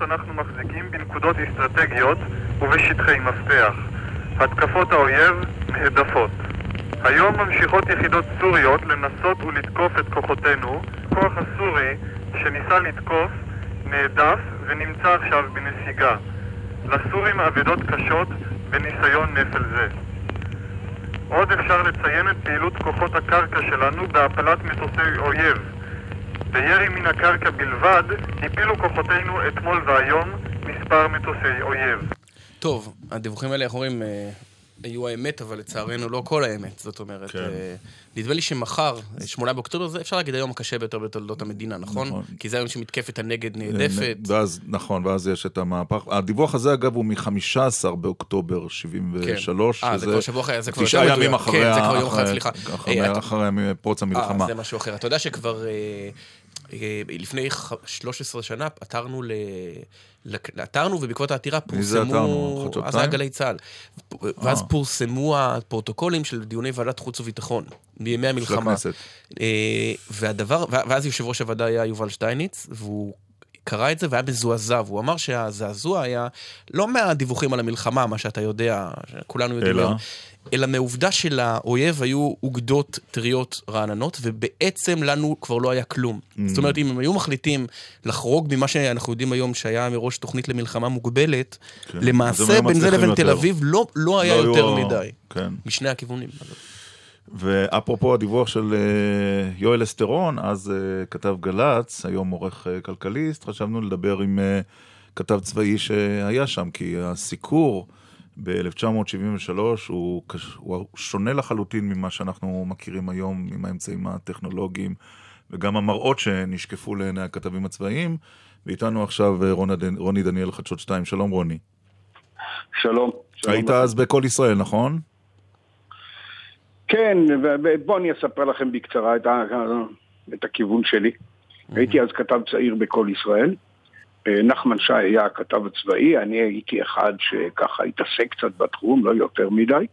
אנחנו מחזיקים בנקודות אסטרטגיות ובשטחי מפתח. התקפות האויב נהדפות. היום ממשיכות יחידות סוריות לנסות ולתקוף את כוחותינו. הכוח הסורי שניסה לתקוף נהדף ונמצא עכשיו בנסיגה. לסורים אבדות קשות בניסיון נפל זה. עוד אפשר לציין את פעילות כוחות הקרקע שלנו בהפלת מטוסי אויב. בירי מן הקרקע בלבד הפילו כוחותינו אתמול והיום מספר מטוסי אויב. טוב, הדיווחים האלה, איך אומרים, אה, היו האמת, אבל לצערנו לא כל האמת. זאת אומרת, כן. אה, נדמה לי שמחר, אה, 8 באוקטובר, זה אפשר להגיד היום הקשה ביותר בתולדות המדינה, נכון? נכון. כי זה היום שמתקפת הנגד נהדפת. ואז, נכון, ואז יש את המהפך. הדיווח הזה, אגב, הוא מ-15 באוקטובר 73. כן. אה, זה כבר שבוע אחרי, זה כבר תשעה יותר ימים מדויק. אחרי כן, זה כבר יום אחד, סליחה. אחרי- אה, אחרי פרוץ המלחמה. אה, זה משהו אחר. אתה יודע שכבר אה, אה, לפני ח- 13 שנה עתרנו ל... עתרנו ובעקבות העתירה מי זה פורסמו, עתרנו? חדשות אז היה? גלי צה"ל, ואז אה. פורסמו הפרוטוקולים של דיוני ועדת חוץ וביטחון, בימי המלחמה. הכנסת. אה, והדבר, ואז יושב ראש הוועדה היה יובל שטייניץ, והוא קרא את זה והיה מזועזע, והוא אמר שהזעזוע היה לא מהדיווחים על המלחמה, מה שאתה יודע, כולנו יודעים אלא? אלא מהעובדה שלאויב היו אוגדות טריות רעננות, ובעצם לנו כבר לא היה כלום. Mm. זאת אומרת, אם הם היו מחליטים לחרוג ממה שאנחנו יודעים היום, שהיה מראש תוכנית למלחמה מוגבלת, כן. אז למעשה היו בין זה לבין יותר. תל אביב לא, לא היה לא היו- יותר מדי. כן. משני הכיוונים. ואפרופו הדיווח של אה, יואל אסטרון, אז אה, כתב גל"צ, היום עורך אה, כלכליסט, חשבנו לדבר עם כתב צבאי שהיה שם, כי הסיקור ב-1973 הוא, הוא שונה לחלוטין ממה שאנחנו מכירים היום, עם האמצעים הטכנולוגיים, וגם המראות שנשקפו לעיני הכתבים הצבאיים. ואיתנו עכשיו רוני דניאל, חדשות 2. שלום רוני. שלום. שלום היית לכם. אז בכל ישראל, נכון? כן, ובואו אני אספר לכם בקצרה את, ה, את הכיוון שלי. הייתי אז כתב צעיר בכל ישראל. אה, נחמן שי היה הכתב הצבאי, אני הייתי אחד שככה התעסק קצת בתחום, לא יותר מדי.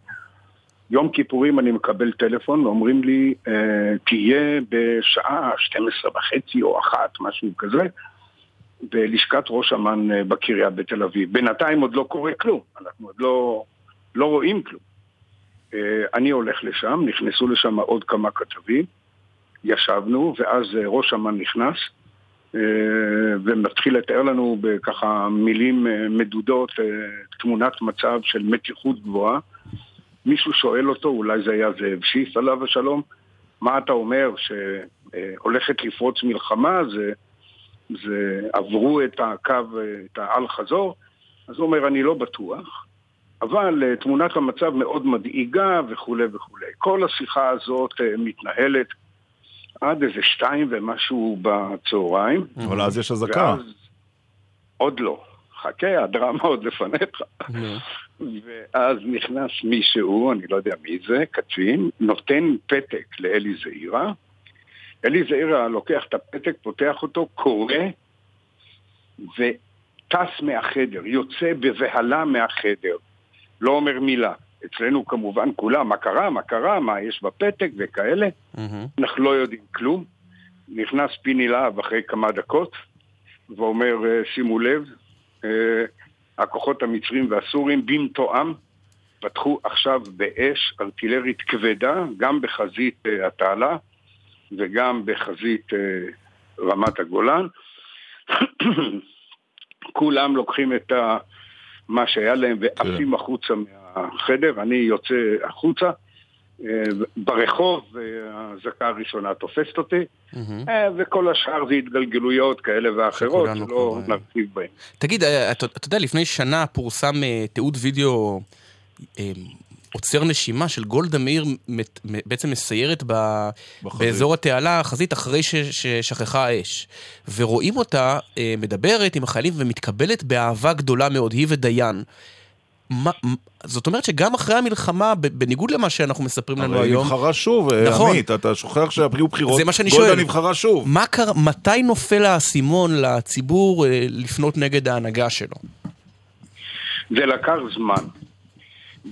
יום כיפורים אני מקבל טלפון ואומרים לי, אה, תהיה בשעה 12 וחצי או אחת, משהו כזה, בלשכת ראש אמ"ן אה, בקריה בתל אביב. בינתיים עוד לא קורה כלום, אנחנו עוד לא, לא רואים כלום. אה, אני הולך לשם, נכנסו לשם עוד כמה כתבים. ישבנו, ואז אה, ראש אמ"ן נכנס, אה, ומתחיל לתאר לנו בככה מילים מדודות, תמונת מצב של מתיחות גבוהה. מישהו שואל אותו, אולי זה היה זאב שיף עליו השלום, מה אתה אומר, שהולכת לפרוץ מלחמה, זה, זה עברו את הקו, את האל חזור? אז הוא אומר, אני לא בטוח, אבל אה, תמונת המצב מאוד מדאיגה וכולי וכולי. כל השיחה הזאת אה, מתנהלת עד איזה שתיים ומשהו בצהריים. אבל אז יש אזעקה. עוד לא. חכה, הדרמה עוד לפניך. ואז נכנס מישהו, אני לא יודע מי זה, קצין, נותן פתק לאלי זעירה. אלי זעירה לוקח את הפתק, פותח אותו, קורא, וטס מהחדר, יוצא בבהלה מהחדר. לא אומר מילה. אצלנו כמובן כולם, מה קרה, מה קרה, מה יש בפתק וכאלה. אנחנו לא יודעים כלום. נכנס פיני להב אחרי כמה דקות, ואומר, אה, שימו לב, אה, הכוחות המצרים והסורים במתואם פתחו עכשיו באש ארטילרית כבדה, גם בחזית אה, התעלה וגם בחזית רמת הגולן. כולם לוקחים את ה... מה שהיה להם ועפים החוצה מהחדר, אני יוצא החוצה. אה, ברחוב, והאזעקה הראשונה תופסת אותי, אה, וכל השאר זה התגלגלויות כאלה ואחרות, שלא נרחיב בהן. תגיד, אה, אתה יודע, לפני שנה פורסם תיעוד וידאו עוצר נשימה של גולדה מאיר בעצם מסיירת ב... באזור התעלה החזית אחרי ש... ששכחה האש. ורואים אותה אה, מדברת עם החיילים ומתקבלת באהבה גדולה מאוד, היא ודיין. מה, זאת אומרת שגם אחרי המלחמה, בניגוד למה שאנחנו מספרים לנו היום... הרי נבחרה שוב, אה, נכון. עמית, אתה שוכח שהיו בחירות, זה מה שאני גולדה שואל. נבחרה שוב. מה קרה, מתי נופל האסימון לציבור אה, לפנות נגד ההנהגה שלו? זה לקח זמן.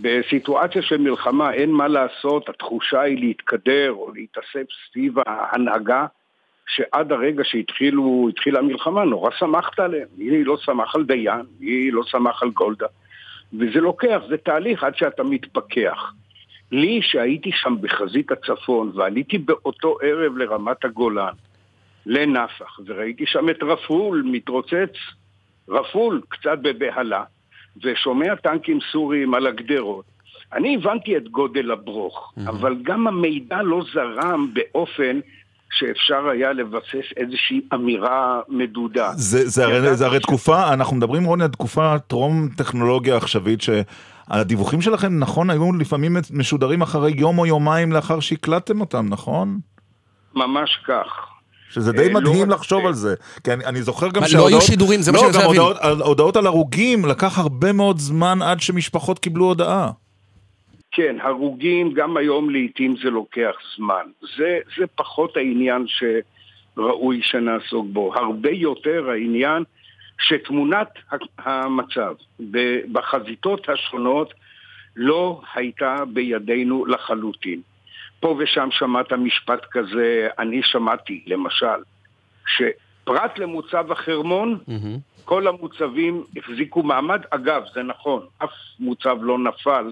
בסיטואציה של מלחמה אין מה לעשות, התחושה היא להתקדר או להתאסף סביב ההנהגה שעד הרגע שהתחילה המלחמה נורא שמחת עליהם. מי לא שמח על דיין, מי לא שמח על גולדה. וזה לוקח, זה תהליך עד שאתה מתפכח. לי, שהייתי שם בחזית הצפון ועליתי באותו ערב לרמת הגולן, לנפח, וראיתי שם את רפול מתרוצץ, רפול, קצת בבהלה, ושומע טנקים סוריים על הגדרות. אני הבנתי את גודל הברוך, mm-hmm. אבל גם המידע לא זרם באופן שאפשר היה לבסס איזושהי אמירה מדודה. זה, זה, הרי, זה הרי תקופה, אנחנו מדברים רוני על תקופה טרום טכנולוגיה עכשווית, שהדיווחים שלכם, נכון, היו לפעמים משודרים אחרי יום או יומיים לאחר שהקלטתם אותם, נכון? ממש כך. שזה די מדהים לחשוב על זה. כי אני, אני זוכר גם מה, לא היו שידורים, זה מה שאני רוצה לא, גם להבין. הודעות, הודעות על הרוגים, לקח הרבה מאוד זמן עד שמשפחות קיבלו הודעה. כן, הרוגים גם היום לעיתים זה לוקח זמן. זה, זה פחות העניין שראוי שנעסוק בו. הרבה יותר העניין שתמונת המצב בחזיתות השונות לא הייתה בידינו לחלוטין. פה ושם שמעת משפט כזה, אני שמעתי, למשל, שפרט למוצב החרמון, mm-hmm. כל המוצבים החזיקו מעמד. אגב, זה נכון, אף מוצב לא נפל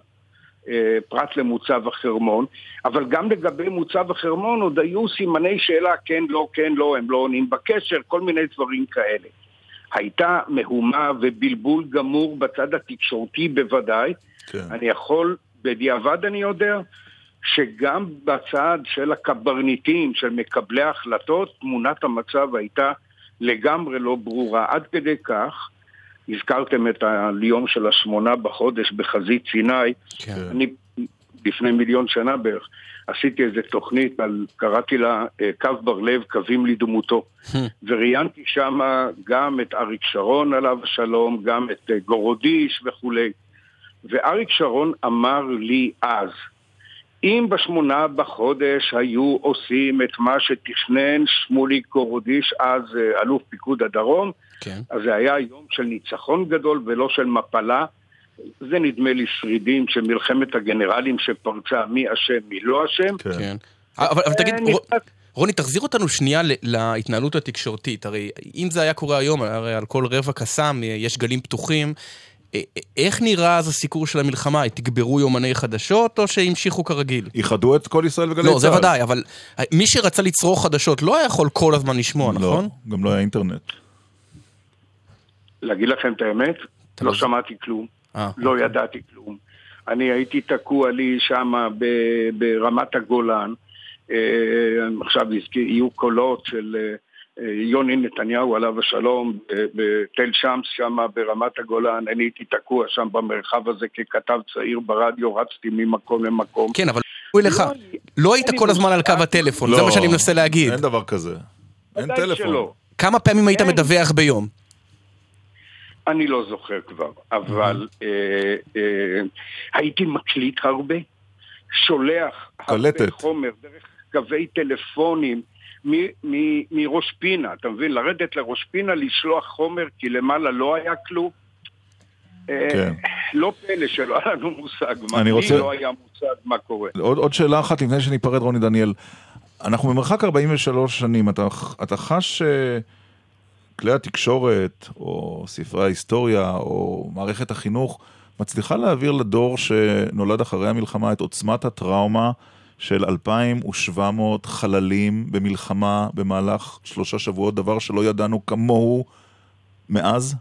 אה, פרט למוצב החרמון, אבל גם לגבי מוצב החרמון עוד היו סימני שאלה, כן, לא, כן, לא, הם לא עונים בקשר, כל מיני דברים כאלה. הייתה מהומה ובלבול גמור בצד התקשורתי בוודאי. כן. אני יכול, בדיעבד אני יודע, שגם בצד של הקברניטים, של מקבלי ההחלטות, תמונת המצב הייתה לגמרי לא ברורה. עד כדי כך, הזכרתם את היום של השמונה בחודש בחזית סיני, כן. אני לפני מיליון שנה בערך עשיתי איזה תוכנית, על, קראתי לה קו בר לב, קווים לדמותו. וראיינתי שם גם את אריק שרון עליו השלום, גם את גורודיש וכולי. ואריק שרון אמר לי אז, אם בשמונה בחודש היו עושים את מה שתכנן שמוליק גורודיש, אז אלוף פיקוד הדרום, כן. אז זה היה יום של ניצחון גדול ולא של מפלה. זה נדמה לי שרידים של מלחמת הגנרלים שפרצה מי אשם, מי לא אשם. כן. כן. אבל, אבל תגיד, רוני, תחזיר אותנו שנייה להתנהלות התקשורתית. הרי אם זה היה קורה היום, הרי על כל רבע קסאם יש גלים פתוחים. אה, איך נראה אז הסיקור של המלחמה? תגברו יומני חדשות או שהמשיכו כרגיל? איחדו את כל ישראל וגלי צה"ל. לא, זה ודאי, אבל מי שרצה לצרוך חדשות לא היה יכול כל הזמן לשמוע, נכון? לא, גם לא היה אינטרנט. להגיד לכם את האמת, לא שמעתי כלום, לא ידעתי כלום. אני הייתי תקוע לי שם ברמת הגולן, עכשיו יהיו קולות של... יוני נתניהו עליו השלום בתל שמס שם ברמת הגולן, אני הייתי תקוע שם במרחב הזה ככתב צעיר ברדיו, רצתי ממקום למקום. כן, אבל הוא לך, לא היית כל הזמן על קו הטלפון, זה מה שאני מנסה להגיד. אין דבר כזה, אין טלפון. כמה פעמים היית מדווח ביום? אני לא זוכר כבר, אבל הייתי מקליט הרבה, שולח הרבה חומר דרך קווי טלפונים. מראש פינה, אתה מבין? לרדת לראש פינה, לשלוח חומר, כי למעלה לא היה כלום. כן. לא פלא שלא היה לנו מושג מה, רוצה... לא היה מושג מה קורה. עוד, עוד שאלה אחת לפני שניפרד, רוני דניאל. אנחנו במרחק 43 שנים, אתה, אתה חש שכלי התקשורת, או ספרי ההיסטוריה, או מערכת החינוך, מצליחה להעביר לדור שנולד אחרי המלחמה את עוצמת הטראומה של 2,700 חללים במלחמה במהלך שלושה שבועות, דבר שלא ידענו כמוהו מאז?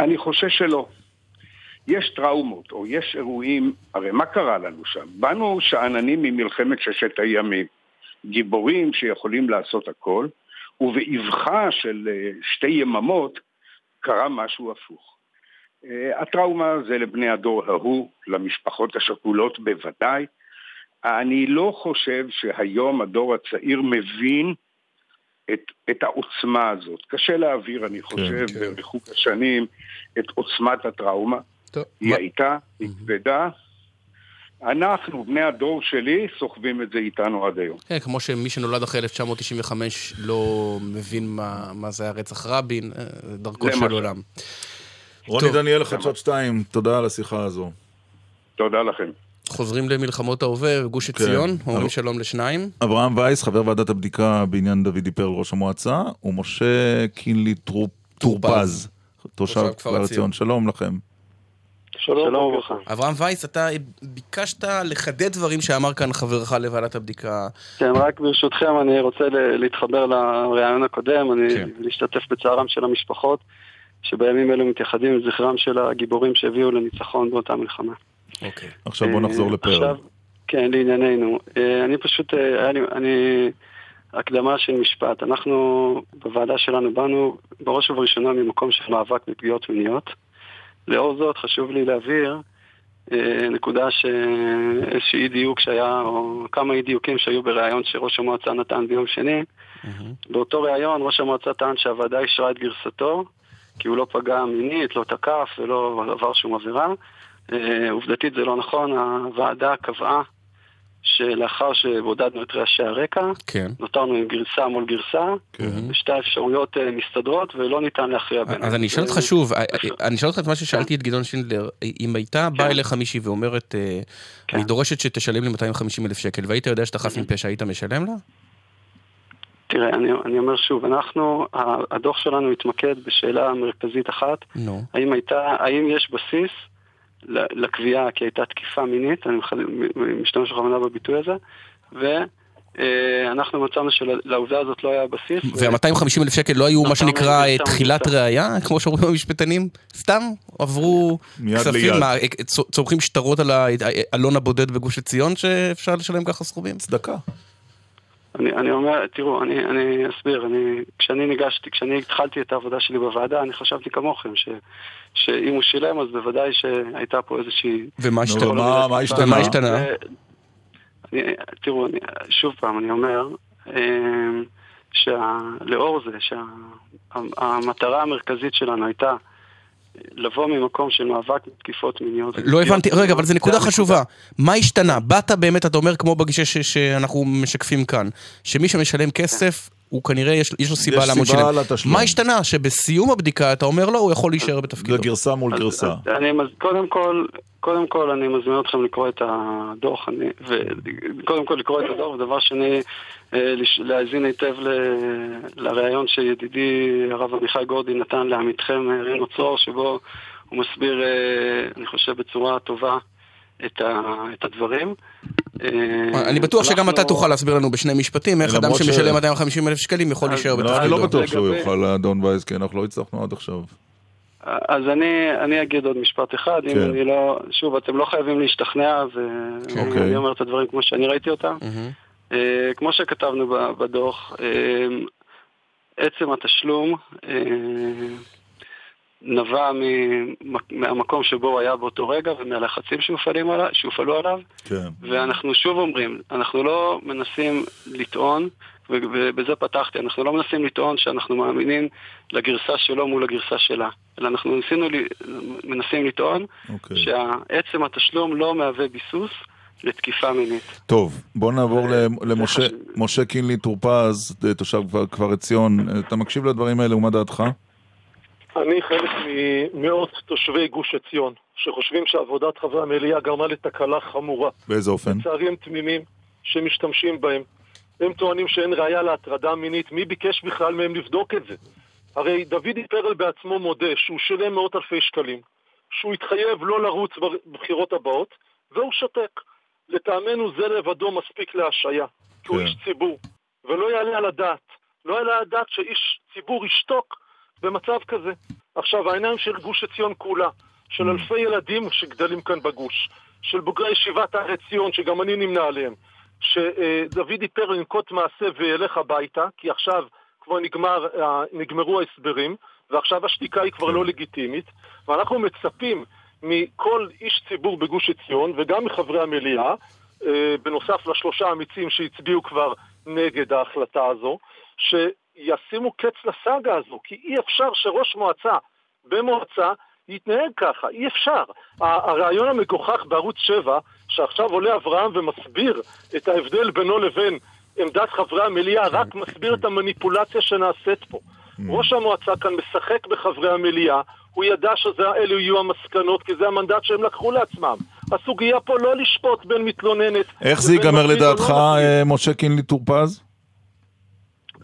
אני חושב שלא. יש טראומות, או יש אירועים, הרי מה קרה לנו שם? באנו שאננים ממלחמת ששת הימים, גיבורים שיכולים לעשות הכל, ובאבחה של שתי יממות קרה משהו הפוך. הטראומה זה לבני הדור ההוא, למשפחות השכולות בוודאי, אני לא חושב שהיום הדור הצעיר מבין את, את העוצמה הזאת. קשה להעביר, אני חושב, כן, כן. בריחוק השנים, את עוצמת הטראומה. טוב. היא מה... הייתה, היא כבדה. אנחנו, בני הדור שלי, סוחבים את זה איתנו עד היום. כן, כמו שמי שנולד אחרי 1995 לא מבין מה, מה זה היה רצח רבין, אה, דרכו של עולם. רוני דניאל, חדשות 2, תודה על השיחה הזו. תודה לכם. חוזרים למלחמות ההווה, גוש כן. עציון, כן. אומרים שלום לשניים. אברהם וייס, חבר ועדת הבדיקה בעניין דוד דיפרל, ראש המועצה, ומשה קינלי טורפז, תושב כפר עציון. שלום לכם. שלום וברכה. אברהם וייס, אתה ביקשת לחדד דברים שאמר כאן חברך לוועדת הבדיקה. כן, רק ברשותכם, אני רוצה להתחבר לרעיון הקודם, אני כן. להשתתף בצערם של המשפחות, שבימים אלו מתייחדים לזכרם של הגיבורים שהביאו לניצחון באותה מלחמה. אוקיי. עכשיו בוא נחזור אה, לפרל. עכשיו, כן, לענייננו. אה, אני פשוט, אה, אני, אני, הקדמה של משפט. אנחנו, בוועדה שלנו, באנו בראש ובראשונה ממקום של מאבק בפגיעות מיניות. לאור זאת, חשוב לי להבהיר נקודה שאיזשהו אי דיוק שהיה, או כמה אי דיוקים שהיו בריאיון שראש המועצה נתן ביום שני. Mm-hmm. באותו ריאיון ראש המועצה טען שהוועדה אישרה את גרסתו, כי הוא לא פגע מינית, לא תקף ולא עבר שום עבירה. אה, עובדתית זה לא נכון, הוועדה קבעה שלאחר שבודדנו את רעשי הרקע, כן. נותרנו עם גרסה מול גרסה, כן. ושתי האפשרויות אה, מסתדרות ולא ניתן להכריע ביניהם. אז אני אשאל אותך שוב, אה, אני אשאל אותך את מה ששאלתי את גדעון שינדלר, אם הייתה באה כן. אליך מישהי ואומרת, כן. אני דורשת שתשלם לי 250 אלף שקל, והיית יודע שאתה חף מפשע, היית משלם לה? תראה, אני, אני אומר שוב, אנחנו, הדוח שלנו התמקד בשאלה מרכזית אחת, no. האם הייתה, האם יש בסיס לקביעה כי הייתה תקיפה מינית, אני משתמש בכוונה בביטוי הזה, ואנחנו מצאנו שלעובדה הזאת לא היה בסיס. וה-250 אלף שקל לא היו מה שנקרא תחילת ראייה, כמו שאומרים המשפטנים? סתם עברו כספים, מה, צורכים שטרות על האלון הבודד בגוש עציון שאפשר לשלם ככה סכומים? צדקה. אני, אני אומר, תראו, אני, אני אסביר, אני, כשאני ניגשתי, כשאני התחלתי את העבודה שלי בוועדה, אני חשבתי כמוכם, ש, שאם הוא שילם, אז בוודאי שהייתה פה איזושהי... ומה השתנה? מה, מה השתנה? מה השתנה? אני, תראו, אני, שוב פעם, אני אומר, אמ, שלאור זה שהמטרה המרכזית שלנו הייתה לבוא ממקום של מאבק בתקיפות מיניות. לא הבנתי, רגע, אבל זו נקודה חשובה. מה השתנה? באת באמת, אתה אומר, כמו בגישה שאנחנו משקפים כאן, שמי שמשלם כסף הוא כנראה, יש, יש לו סיבה יש למה הוא סיבה שילם. לתשלום. מה השתנה? שבסיום הבדיקה אתה אומר לו, הוא יכול להישאר זה בתפקידו. גרסה מול גרסה. אני, מז- קודם כל, קודם כל אני מזמין אתכם לקרוא את הדוח, אני, וקודם כל לקרוא את הדוח, ודבר שני, אה, להאזין היטב ל- לראיון שידידי הרב עמיחי גורדי נתן לעמיתכם אה, רינו צרור, שבו הוא מסביר, אה, אני חושב, בצורה טובה את, ה, את הדברים. אה, אני בטוח שגם אתה תוכל להסביר לנו בשני משפטים, איך אדם שמשלם 250 אלף שקלים יכול להישאר לא, אני בתפקידו. לא בטוח שהוא יוכל, אדון וייס, כי אנחנו לא הצלחנו עד עכשיו. אז אני, אני אגיד עוד משפט אחד, אם כן. אני לא, שוב, אתם לא חייבים להשתכנע, אוקיי. ואני אומר את הדברים כמו שאני ראיתי אותם. אה, כמו שכתבנו ב- בדוח, אה, עצם התשלום אה, נבע מהמקום שבו הוא היה באותו רגע ומהלחצים שהופעלים עליו- שהופעלו עליו, כן. ואנחנו שוב אומרים, אנחנו לא מנסים לטעון, ובזה פתחתי, אנחנו לא מנסים לטעון שאנחנו מאמינים לגרסה שלו מול הגרסה שלה, אלא אנחנו ניסינו, ל- מנסים לטעון אוקיי. שעצם התשלום לא מהווה ביסוס לתקיפה מינית. טוב, בוא נעבור למ- למשה משה קינלי טור פז, תושב כפר- כפר עציון. אתה מקשיב לדברים האלה ומה דעתך? אני חלק ממאות תושבי גוש עציון, שחושבים שעבודת חברי המליאה גרמה לתקלה חמורה. באיזה אופן? לצערי הם תמימים שמשתמשים בהם. הם טוענים שאין ראייה להטרדה מינית, מי ביקש בכלל מהם לבדוק את זה? הרי דודי פרל בעצמו מודה שהוא שילם מאות אלפי שקלים, שהוא התחייב לא לרוץ בבחירות הבאות, והוא שותק. לטעמנו זה לבדו מספיק להשעיה, כי הוא כן. איש ציבור, ולא יעלה על הדעת, לא יעלה על הדעת שאיש ציבור ישתוק במצב כזה. עכשיו, העיניים של גוש עציון כולה, של אלפי ילדים שגדלים כאן בגוש, של בוגרי ישיבת הר עציון, שגם אני נמנה עליהם, שדודי פרל ינקוט מעשה וילך הביתה, כי עכשיו כבר נגמר, אה, נגמרו ההסברים, ועכשיו השתיקה היא כבר לא לגיטימית, ואנחנו מצפים מכל איש ציבור בגוש עציון, וגם מחברי המליאה, אה, בנוסף לשלושה אמיצים שהצביעו כבר נגד ההחלטה הזו, שישימו קץ לסאגה הזו, כי אי אפשר שראש מועצה במועצה יתנהג ככה, אי אפשר. הרעיון המגוחך בערוץ 7, שעכשיו עולה אברהם ומסביר את ההבדל בינו לבין עמדת חברי המליאה, רק מסביר את המניפולציה שנעשית פה. ראש המועצה כאן משחק בחברי המליאה, הוא ידע שאלו יהיו המסקנות, כי זה המנדט שהם לקחו לעצמם. הסוגיה פה לא לשפוט בין מתלוננת... איך זה ייגמר לא לדעתך. אה, משה קינלי טור פז?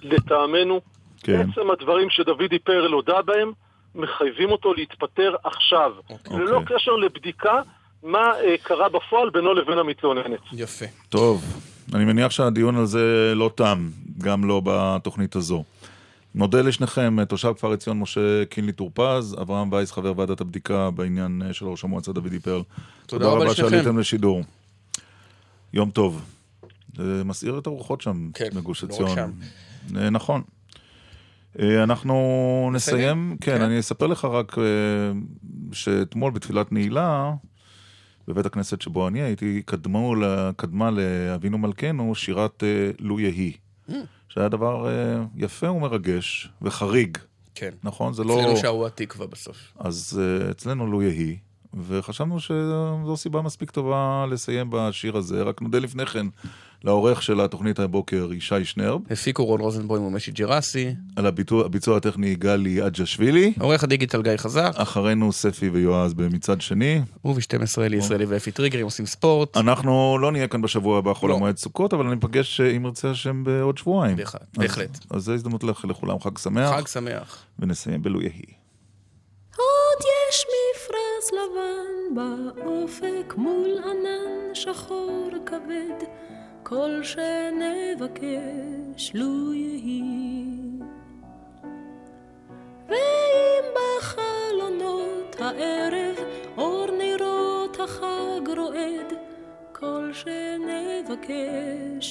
לטעמנו, כן. עצם הדברים שדודי פרל הודה בהם, מחייבים אותו להתפטר עכשיו, אוקיי. ללא קשר לבדיקה מה אה, קרה בפועל בינו לבין המתלוננת. יפה. טוב, אני מניח שהדיון על זה לא תם, גם לא בתוכנית הזו. נודה לשניכם, תושב כפר עציון משה קינלי טור פז, אברהם וייס, חבר ועדת הבדיקה בעניין אה, של ראש המועצה דודי פרל. תודה רבה רבה לשניכם. שעליתם לשידור. יום טוב. זה מסעיר את הרוחות שם, כן, בגוש לא רק עציון. שם. אה, נכון. אה, אנחנו נסיים? כן, כן. אני אספר לך רק אה, שאתמול בתפילת נעילה, בבית הכנסת שבו אני הייתי, קדמו, קדמה לאבינו מלכנו שירת לו יהי. אמ. שהיה דבר יפה ומרגש וחריג. כן. נכון? זה לא... אצלנו שרו התקווה בסוף. אז אצלנו לו יהי, וחשבנו שזו סיבה מספיק טובה לסיים בשיר הזה. רק נודה לפני כן לעורך של התוכנית הבוקר, ישי שנרב. הפיקו רון רוזנבוים ומשי ג'רסי. על הביצוע, הביצוע הטכני גלי אג'שווילי. עורך הדיגיטל גיא חזק. אחרינו ספי ויועז במצד שני. וב-12 אלי ישראלי ואפי טריגר עושים ספורט. אנחנו לא נהיה כאן בשבוע הבא חול המועד סוכות, אבל ניפגש, אה, אם ירצה השם, בעוד שבועיים. בהחלט, אז- בהחלט. אז זו הזדמנות לאחל לכולם חג שמח. חג שמח. ונסיים בלו יהי. עוד יש מפרש לבן באופק מול ענן שחור כבד, כל שנבקש לו יהי. ואם בחלונות הערב אור נרות החג רועד, כל שנבקש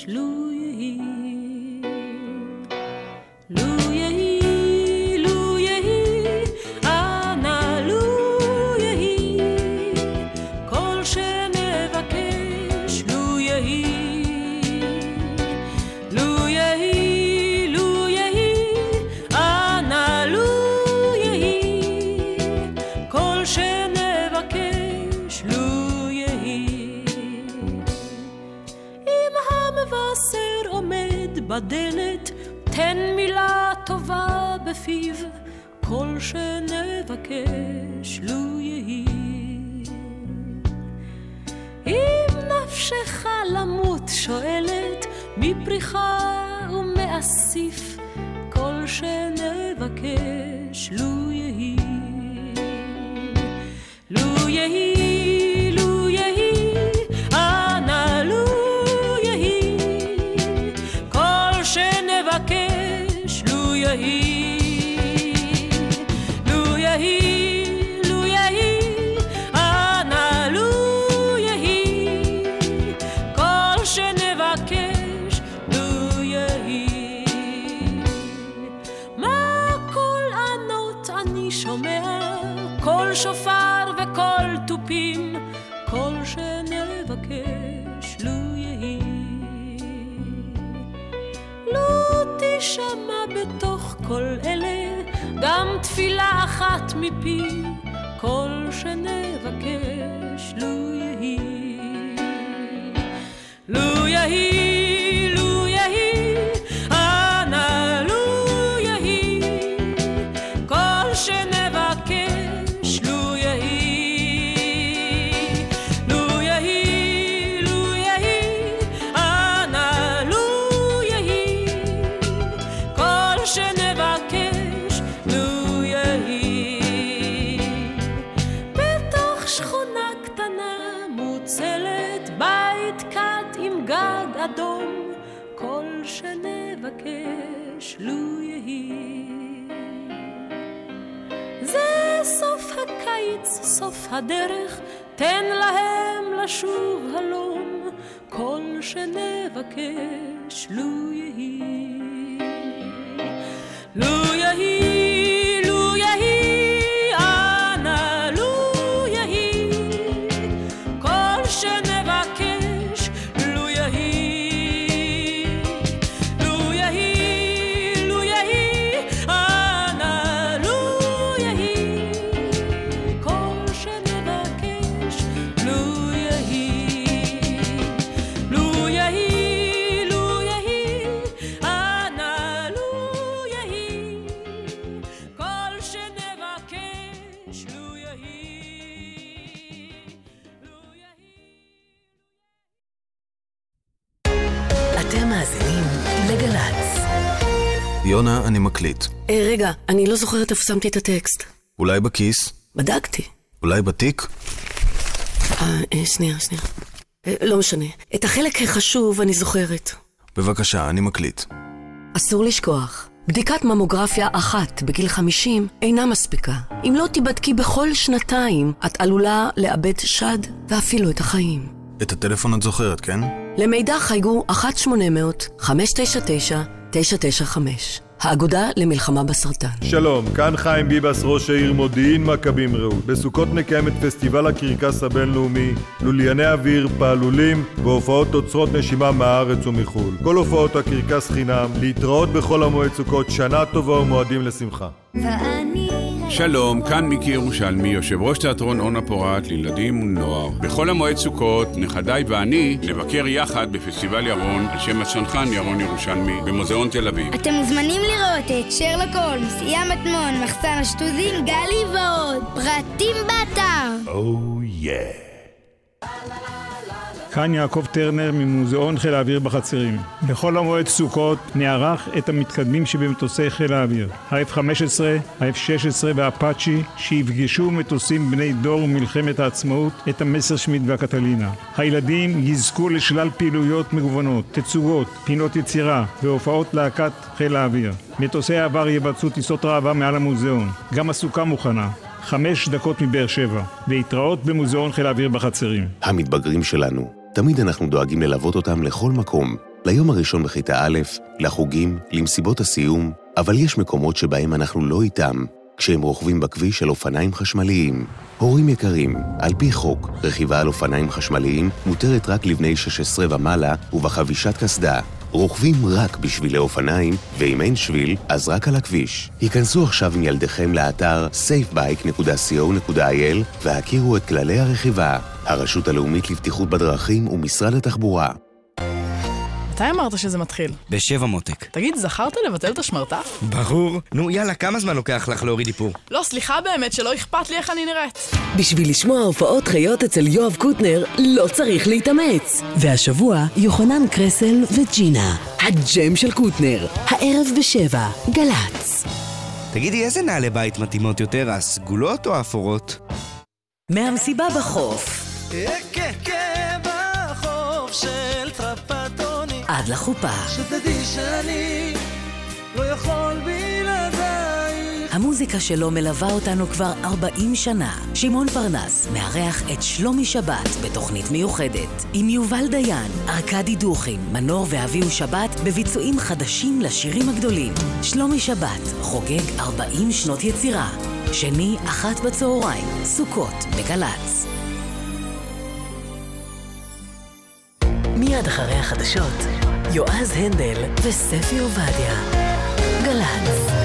לו יהי. לו יהי, זוכרת איפה שמתי את הטקסט. אולי בכיס? בדקתי. אולי בתיק? אה, אה, שנייה, שנייה. אה, לא משנה. את החלק החשוב אני זוכרת. בבקשה, אני מקליט. אסור לשכוח. בדיקת ממוגרפיה אחת בגיל 50 אינה מספיקה. אם לא תיבדקי בכל שנתיים, את עלולה לאבד שד ואפילו את החיים. את הטלפון את זוכרת, כן? למידע חייגו 1-800-599-995. האגודה למלחמה בסרטן. שלום, כאן חיים ביבס, ראש העיר מודיעין מכבים רעות. בסוכות נקיים את פסטיבל הקרקס הבינלאומי, לולייני אוויר, פעלולים והופעות אוצרות נשימה מהארץ ומחו"ל. כל הופעות הקרקס חינם, להתראות בחול המועד סוכות, שנה טובה ומועדים לשמחה. שלום, כאן מיקי ירושלמי, יושב ראש תיאטרון אורנה פורת לילדים ונוער. בחול המועד סוכות, נכדיי ואני נבקר יחד בפסטיבל ירון על שם הצנחן ירון ירושלמי במוזיאון תל אביב. אתם מוזמנים לראות את שרלוק הולמס, ים מטמון, מחסן השטוזים, גלי ועוד. פרטים באתר. או יא. כאן יעקב טרנר ממוזיאון חיל האוויר בחצרים. בחול המועד סוכות נערך את המתקדמים שבמטוסי חיל האוויר. ה-F-15, ה-F-16 והאפאצ'י שיפגשו מטוסים בני דור מלחמת העצמאות את המסרשמיט והקטלינה. הילדים יזכו לשלל פעילויות מגוונות, תצוגות, פינות יצירה והופעות להקת חיל האוויר. מטוסי העבר יבצעו טיסות ראווה מעל המוזיאון. גם הסוכה מוכנה. חמש דקות מבאר שבע, להתראות במוזיאון חיל האוויר בחצרים. המתבגרים שלנו, תמיד אנחנו דואגים ללוות אותם לכל מקום. ליום הראשון בכיתה א', לחוגים, למסיבות הסיום, אבל יש מקומות שבהם אנחנו לא איתם, כשהם רוכבים בכביש על אופניים חשמליים. הורים יקרים, על פי חוק, רכיבה על אופניים חשמליים מותרת רק לבני 16 ומעלה ובחבישת קסדה. רוכבים רק בשבילי אופניים, ואם אין שביל, אז רק על הכביש. היכנסו עכשיו עם ילדיכם לאתר safebike.co.il והכירו את כללי הרכיבה. הרשות הלאומית לבטיחות בדרכים ומשרד התחבורה. מתי אמרת שזה מתחיל? בשבע מותק. תגיד, זכרת לבטל את השמרטף? ברור. נו, יאללה, כמה זמן לוקח לך להוריד איפור? לא, סליחה באמת, שלא אכפת לי איך אני נראית. בשביל לשמוע הופעות חיות אצל יואב קוטנר, לא צריך להתאמץ. והשבוע, יוחנן קרסל וג'ינה. הג'ם של קוטנר, הערב בשבע, גל"צ. תגידי, איזה נעלי בית מתאימות יותר, הסגולות או האפורות? מהמסיבה בחוף בחוף של עד לחופה. שתדעי שאני לא יכול בלעדייך המוזיקה שלו מלווה אותנו כבר 40 שנה. שמעון פרנס מארח את שלומי שבת בתוכנית מיוחדת. עם יובל דיין, ארכדי דוכין, מנור ואביהו שבת בביצועים חדשים לשירים הגדולים. שלומי שבת חוגג 40 שנות יצירה. שני, אחת בצהריים, סוכות בגל"צ. מיד אחרי החדשות, יועז הנדל וספי עובדיה. גל"צ